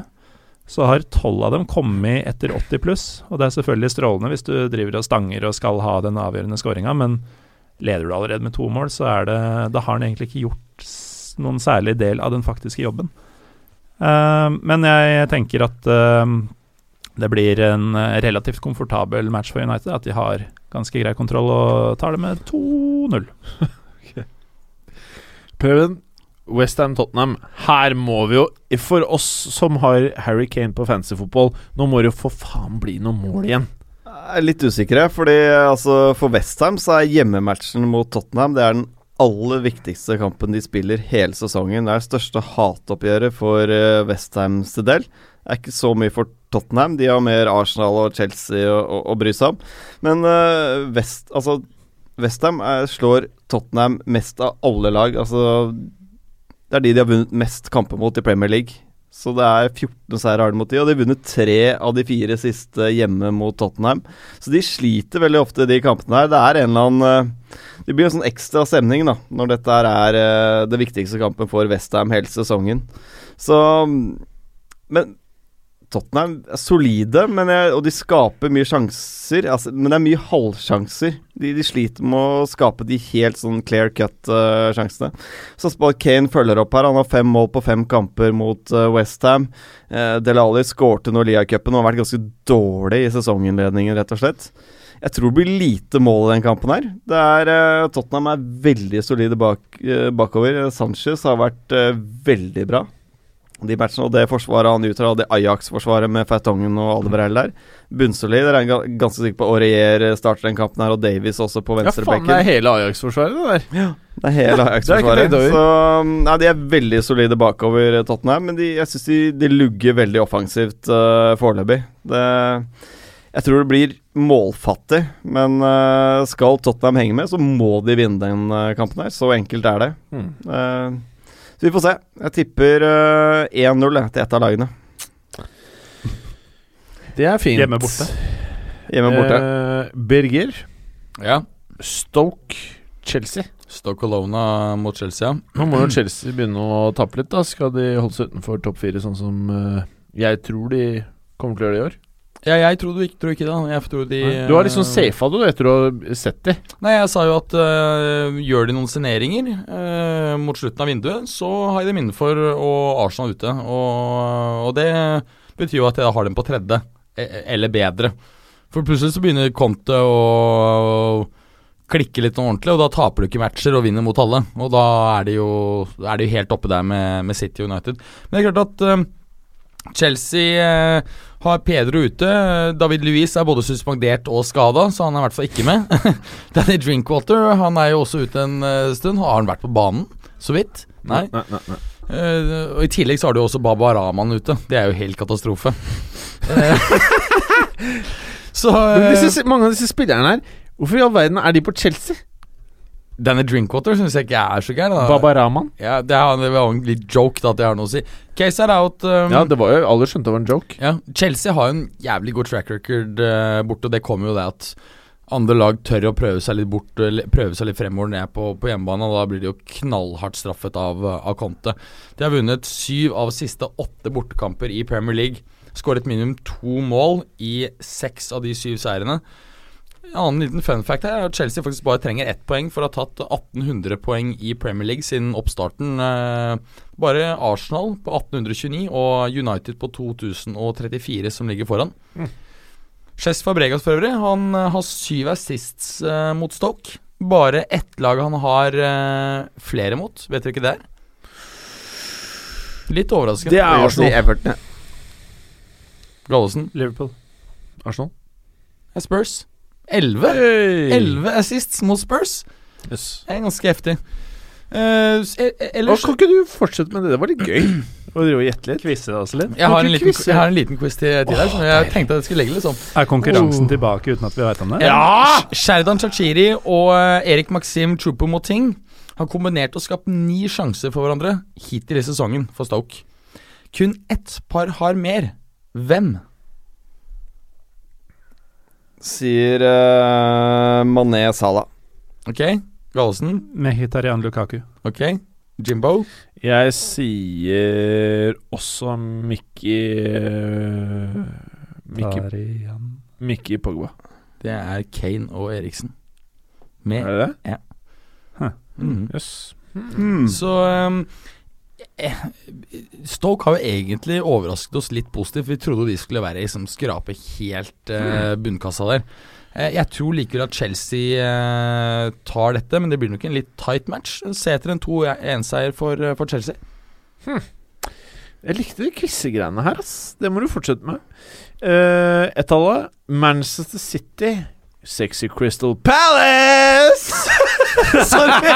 så har 12 av dem kommet etter 80 pluss. Og det er selvfølgelig strålende hvis du driver og stanger og skal ha den avgjørende skåringa, men leder du allerede med to mål, så er det Da har han egentlig ikke gjort noen særlig del av den faktiske jobben. Uh, men jeg tenker at det blir en relativt komfortabel match for United. At de har ganske grei kontroll og tar det med 2-0. (laughs) Prøven. Westham Tottenham. Her må vi jo, for oss som har Harry Kane på fantasyfotball, nå må det jo for faen bli noen mål igjen. Jeg er litt usikre, fordi altså, for Westham så er hjemmematchen mot Tottenham Det er den aller viktigste kampen de spiller hele sesongen. Det er det største hatoppgjøret for uh, Westhams del. Det er ikke så mye for Tottenham. De har mer Arsenal og Chelsea å, å, å bry seg om. Men uh, West, altså, Westham slår Tottenham mest av alle lag. Altså, det er de de har vunnet mest kamper mot i Premier League. Så det er 14 seier har de mot de, og de har vunnet tre av de fire siste hjemme mot Tottenham. Så de sliter veldig ofte de kampene her. Det er en eller annen eh, Det blir en sånn ekstra stemning da når dette er eh, det viktigste kampen for Westham hele sesongen. Så Men Tottenham er solide, jeg, og de skaper mye sjanser. Altså, men det er mye halvsjanser. De, de sliter med å skape de helt sånn clear cut-sjansene. Så Spal Kane følger opp her. Han har fem mål på fem kamper mot uh, Westham. Uh, Delali skårte nå Lia-cupen og har vært ganske dårlig i sesonginnledningen, rett og slett. Jeg tror det blir lite mål i den kampen her. Er, uh, Tottenham er veldig solide bak, uh, bakover. Sanchez har vært uh, veldig bra de matchene, og det forsvaret han utgjør, det Ajax-forsvaret med Fertongen og Aldebrell der. Bunnsolid. Jeg er ga- ganske sikker på Aurier starter den kampen her, og Davies også på Ja, faen, det er hele Ajax-forsvaret, det der. det er hele (laughs) Det er ikke Ajax-forsvaret. Så nei, de er veldig solide bakover Tottenham, men de, jeg syns de, de lugger veldig offensivt uh, foreløpig. Det Jeg tror det blir målfattig, men eh, skal Tottenham henge med, så må de vinne den eh, kampen her. Så enkelt er det. Mm. Eh, så vi får se. Jeg tipper eh, 1-0 til ett av lagene. Det er fint. Hjemme borte. Hjemme borte. Eh, Birger. Ja. Stoke. Chelsea. Stoke Alona mot Chelsea, ja. Nå må jo Chelsea begynne å tappe litt, da. Skal de holde seg utenfor topp fire, sånn som eh, jeg tror de kommer til å gjøre det i år? Ja, jeg tror, du ikke, tror ikke det. Jeg tror de Du har liksom safa det etter å ha sett de. Nei, jeg sa jo at uh, gjør de noen signeringer uh, mot slutten av vinduet, så har jeg dem innenfor og Arsenal ute. Og, og det betyr jo at jeg har dem på tredje, e- eller bedre. For plutselig så begynner Conte å klikke litt ordentlig, og da taper du ikke matcher og vinner mot alle. Og da er de jo, er de jo helt oppe der med, med City United. Men det er klart at øh, Chelsea eh, har Pedro ute. David Luiz er både suspendert og skada, så han er i hvert fall ikke med. (laughs) Danny Drinkwater han er jo også ute en eh, stund. Har han vært på banen, så vidt? Nei. Nei, nei, nei. Uh, og I tillegg så har du også Baba Rahman ute. Det er jo helt katastrofe. (laughs) (laughs) Så eh, disse, mange av disse spillerne her, hvorfor i all verden er de på Chelsea? Danny Drinkwater syns jeg ikke er så gæren. Babaraman? Ja, det, er, det en litt joke da at jeg har noe å si. Case er out. Um, Ja, det var jo Alle skjønte det var en joke. Ja, Chelsea har jo en jævlig god track record uh, borte, og det kommer jo det at andre lag tør å prøve seg litt bort Prøve seg litt fremover ned på, på hjemmebane, og da blir de jo knallhardt straffet av, av Conte. De har vunnet syv av siste åtte bortekamper i Premier League. Skåret minimum to mål i seks av de syv seirene. En annen liten fun fact her er at Chelsea faktisk bare trenger ett poeng for å ha tatt 1800 poeng i Premier League siden oppstarten. Eh, bare Arsenal på 1829 og United på 2034 som ligger foran. Chess Fabregas for øvrig, han eh, har syv assists eh, mot Stoke. Bare ett lag han har eh, flere mot. Vet dere ikke det er? Litt overraskende. Det er Arsenal. Everton. Gallosen. Liverpool. Arsenal. Spurs. Elleve. Hey. Elleve assists mot Spurs. Yes. Det er ganske heftig. Uh, ellers kan ikke du fortsette med det? Det var litt gøy. Og drive og gjette litt. Quize oss litt. jeg har, en liten, jeg har en liten quiz til, til deg. som jeg tenkte at jeg skulle legge litt sånn. Er konkurransen Oh. tilbake uten at vi vet om det? Ja! Sherdan Chachiri og eh, Erik Maxim Choupo-Moting har kombinert og skapt ni sjanser for hverandre hittil i sesongen for Stoke. Kun ett par har mer. Hvem? Sier uh, Mané Salah. Ok, Gallesen? Mehitarian Lukaku. Ok, Jimbo. Jeg sier også Mikki Mikki Mikki Mickey Pogba. Det er Kane og Eriksen. Med Er det det? Ja. Jøss. Så um, Stoke har jo egentlig overrasket oss litt positivt. Vi trodde de skulle være liksom skrape helt eh, bunnkassa der. Eh, jeg tror likevel at Chelsea eh, tar dette, men det blir nok en litt tight match. Se etter en 2-1-seier for, eh, for Chelsea. Jeg likte de quizegreiene her, ass. Det må du fortsette med. Uh, det Manchester City. Sexy Crystal Palace! (laughs) Sorry!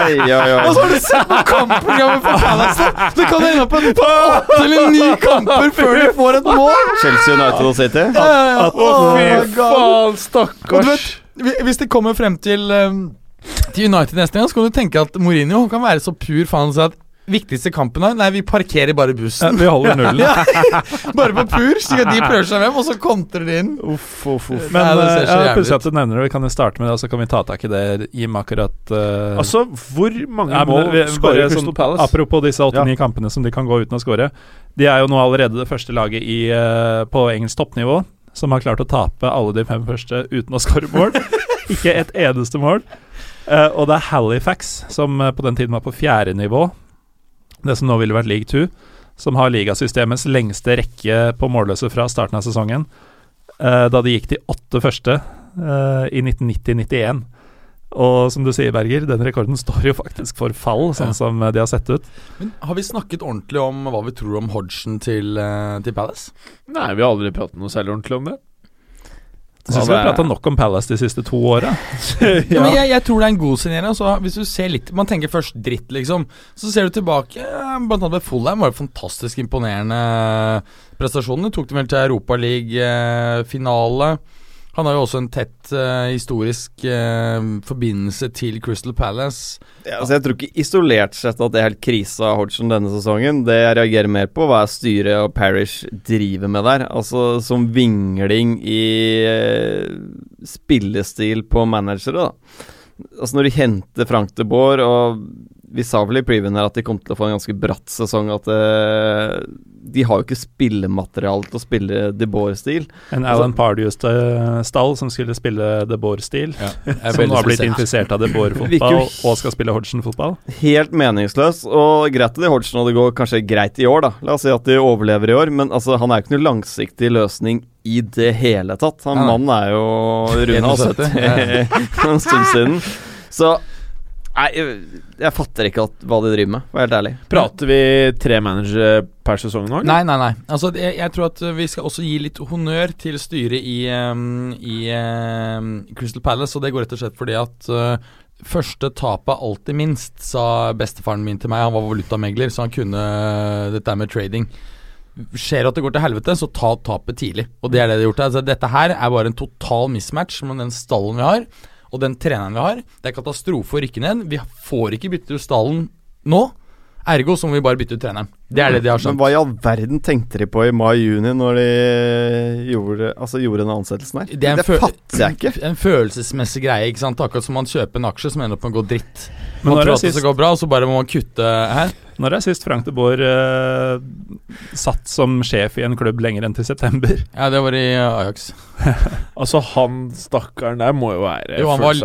Oi, oi, oi. Og så har du sett på kampprogrammet for Palace! Det kan ende opp med åtte eller ni kamper før de får et mål! Chelsea United og City. Å, fy faen, Og du stakkars. vet, hvis det kommer frem til um, Til United neste gang, så kan du tenke at Mourinho kan være så pur faen så at viktigste kampen her Nei, vi parkerer bare Ja, bussen. vi holder nullen. (laughs) Bare på pur, slik at de prøver seg hjem, og så kontrer de inn. Uff, uff, uff. Men Nei, det ser eh, så ja, ut. at du nevner det. Vi kan jo starte med det, og så kan vi ta tak i det. Jim akkurat uh... Altså, hvor mange ja, mål skårer Crystal sånn, Palace? Apropos disse åtte-ni Ja. kampene som de kan gå uten å skåre. De er jo nå allerede det første laget i, uh, på engelsk toppnivå som har klart å tape alle de fem første uten å skåre mål. (laughs) Ikke et eneste mål. Uh, og det er Halifax, som på den tiden var på fjerde nivå, det som nå ville vært league two, som har ligasystemets lengste rekke på målløse fra starten av sesongen, eh, da de gikk de åtte første eh, i 1990-91. Og som du sier, Berger, den rekorden står jo faktisk for fall, sånn Ja. som eh, de har sett ut. Men Har vi snakket ordentlig om hva vi tror om Hodgson til, til Palace? Nei, vi har aldri pratet noe særlig ordentlig om det. Jeg syns vi har prata nok om Palace de siste to åra. (laughs) Ja, men jeg, jeg tror det er en god signering. Altså, hvis du ser litt Man tenker først dritt, liksom. Så ser du tilbake. eh, Blant annet ved Fulham var det fantastisk imponerende prestasjoner. Tok dem vel til Europaliga-finale. Han har jo også en tett uh, historisk uh, forbindelse til Crystal Palace. Ja, altså jeg tror ikke isolert sett at det er helt krise av Hodgson denne sesongen. Det jeg reagerer mer på, hva er styret og Parish driver med der. Altså som vingling i uh, spillestil på managere, da. Altså når de henter Frank de Boer og Vi sa vel i previewen her at de kom til å få en ganske bratt sesong. At uh, de har jo ikke spillemateriale til å spille De Boer-stil. En Alan Pardew-stall som skulle spille De Boer-stil, Ja, (laughs) som nå har blitt infisert av De (laughs) Boer-fotball og skal spille Hodgson-fotball. Helt meningsløs. Og greit at de Hodgson og det går kanskje greit i år, da. La oss si at de overlever i år, men altså, han er jo ikke noe langsiktig løsning i det hele tatt. Han nei. mannen er jo runda 71, 70 en stund siden. Så Nei, jeg, jeg fatter ikke at, hva de driver med, vær helt ærlig. Prater vi tre managere per sesong nå? Nei, nei, nei. Altså, jeg, jeg tror at vi skal også gi litt honnør til styret i, um, i um, Crystal Palace, og det går rett og slett fordi at uh, Første tapet er alltid minst, sa bestefaren min til meg. Han var valutamegler, så han kunne uh, dette med trading. Skjer at det går til helvete, så ta tapet tidlig. Og det er det de har gjort. Altså, dette her er bare en total mismatch med den stallen vi har, og den treneren vi har. Det er katastrofe å rykke ned. Vi får ikke bytte ut stallen nå. Ergo så må vi bare bytte ut treneren. Det er det de har Men hva i all verden tenkte de på i mai-juni når de gjorde, altså, gjorde den ansettelsen her? Det en Det fatter jeg ikke. En følelsesmessig greie, ikke sant. Akkurat som man kjøper en aksje som ender opp med å gå dritt. Men Man når tror at det skal gå bra, og så bare må man kutte her. når er sist Frank de Boer uh, satt som sjef i en klubb lenger enn til september? (laughs) Ja, det var i Ajax. (laughs) Altså, han stakkaren der må jo være Jo, han var-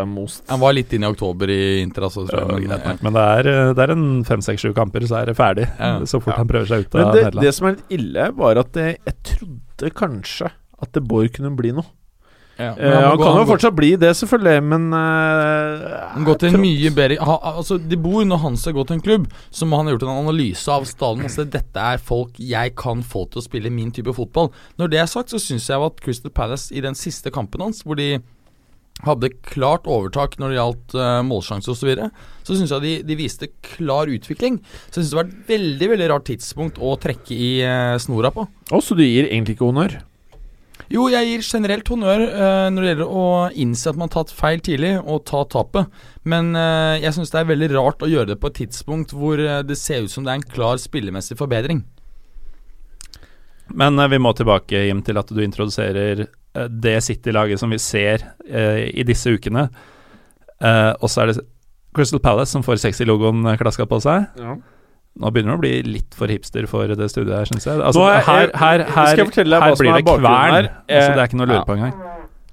Han var litt inne i oktober i Inter, altså, tror jeg. Men, ja. Men det er, eh, det er en fem, seks, sju kamper, så er det ferdig. Ja. Så fort Ja. han prøver seg ut av det, Nederland. det som er litt ille, var at jeg, jeg trodde kanskje at det Bård kunne bli noe. Ja, han, Eh, han gå- kan jo gå- fortsatt bli det, selvfølgelig, men uh, Han går til en mye bedre ha, Altså, De bor når han skal gå til en klubb, så må han ha gjort en analyse av stallen. Altså, dette er folk jeg kan få til å spille min type fotball. Når det er sagt, så syns jeg at Crystal Palace i den siste kampen hans, hvor de hadde klart overtak når det gjaldt uh, målsjanse osv., så, videre, så syns jeg de, de viste klar utvikling. Så jeg syns det var et veldig veldig rart tidspunkt å trekke i uh, snora på. Å, så du gir egentlig ikke honnør? Jo, jeg gir generelt honnør uh, når det gjelder å innse at man har tatt feil tidlig, og ta tapet. Men uh, jeg syns det er veldig rart å gjøre det på et tidspunkt hvor eh, det ser ut som det er en klar spillemessig forbedring. Men eh, vi må tilbake, Jim, til at du introduserer eh, det City-laget som vi ser eh, i disse ukene. Eh, og så er det Crystal Palace som får sexy-logoen eh, klaska på seg. Ja. Nå begynner det å bli litt for hipster for det studiet her, syns jeg. Altså, er- her, her, her, her blir det kvern. her? Altså, det er ikke noe å lure på engang.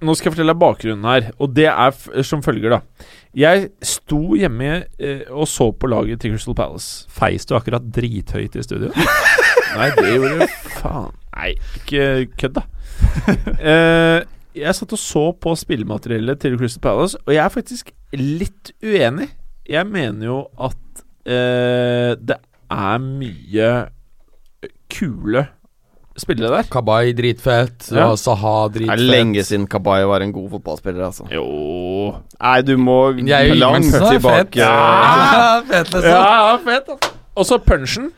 Nå skal jeg fortelle deg bakgrunnen her, og det er som følger, da. Jeg sto hjemme eh, og så på laget til Crystal Palace. Feis du akkurat drithøyt i studio? (laughs) Nei, det gjorde faen Nei, ikke kødd, da. Uh, (laughs) jeg satt og så på spillemateriellet til Crystal Palace, og jeg er faktisk litt uenig. Jeg mener jo at uh, det er mye kule spillere der. Kabay dritfett, Ja. og Saha Det er lenge siden Kabay var en god fotballspiller, altså. Jo Nei, du må er langt tilbake. fett. Ja, fett, liksom. Ja, fett, altså. Og så punchen.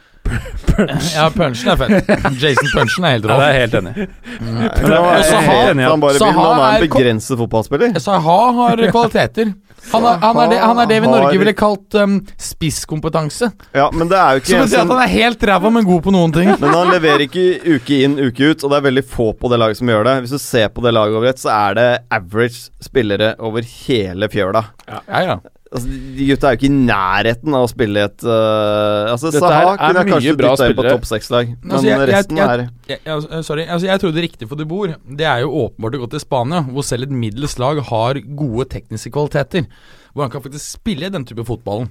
Ja, punchen er fett. Jason Punchen er helt Ja, det er jeg helt enig helt Saha- enig han bare Saha han er en begrenset fotballspiller. Saha har kvaliteter. Han er, han er, det, han er det vi i Norge ville kalt um, spisskompetanse. Ja, men det er jo ikke Som betyr at han er helt ræva, men god på noen ting. Men han leverer ikke uke inn, uke ut, og det er veldig få på det laget som gjør det. Hvis du ser på det laget over ett, så er det average spillere over hele fjøla. Ja, ja. Altså, de gutta er jo ikke i nærheten av å spille et uh, Altså, Dette Saha er kunne mye kanskje bra dytta inn på topp seks-lag, men Altså, jeg- jeg- resten jeg- er Jeg, jeg, eh, sorry, altså jeg trodde riktig for de bor. Det er jo åpenbart å gå til Spania, hvor selv et middels lag har gode tekniske kvaliteter. Hvor han kan faktisk spille den type fotballen.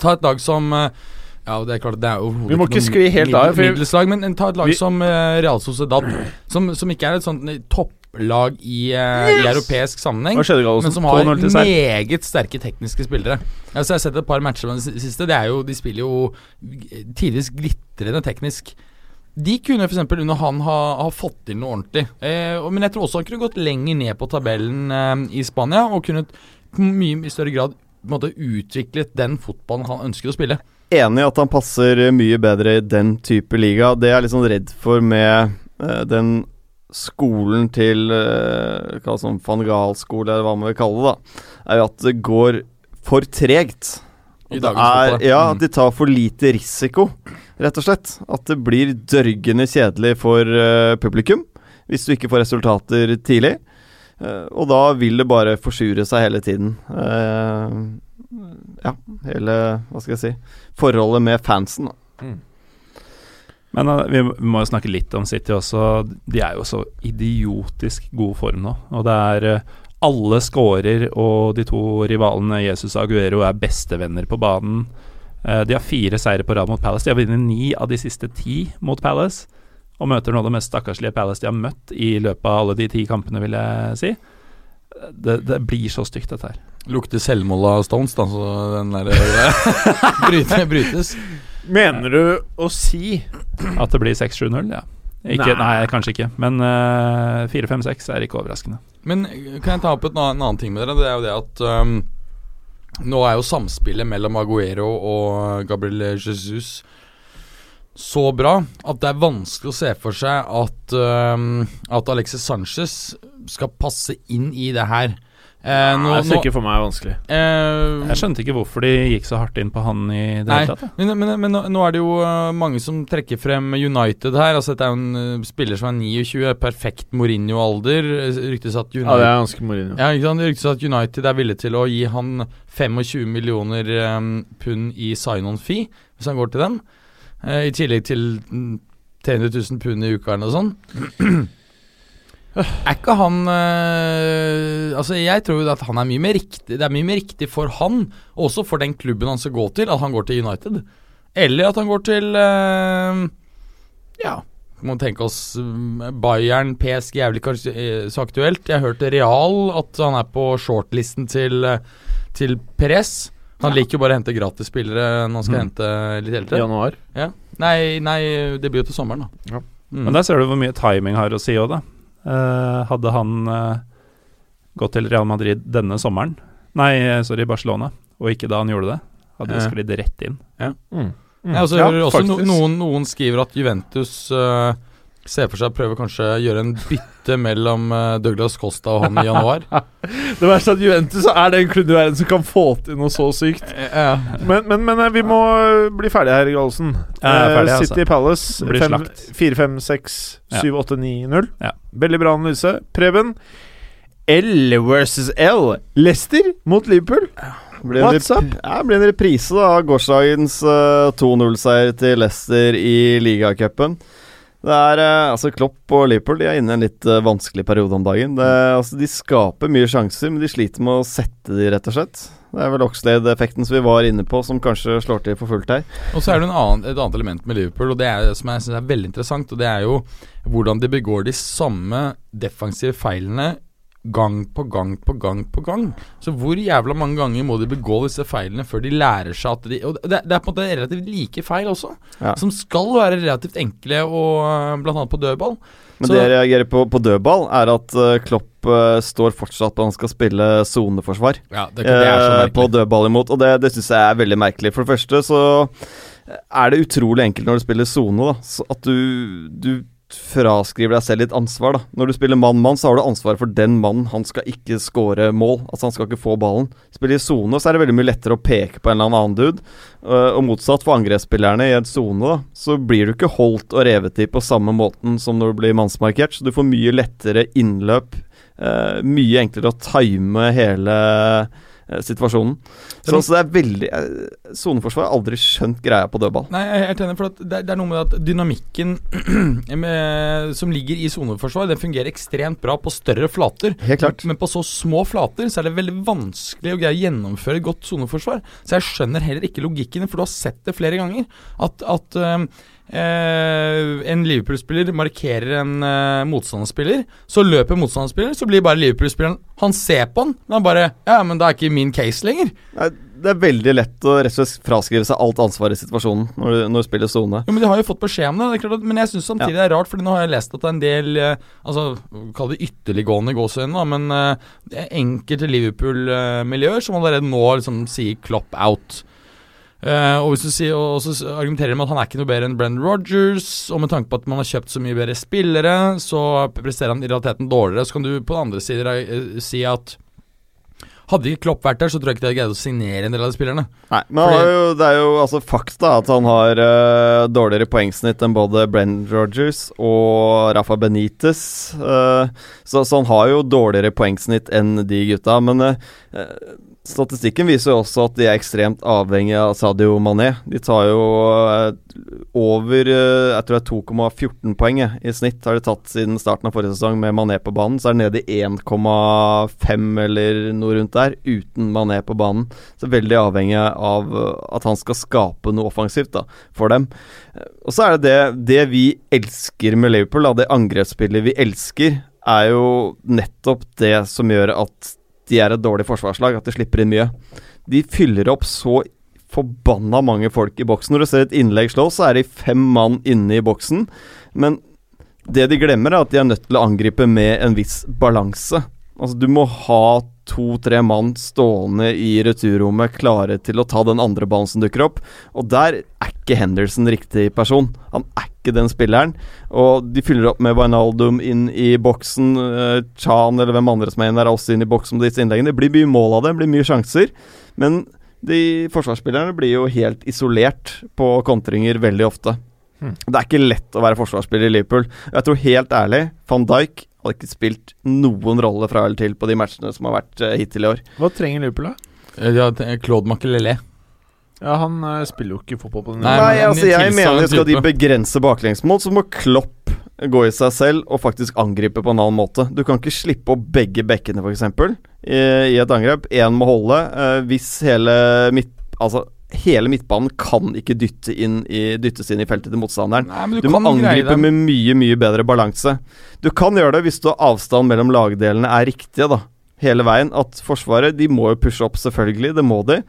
Ta et lag som eh, Ja, det er klart det er jo Vi må ikke skli helt av, for- Middels lag, men ta et lag Vi- som uh, Real Sociedad, som, som ikke er et sånt eh, topplag i, eh, i europeisk sammenheng. Men som har 2-0 til Serb. meget sterke tekniske spillere. Altså Jeg har sett et par matcher med det siste. Det er jo, De spiller jo tidvis glitrende teknisk. De kunne f.eks. under han ha, ha fått til noe ordentlig. Eh, men jeg tror også han kunne gått lenger ned på tabellen eh, i Spania og kunne mye i større grad måte, utviklet den fotballen han ønsker å spille. enig i at han passer mye bedre i den type liga. Det jeg er litt sånn redd for med eh, den skolen til uh, Hva som van Gahl-skole, eller hva man vil kalle det, da, er jo at det går for tregt. I det er, ja, Mm. at de tar for lite risiko, rett og slett. At det blir dørgende kjedelig for uh, publikum hvis du ikke får resultater tidlig. Uh, og da vil det bare forsure seg hele tiden. Uh, ja, hele Hva skal jeg si Forholdet med fansen. Da. Men uh, vi må- jo snakke litt om City også. De er jo så idiotisk god form nå. Og det er uh, Alle scorer, og de to rivalene Jesus og Aguero er bestevenner på banen. Uh, de har fire seire på rad mot Palace. De har vunnet ni av de siste ti mot Palace. Og møter nå det mest stakkarslige Palace de har møtt i løpet av alle de ti kampene, vil jeg si. Det, det blir så stygt, dette her. Lukter selvmål av Stones, da, så den der (laughs) brytes. Mener du å si At det blir 6-7-0, ja. Ikke, Nei. nei. kanskje ikke. Men uh, 4-5-6 er ikke overraskende. Men kan jeg ta opp en annen ting med dere? Det er jo det at um, Nå er jo samspillet mellom Aguero og Gabriel Jesus så bra at det er vanskelig å se for seg at, um, at Alexis Sanchez skal passe inn i det her. Eh, nå, jeg ser ikke for meg vanskelig. eh, Jeg skjønte ikke hvorfor de gikk så hardt inn på han i det hele tatt. men, men, men nå- nå er det jo uh, mange som trekker frem United her. Altså Dette er jo en uh, spiller som er 29, perfekt Mourinho-alder. Uh, Ryktes at Ja, det er ganske Mourinho. Ja, ikke sant? Ryktes at United er villig til å gi han 25 millioner um, pund i sign-on-fee, hvis han går til dem. Uh, I tillegg til mm, 300 000 pund i uka eller noe sånt. Er ikke han øh, Altså, jeg tror jo at han er mye mer riktig Det er mye mer riktig for han, og også for den klubben han skal gå til, at han går til United. Eller at han går til øh, Ja, må tenke oss mm, Bayern, PSG er vel ikke eh, så aktuelt. Jeg hørte Real at han er på shortlisten til, eh, til Perez. Han liker jo bare å hente gratisspillere når han skal Mm. hente litt I eldre. januar. Ja. Nei, nei, det blir jo til sommeren, da. Ja. Mm. Men der ser du hvor mye timing har å si òg, da. Eh, hadde han eh, gått til Real Madrid denne sommeren, nei, eh, sorry, Barcelona, og ikke da han gjorde det, hadde det Ja. sklidd rett inn. Mm. Mm. Ja, altså, Ja, også noen, noen skriver at Juventus eh, ser for seg å prøve kanskje å gjøre en bytte mellom eh, Douglas Costa og han i januar. (laughs) Det verste er at Juventus er den klubben i verden som kan få til noe så sykt. ja. Men, men, men eh, vi må eh, bli ferdige her, Gallosen. Ferdig, Eh, altså. City Palace Det blir fem- slakt. 4, 5, 6, Ja. 7, 8, 9, 0. Ja. Veldig bra analyse. Preben. L versus L. Leicester mot Liverpool. Blir What's up? Ja, blir en reprise da av gårsdagens uh, 2-0-seier til Leicester i ligacupen. Det er eh, altså Klopp og Liverpool de er inne i en litt eh, vanskelig periode om dagen. Det, altså, de skaper mye sjanser, men de sliter med å sette de, rett og slett. Det er vel Oxlade-effekten som vi var inne på, som kanskje slår til for fullt her. Og så er det en annen, et annet element med Liverpool, og det er, som jeg synes er veldig interessant. Og det er jo hvordan de begår de samme defensive feilene gang på gang på gang på gang. Så hvor jævla mange ganger må de begå disse feilene før de lærer seg at de Og det, det er på en måte relativt like feil også, Ja. som skal være relativt enkle, og blant annet på dødball. Men Så- det jeg reagerer på på dødball, er at eh, Klopp uh, står fortsatt på at han skal spille soneforsvar. Ja, merkelig. på dødball imot, og det, det syns jeg er veldig merkelig. For det første så er det utrolig enkelt når du spiller sone, da. Så at du, du fraskriver deg selv litt ansvar, da. Når du spiller mann-mann, så har du ansvar for den mannen. Han skal ikke score mål. Altså, han skal ikke få ballen. Spiller i sone, så er det veldig mye lettere å peke på en eller annen dude. Eh, og motsatt for angrepsspillerne i en sone, så blir du ikke holdt og revet i på samme måten som når du blir mannsmarkert. Så du får mye lettere innløp. eh, mye enklere å time hele situasjonen. Så, så det er veldig Soneforsvaret har aldri skjønt greia på dødball. Nei, jeg er helt enig, for det, er noe med at dynamikken (clears throat) med, som ligger i soneforsvar, den fungerer ekstremt bra på større flater. Helt klart. Men på så små flater så er det veldig vanskelig å greie å gjennomføre godt soneforsvar. Så jeg skjønner heller ikke logikken, for du har sett det flere ganger. At, at øhm, eh, en Liverpool-spiller markerer en eh, motstanderspiller, så løper motstanderspilleren, så blir bare Liverpool-spilleren Han ser på han, men han bare Ja, men det er ikke min case lenger. Nei, Det er veldig lett å rett og slett fraskrive seg alt ansvar i situasjonen når du, når du spiller sone. Jo, men De har jo fått beskjed om det. det er klart at, men jeg syns samtidig det er rart, Fordi nå har jeg lest at det er en del eh, Altså, Kall det ytterliggående gåseøyne, men eh, det er enkelte Liverpool-miljøer som allerede nå liksom sier «Clop out'. Eh, og hvis du sier, og så argumenterer de med at han er ikke noe bedre enn Brenn Rogers, og med tanke på at man har kjøpt så mye bedre spillere, så presterer han i realiteten dårligere. Så kan du på den andre siden eh, si at hadde ikke Klopp vært der, så tror jeg ikke de hadde greid å signere en del av de spillerne. Nei, men Fordi, jo, det er jo altså fakta at han har uh, dårligere poengsnitt enn både Brenn Rogers og Rafa Benitez. Uh, så, så han har jo dårligere poengsnitt enn de gutta. Men uh, Statistikken viser jo også at de er ekstremt avhengige av Sadio Mané. De tar jo eh, over eh, jeg tror det er 2,14 poeng i snitt har de tatt siden starten av forrige sesong med Mané på banen. Så er det nede i 1,5 eller noe rundt der uten Mané på banen. Så veldig avhengig av eh, at han skal skape noe offensivt da, for dem. Eh, Og så er det det, det vi elsker med Liverpool, da, det angrepsspillet vi elsker, er jo nettopp det som gjør at de er et dårlig forsvarslag, at de slipper inn mye. De fyller opp så forbanna mange folk i boksen. Når du ser et innlegg slås, så er de fem mann inne i boksen. Men det de glemmer, er at de er nødt til å angripe med en viss balanse. Altså, du må ha to-tre mann stående i returrommet klare til å ta den andre ballen som dukker opp. Og der er ikke Henderson riktig person. Han er ikke den spilleren. Og de fyller opp med Wijnaldum inn i boksen. eh, Chan eller hvem andre som er inne der, er også inn i boksen med disse innleggene. Det blir mye mål av det, det blir mye sjanser. Men de forsvarsspillerne blir jo helt isolert på kontringer veldig ofte. Hmm. Det er ikke lett å være forsvarsspiller i Liverpool. Jeg tror helt ærlig van Dijk hadde ikke spilt noen rolle fra eller til på de matchene som har vært eh, hittil i år. Hva trenger Liverpool, da? Eh, Ja, er Claude Makelele. Ja, Han uh, spiller jo ikke fotball på den Nei, Nei, men altså jeg mener Skal de begrense baklengsmål, så må Klopp gå i seg selv og faktisk angripe på en annen måte. Du kan ikke slippe opp begge bekkene, f.eks., i, i et angrep. Én må holde. Uh, hvis hele midt... Altså, hele midtbanen kan ikke dytte inn i, dyttes inn i feltet til motstanderen. Nei, du, Du, må angripe med mye, mye bedre balanse. Du kan gjøre det hvis du avstand mellom lagdelene er riktige, da. Hele veien. At Forsvaret, de må jo pushe opp, selvfølgelig. Det må de.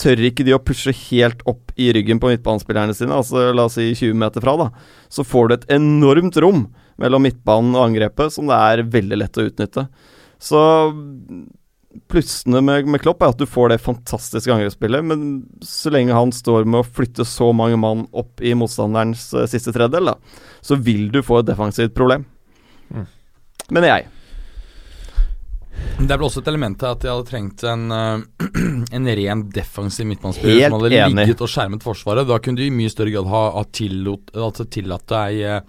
Tør ikke de å pushe helt opp i ryggen på midtbanespillerne sine, altså la oss si 20 meter fra, da, så får du et enormt rom mellom midtbanen og angrepet som det er veldig lett å utnytte. Så plussene med, med Klopp er at du får det fantastiske angrepsspillet, men så lenge han står med å flytte så mange mann opp i motstanderens eh, siste tredjedel, da, så vil du få et defensivt problem. Mm. Mener jeg. Det er vel også et element til at de hadde trengt en, eh, (clears throat) en ren defensiv midtbanespiller som hadde enig. ligget og skjermet Forsvaret. Da kunne de i mye større grad ha, ha tillot, altså tillatt deg eh,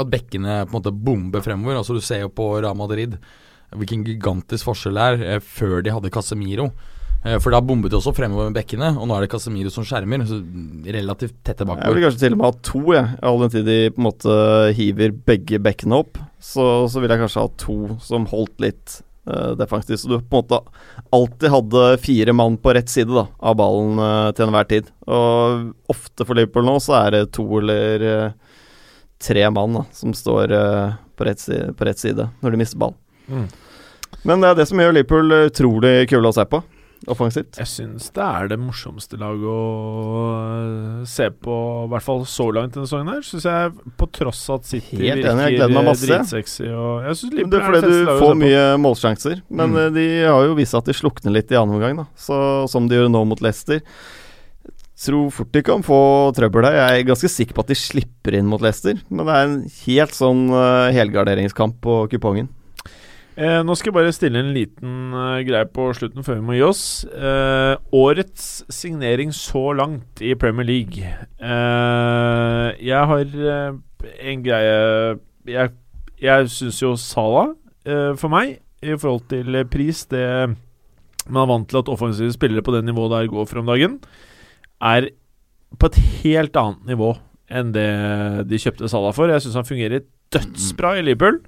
at bekkene på en måte bomber fremover. Altså Du ser jo på Real Madrid hvilken gigantisk forskjell det er eh, før de hadde Casemiro. For da bombet de også fremover med bekkene, og nå er det Casemiro som skjermer. Så relativt tette Jeg vil kanskje til og med ha to, jeg. All den tid de på en måte hiver begge bekkene opp. Så, så vil jeg kanskje ha to som holdt litt defensivt. Så du på en måte alltid hadde fire mann på rett side da, av ballen eh, til enhver tid. Og ofte for Liverpool nå så er det to eller eh, tre mann da, som står eh, på, rett side, på rett side når de mister ball. Mm. Men det er det som gjør Liverpool eh, utrolig kule å se på, offensivt. Jeg syns det er det morsomste laget å øh, se på, i hvert fall så langt denne sesongen her. Syns jeg, på tross av at City Helt enig, jeg gleder meg masse. dritsexy og Jeg synes Liverpool Det er fordi du får mye målsjanser. Men Mm. eh, de har jo vist at de slukner litt i annen omgang, da. Så, som de gjør nå mot Leicester. Tror fort de kan få trøbbel her. Jeg er ganske sikker på at de slipper inn mot Leicester. Men det er en helt sånn uh, helgarderingskamp på kupongen. Eh, nå skal jeg bare stille en liten eh, greie på slutten før vi må gi oss. Eh, årets signering så langt i Premier League. Eh, jeg har eh, en greie Jeg, jeg syns jo Salah, eh, for meg, i forhold til pris Det man er vant til at offensive spillere på det nivået der går for om dagen, er på et helt annet nivå enn det de kjøpte Salah for. Jeg syns han fungerer dødsbra i Liverpool.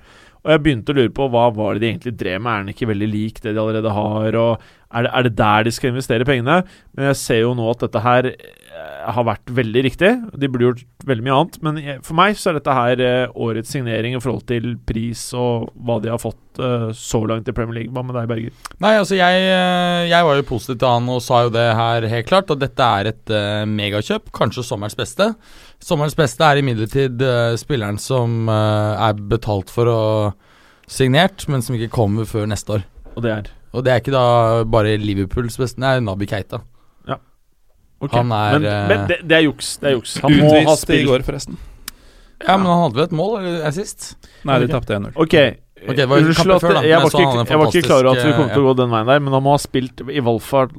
Og jeg begynte å lure på hva var det de egentlig drev med. Er den ikke veldig lik det de allerede har? Og er det, er det der de skal investere pengene? Men jeg ser jo nå at dette her eh, har vært veldig riktig. De burde gjort veldig mye annet. Men for meg så er dette her eh, årets signering i forhold til pris og hva de har fått eh, så langt i Premier League. Hva med deg, Berger? Nei, altså jeg, eh, jeg var jo positiv til han og sa jo det her helt klart, og dette er et eh, megakjøp, kanskje sommerens beste. Sommerens beste er imidlertid uh, spilleren som uh, er betalt for å signert, men som ikke kommer før neste år. Og det er Og det er ikke da bare Liverpools beste, det er Nabi Keita. Ok, Han er, Men, eh, men det, det er juks. Det er juks. Han må ha spilt i går, forresten. Ja, men han hadde vel et mål eller, sist? Nei, de Ok. tapte 1-0. Ok. Okay, det var Unnskyld at før, da, jeg, var ikke, jeg var ikke klar over at vi kom til å eh, gå den veien der, men han må ha spilt i valgfart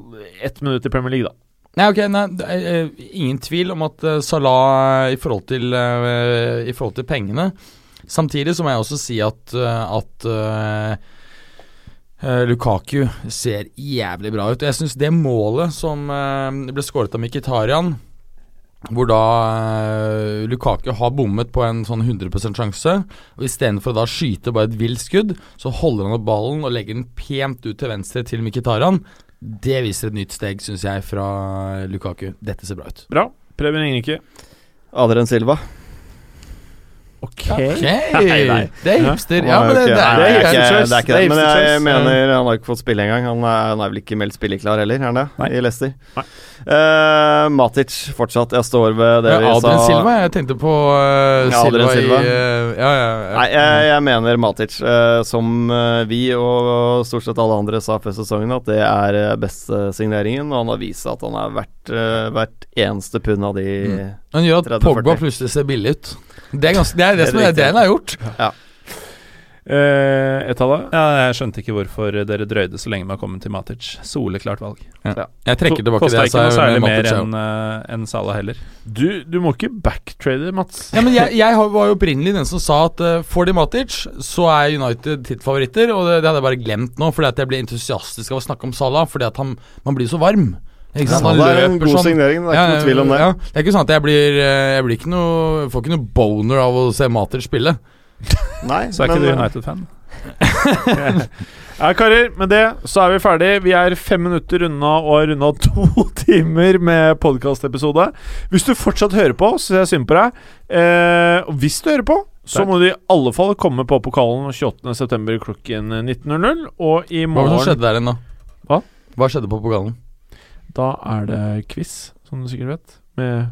ett minutt i Premier League, da. Nei, ok, nei, er, eh, ingen tvil om at eh, Salah i forhold til eh, I forhold til pengene Samtidig så må jeg også si at, eh, at eh, Eh, Lukaku ser jævlig bra ut. Jeg syns det målet som eh, ble skåret av Mkhitaryan, hvor da uh, Lukaku har bommet på en sånn 100 sjanse, og istedenfor å da skyte bare et vilt skudd, så holder han opp ballen og legger den pent ut til venstre til Mkhitaryan. Det viser et nytt steg, syns jeg, fra Lukaku. Dette ser bra ut. Bra. Preben Ingeike. Adrian Silva. Ok. Ok, Nei, nei. Det er hipster. Ja, men det, det er, det er ikke det. Er ikke det. Men jeg mener han har ikke fått spille engang. Han er, han er vel ikke meldt spilleklar heller, er han det? Nei. I Leicester. Eh, Matic fortsatt. Jeg står ved det vi sa. Adrian. Silva. Jeg tenkte på uh, Ja, Silva, Silva. i uh, Ja, ja. ja. Nei, jeg, jeg mener Matic, som vi og stort sett alle andre sa før sesongen, at det er beste signeringen. Og han har vist at han er verdt hvert eneste pund av de Mm. Han gjør at 30-40. Pogba plutselig ser billig ut. Det er, ganske, det, er (laughs) det, Det er som er det han har gjort. Eh, et av. Ja, jeg skjønte ikke hvorfor dere drøyde så lenge med å komme til Matic. Soleklart valg. Jeg trekker tilbake Kosta det jeg ikke noe særlig mer enn uh, en Salah heller. Du, du må ikke backtrade, Mats. Ja, men jeg, jeg var jo opprinnelig den som sa at uh, får de Matic, så er United tittfavoritter. Og det, det hadde jeg bare glemt nå, fordi at jeg ble entusiastisk av å snakke om Salah. Fordi at han, man blir så varm. Ikke sant? Han Det er en god sånn. signering, det er ikke noe tvil om det. Ja, det er ikke sånn at jeg blir, eh, jeg blir ikke noe Får ikke noe boner av å se Mater spille. (laughs) Nei, Så er ikke du eh, United-fan? (laughs) Ja, karer, med det så er vi ferdig. Vi er fem minutter unna og har runda to (laughs) timer med podkastepisode. Hvis du fortsatt hører på, så ser jeg synd på deg. Eh, hvis du hører på, så Takk. må du i alle fall komme på pokalen 28.9. klokken 19.00. Og i morgen Hva var det som skjedde der igjen, da? Hva? Hva skjedde på pokalen? Da er det quiz, som du sikkert vet, med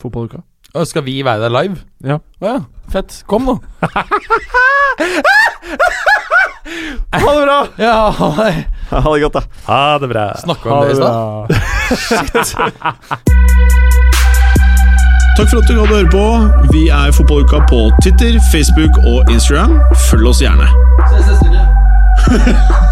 fotballuka. Å, Skal vi være der live? Ja. Å ja. Fett. Kom, nå. (laughs) Ha det bra! Ja, hei. Ha det godt, da. Ha det bra. Snakka vi om det i stad? Takk for at du hadde høre på. Vi er Fotballuka på Twitter, Facebook og Instagram. Følg oss gjerne. Se, se. (laughs)